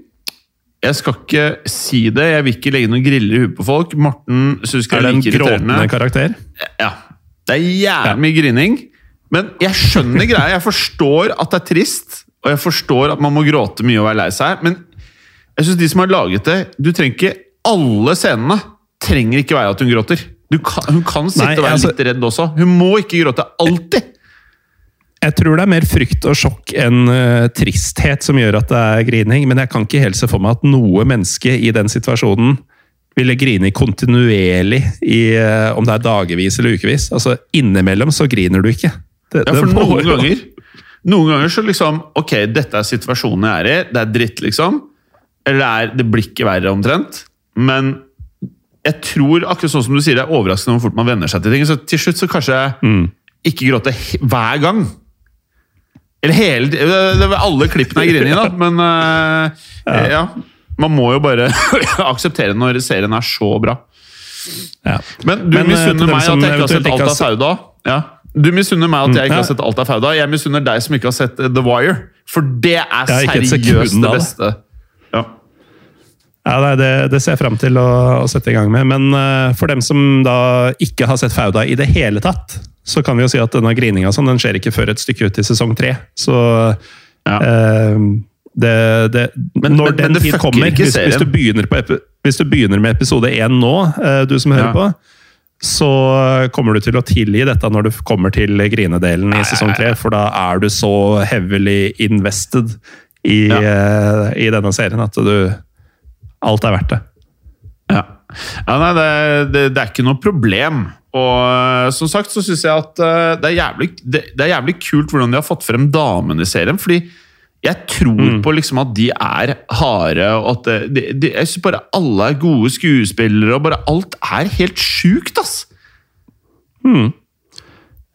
Jeg skal ikke si det, jeg vil ikke legge noen griller i huet på folk. Morten syns ikke Er det det er en like gråtende irriterende. karakter? Ja. Det er jævlig mye grining. Men jeg skjønner greia. Jeg forstår at det er trist, og jeg forstår at man må gråte mye og være lei seg. Men jeg synes de som har laget det Du trenger ikke Alle scenene trenger ikke være at hun gråter. Du kan, hun kan sitte Nei, og være altså- litt redd også. Hun må ikke gråte alltid. Jeg tror det er mer frykt og sjokk enn uh, tristhet som gjør at det er grining, men jeg kan ikke helt se for meg at noe menneske i den situasjonen ville grine kontinuerlig i uh, om det er dagevis eller ukevis. Altså, Innimellom så griner du ikke. Det, ja, for noen ganger, noen ganger så liksom Ok, dette er situasjonen jeg er i. Det er dritt, liksom. Eller det, er, det blir ikke verre, omtrent. Men jeg tror, akkurat sånn som du sier, det er overraskende hvor fort man venner seg til ting. Så til slutt så kanskje mm. ikke gråte hver gang. Eller hele Alle klippene er grining, *laughs* da, men uh, ja. ja. Man må jo bare *laughs* akseptere når serien er så bra. Ja. Men du eh, misunner meg at jeg ikke har sett alt av Sauda. Ja. Du misunner meg at jeg ikke har sett alt av Fauda. Jeg misunner deg som ikke har sett The Wire. For det er seriøst det beste. Ja. Ja, det, det, ser jeg fram til å, å, sette i gang med. Men uh, for dem som da ikke har sett Fauda i det hele tatt, så kan vi jo si at denne grininga sånn, den skjer ikke før et stykke ut i sesong tre. Så ja. eh, det, det, men, når men, den tid kommer, hvis, hvis, du hvis, du begynner med episode én nå, eh, du som hører ja. på, så kommer du til å tilgi dette når du kommer til grinedelen i sesong tre. For da er du så heavily invested i, ja. uh, i denne serien at du Alt er verdt det. Ja. Ja nei, det, det, det, er ikke noe problem. Og uh, som sagt så syns jeg at uh, det, er jævlig, det, er jævlig kult hvordan de har fått frem damene i serien. fordi jeg tror mm. på liksom at de er harde, og at de, de, jeg synes bare alle er gode skuespillere, og bare alt er helt sjukt, ass! Mm.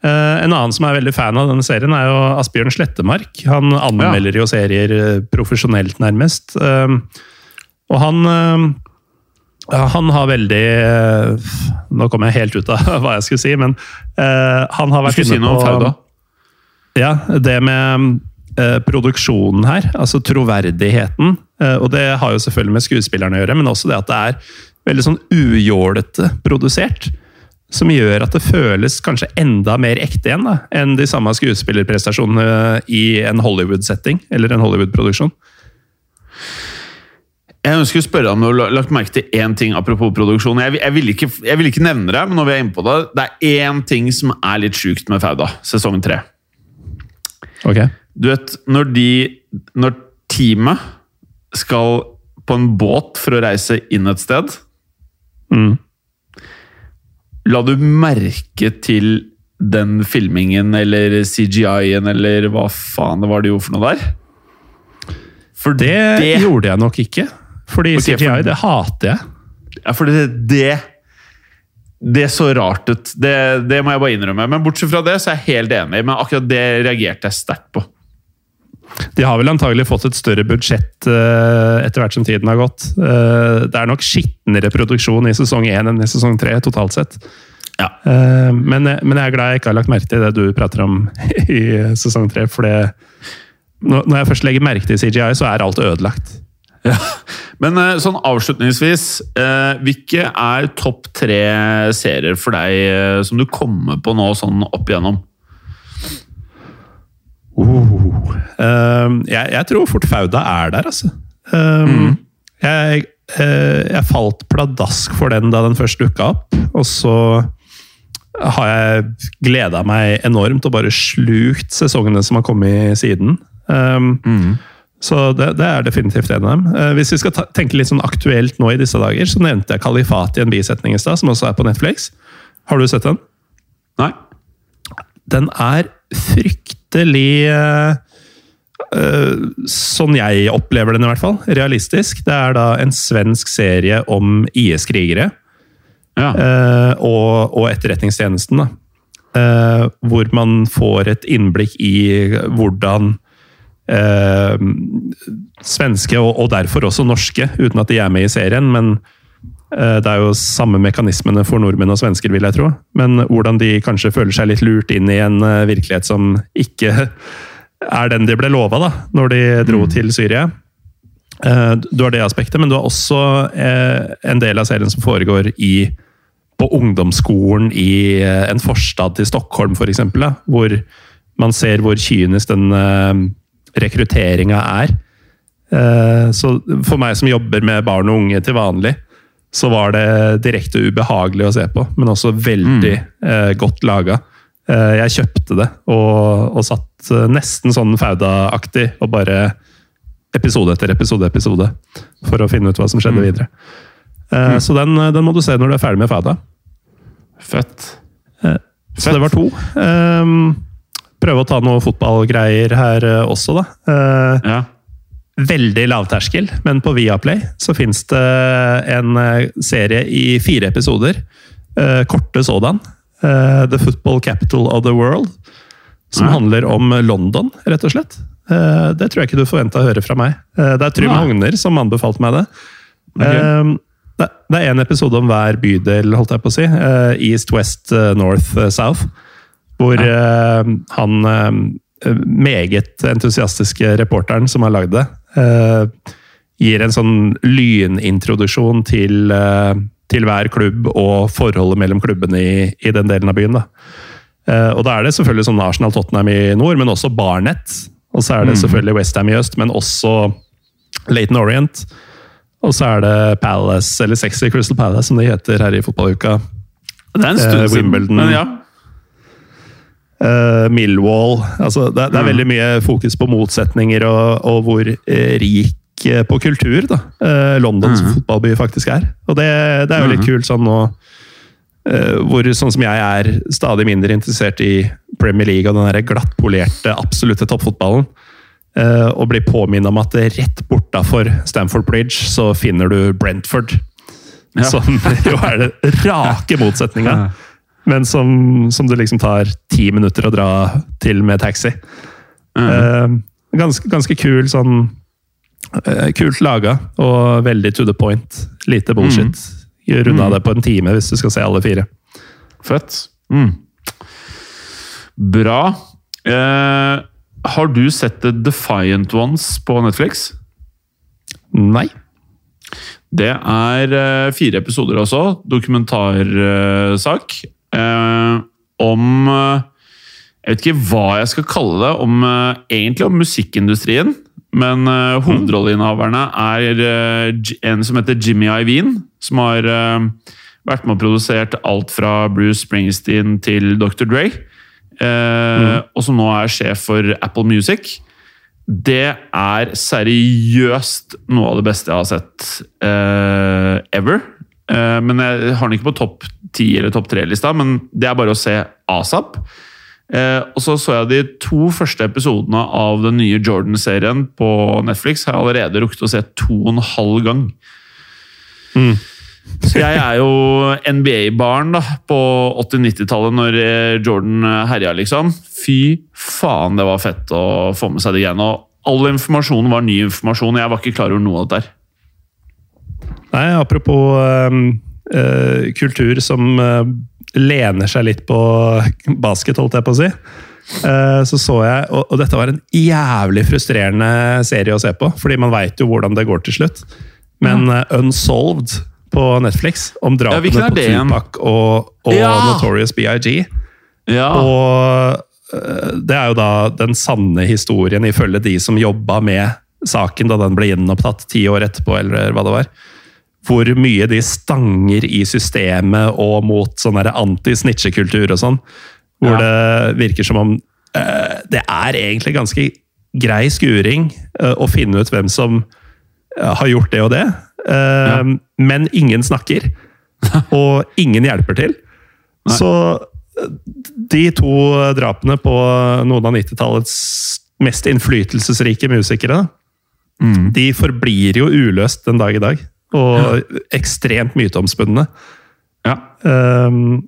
Uh, en annen som er veldig fan av denne serien, er jo Asbjørn Slettemark. Han anmelder ja. jo serier uh, profesjonelt, nærmest. Uh, og han han har veldig Nå kommer jeg helt ut av *laughs* hva jeg skulle si, men han har vært inne på si noe om Fauda? Ja, det med uh, produksjonen her, altså troverdigheten. Uh, og det har jo selvfølgelig med skuespillerne å gjøre, men også det at det er veldig sånn ujålete produsert. Som gjør at det føles kanskje enda mer ekte igjen da, enn de samme skuespillerprestasjonene i en Hollywood-setting, eller en Hollywood-produksjon. Jeg ønsker å spørre deg om du har lagt merke til én ting apropos produksjon. Jeg, jeg, vil ikke, jeg, vil ikke, nevne det, men når vi er inne på det, det er én ting som er litt sjukt med Fauda, sesong tre. Okay. Du vet, når de Når teamet skal på en båt for å reise inn et sted mm. La du merke til den filmingen eller CGI-en eller hva faen det var de gjorde for noe der? For det, det gjorde jeg nok ikke. Fordi okay, CGI, for, det hater jeg. Ja, for det, det det så rart ut. Det, det, må jeg bare innrømme. Men bortsett fra det, så er jeg helt enig. Men akkurat det reagerte jeg sterkt på. De har vel antagelig fått et større budsjett uh, etter hvert som tiden har gått. Uh, det er nok skitnere produksjon i sesong én enn i sesong tre, totalt sett. Ja. Uh, men, men, jeg er glad jeg ikke har lagt merke til det du prater om *laughs* i sesong tre. For det, når jeg først legger merke til CGI, så er alt ødelagt. Ja. Men sånn avslutningsvis, hvilke er topp tre serier for deg som du kommer på nå sånn opp igjennom? Uh, uh, jeg, jeg, tror fort Fauda er der, altså. Um, mm. jeg, jeg, falt pladask for den da den først dukka opp, og så har jeg gleda meg enormt og bare slukt sesongene som har kommet siden. Um, mm. Så det, det, er definitivt en av dem. Eh, hvis vi skal ta, tenke litt sånn aktuelt nå i disse dager, så nevnte jeg Kalifat i en bisetning i stad, som også er på Netflix. Har du sett den? Nei. Den er fryktelig eh, eh, Sånn jeg opplever den, i hvert fall. Realistisk. Det er da en svensk serie om IS-krigere. Ja. Uh, og, og, Etterretningstjenesten, da. Uh, hvor man får et innblikk i hvordan svenske, og, og, derfor også norske, uten at de er med i serien, men Eh, det er jo samme mekanismene for nordmenn og svensker, vil jeg tro. Men hvordan de kanskje føler seg litt lurt inn i en eh, virkelighet som ikke *laughs* er den de ble lova da, når de dro mm. til Syria. Eh, du har det aspektet, men du har også en del av serien som foregår i, på ungdomsskolen i en forstad til Stockholm, f.eks. Hvor man ser hvor kynisk den rekrutteringa er. Så for meg som jobber med barn og unge til vanlig, så var det direkte ubehagelig å se på, men også veldig mm. eh, godt laga. Eh, jeg kjøpte det og, og satt eh, nesten sånn Fauda-aktig og bare episode etter episode episode for å finne ut hva som skjedde mm. videre. Mm. Så den, den må du se når du er ferdig med Fauda. Fett. Så det var to. Ehm, prøve å ta noe fotballgreier her eh, også, da. Eh, Ja. veldig lavterskel, men på Viaplay så fins det en eh, serie i fire episoder. eh, korte sådan. eh, The Football Capital of the World. Som Ja. handler om London, rett og slett. Det tror jeg ikke du forventa å høre fra meg. Det er Trym ja. Hogner som anbefalte meg det. Ok. Eh, det er en episode om hver bydel, holdt jeg på å si. East, West, North, South. Hvor eh, han uh, meget entusiastiske reporteren som har lagd det, uh, gir en sånn lynintroduksjon til, til hver klubb og forholdet mellom klubbene i, i den delen av byen. Da. Og da er det selvfølgelig sånn Arsenal-Tottenham i nord, men også Barnet. Og så er det selvfølgelig Westham i øst, men også Laton Orient. Og så er det Palace, eller Sexy Crystal Palace, som det heter her i fotballuka. Det er en stund siden, men ja. Eh, Millwall altså det, det er Mm. veldig mye fokus på motsetninger og, og hvor eh, rik eh, på kultur da, Londons Mm. fotballby faktisk er. Og det, det er jo litt kult sånn nå hvor sånn som jeg er stadig mindre interessert i Premier League og den der glattpolerte, absolutte toppfotballen. og blir påminnet om at rett bortafor Stamford Bridge så finner du Brentford. Ja. Som jo er det rake motsetninga. *laughs* Men som, som det liksom tar ti minutter å dra til med taxi. Eh, ganske, ganske kul sånn eh, Kult laga og veldig to the point. Lite bullshit. Runda det på en time hvis du skal se alle fire. Fett. Mm. Bra. Eh, har du sett The Defiant Ones på Netflix? Nei. Det er eh, fire episoder også. Dokumentarsak. Eh, om eh, Jeg vet ikke hva jeg skal kalle det. Om, eh, egentlig om musikkindustrien. Men eh, hovedrolleinnehaverne er eh, en som heter Jimmy Iveen, Som har eh, vært med og produsert alt fra Bruce Springsteen til Dr. Dre. Eh, Og som nå er sjef for Apple Music. Det er seriøst noe av det beste jeg har sett ever. Eh, men jeg har den ikke på topp ti eller topp tre-lista, men det er bare å se asap. Eh, og så så jeg de to første episodene av den nye Jordan-serien på Netflix. Har jeg allerede rukket å se to og en halv gang. Så jeg er jo NBA-barn da, på 80-90-tallet, når eh, Jordan herja, liksom. Fy faen, det var fett å få med seg det igjen. Og all informasjonen var ny informasjon. Jeg var ikke klar over noe av det der. Nei, apropos eh, kultur som eh, lener seg litt på basket, holdt jeg på å si. Eh, så så jeg, og, dette var en jævlig frustrerende serie å se på, fordi man veit jo hvordan det går til slutt. Men ja. Unsolved på Netflix, om drapene er på? Tupac og, og Ja! Notorious BIG. Ja, Og det er jo da den sanne historien, ifølge de som jobba med saken da den ble gjenopptatt ti år etterpå, eller hva det var. Hvor mye de stanger i systemet og mot sånn anti-snitchekultur og sånn. Hvor Ja. det virker som om uh, det er egentlig ganske grei skuring uh, å finne ut hvem som uh, har gjort det og det. ja. Men ingen snakker. *laughs* Og ingen hjelper til. Nei. Så de to drapene på noen av 90-tallets mest innflytelsesrike musikere, Mm. de forblir jo uløst den dag i dag. Og ekstremt myteomspunne. ja. Um,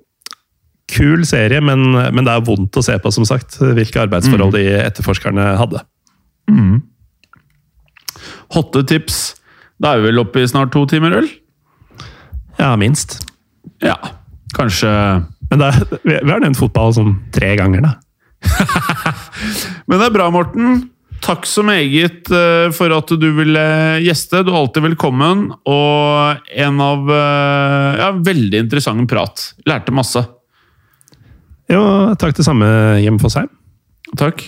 kul serie, men, men det er vondt å se på, som sagt, hvilke arbeidsforhold de etterforskerne hadde. Hotte tips. Da er vi vel oppe i snart to timer, øl? Ja, minst. Ja, kanskje Men det vi har nevnt fotball sånn tre ganger, da. *laughs* Men det er bra, Morten. Takk så meget eh, for at du ville gjeste. Du er alltid velkommen. Og en av eh, Ja, veldig interessant prat. Lærte masse. Jo, takk det samme, Jim Fosheim. Takk.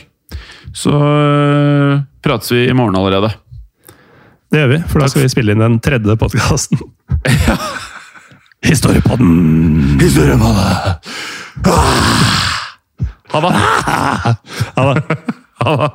Så eh, prates vi i morgen allerede. Det gjør vi, for da skal vi spille inn den tredje podkasten. *laughs* Historiepodden! Historiepodden! Ha det! Ha det. Ha det.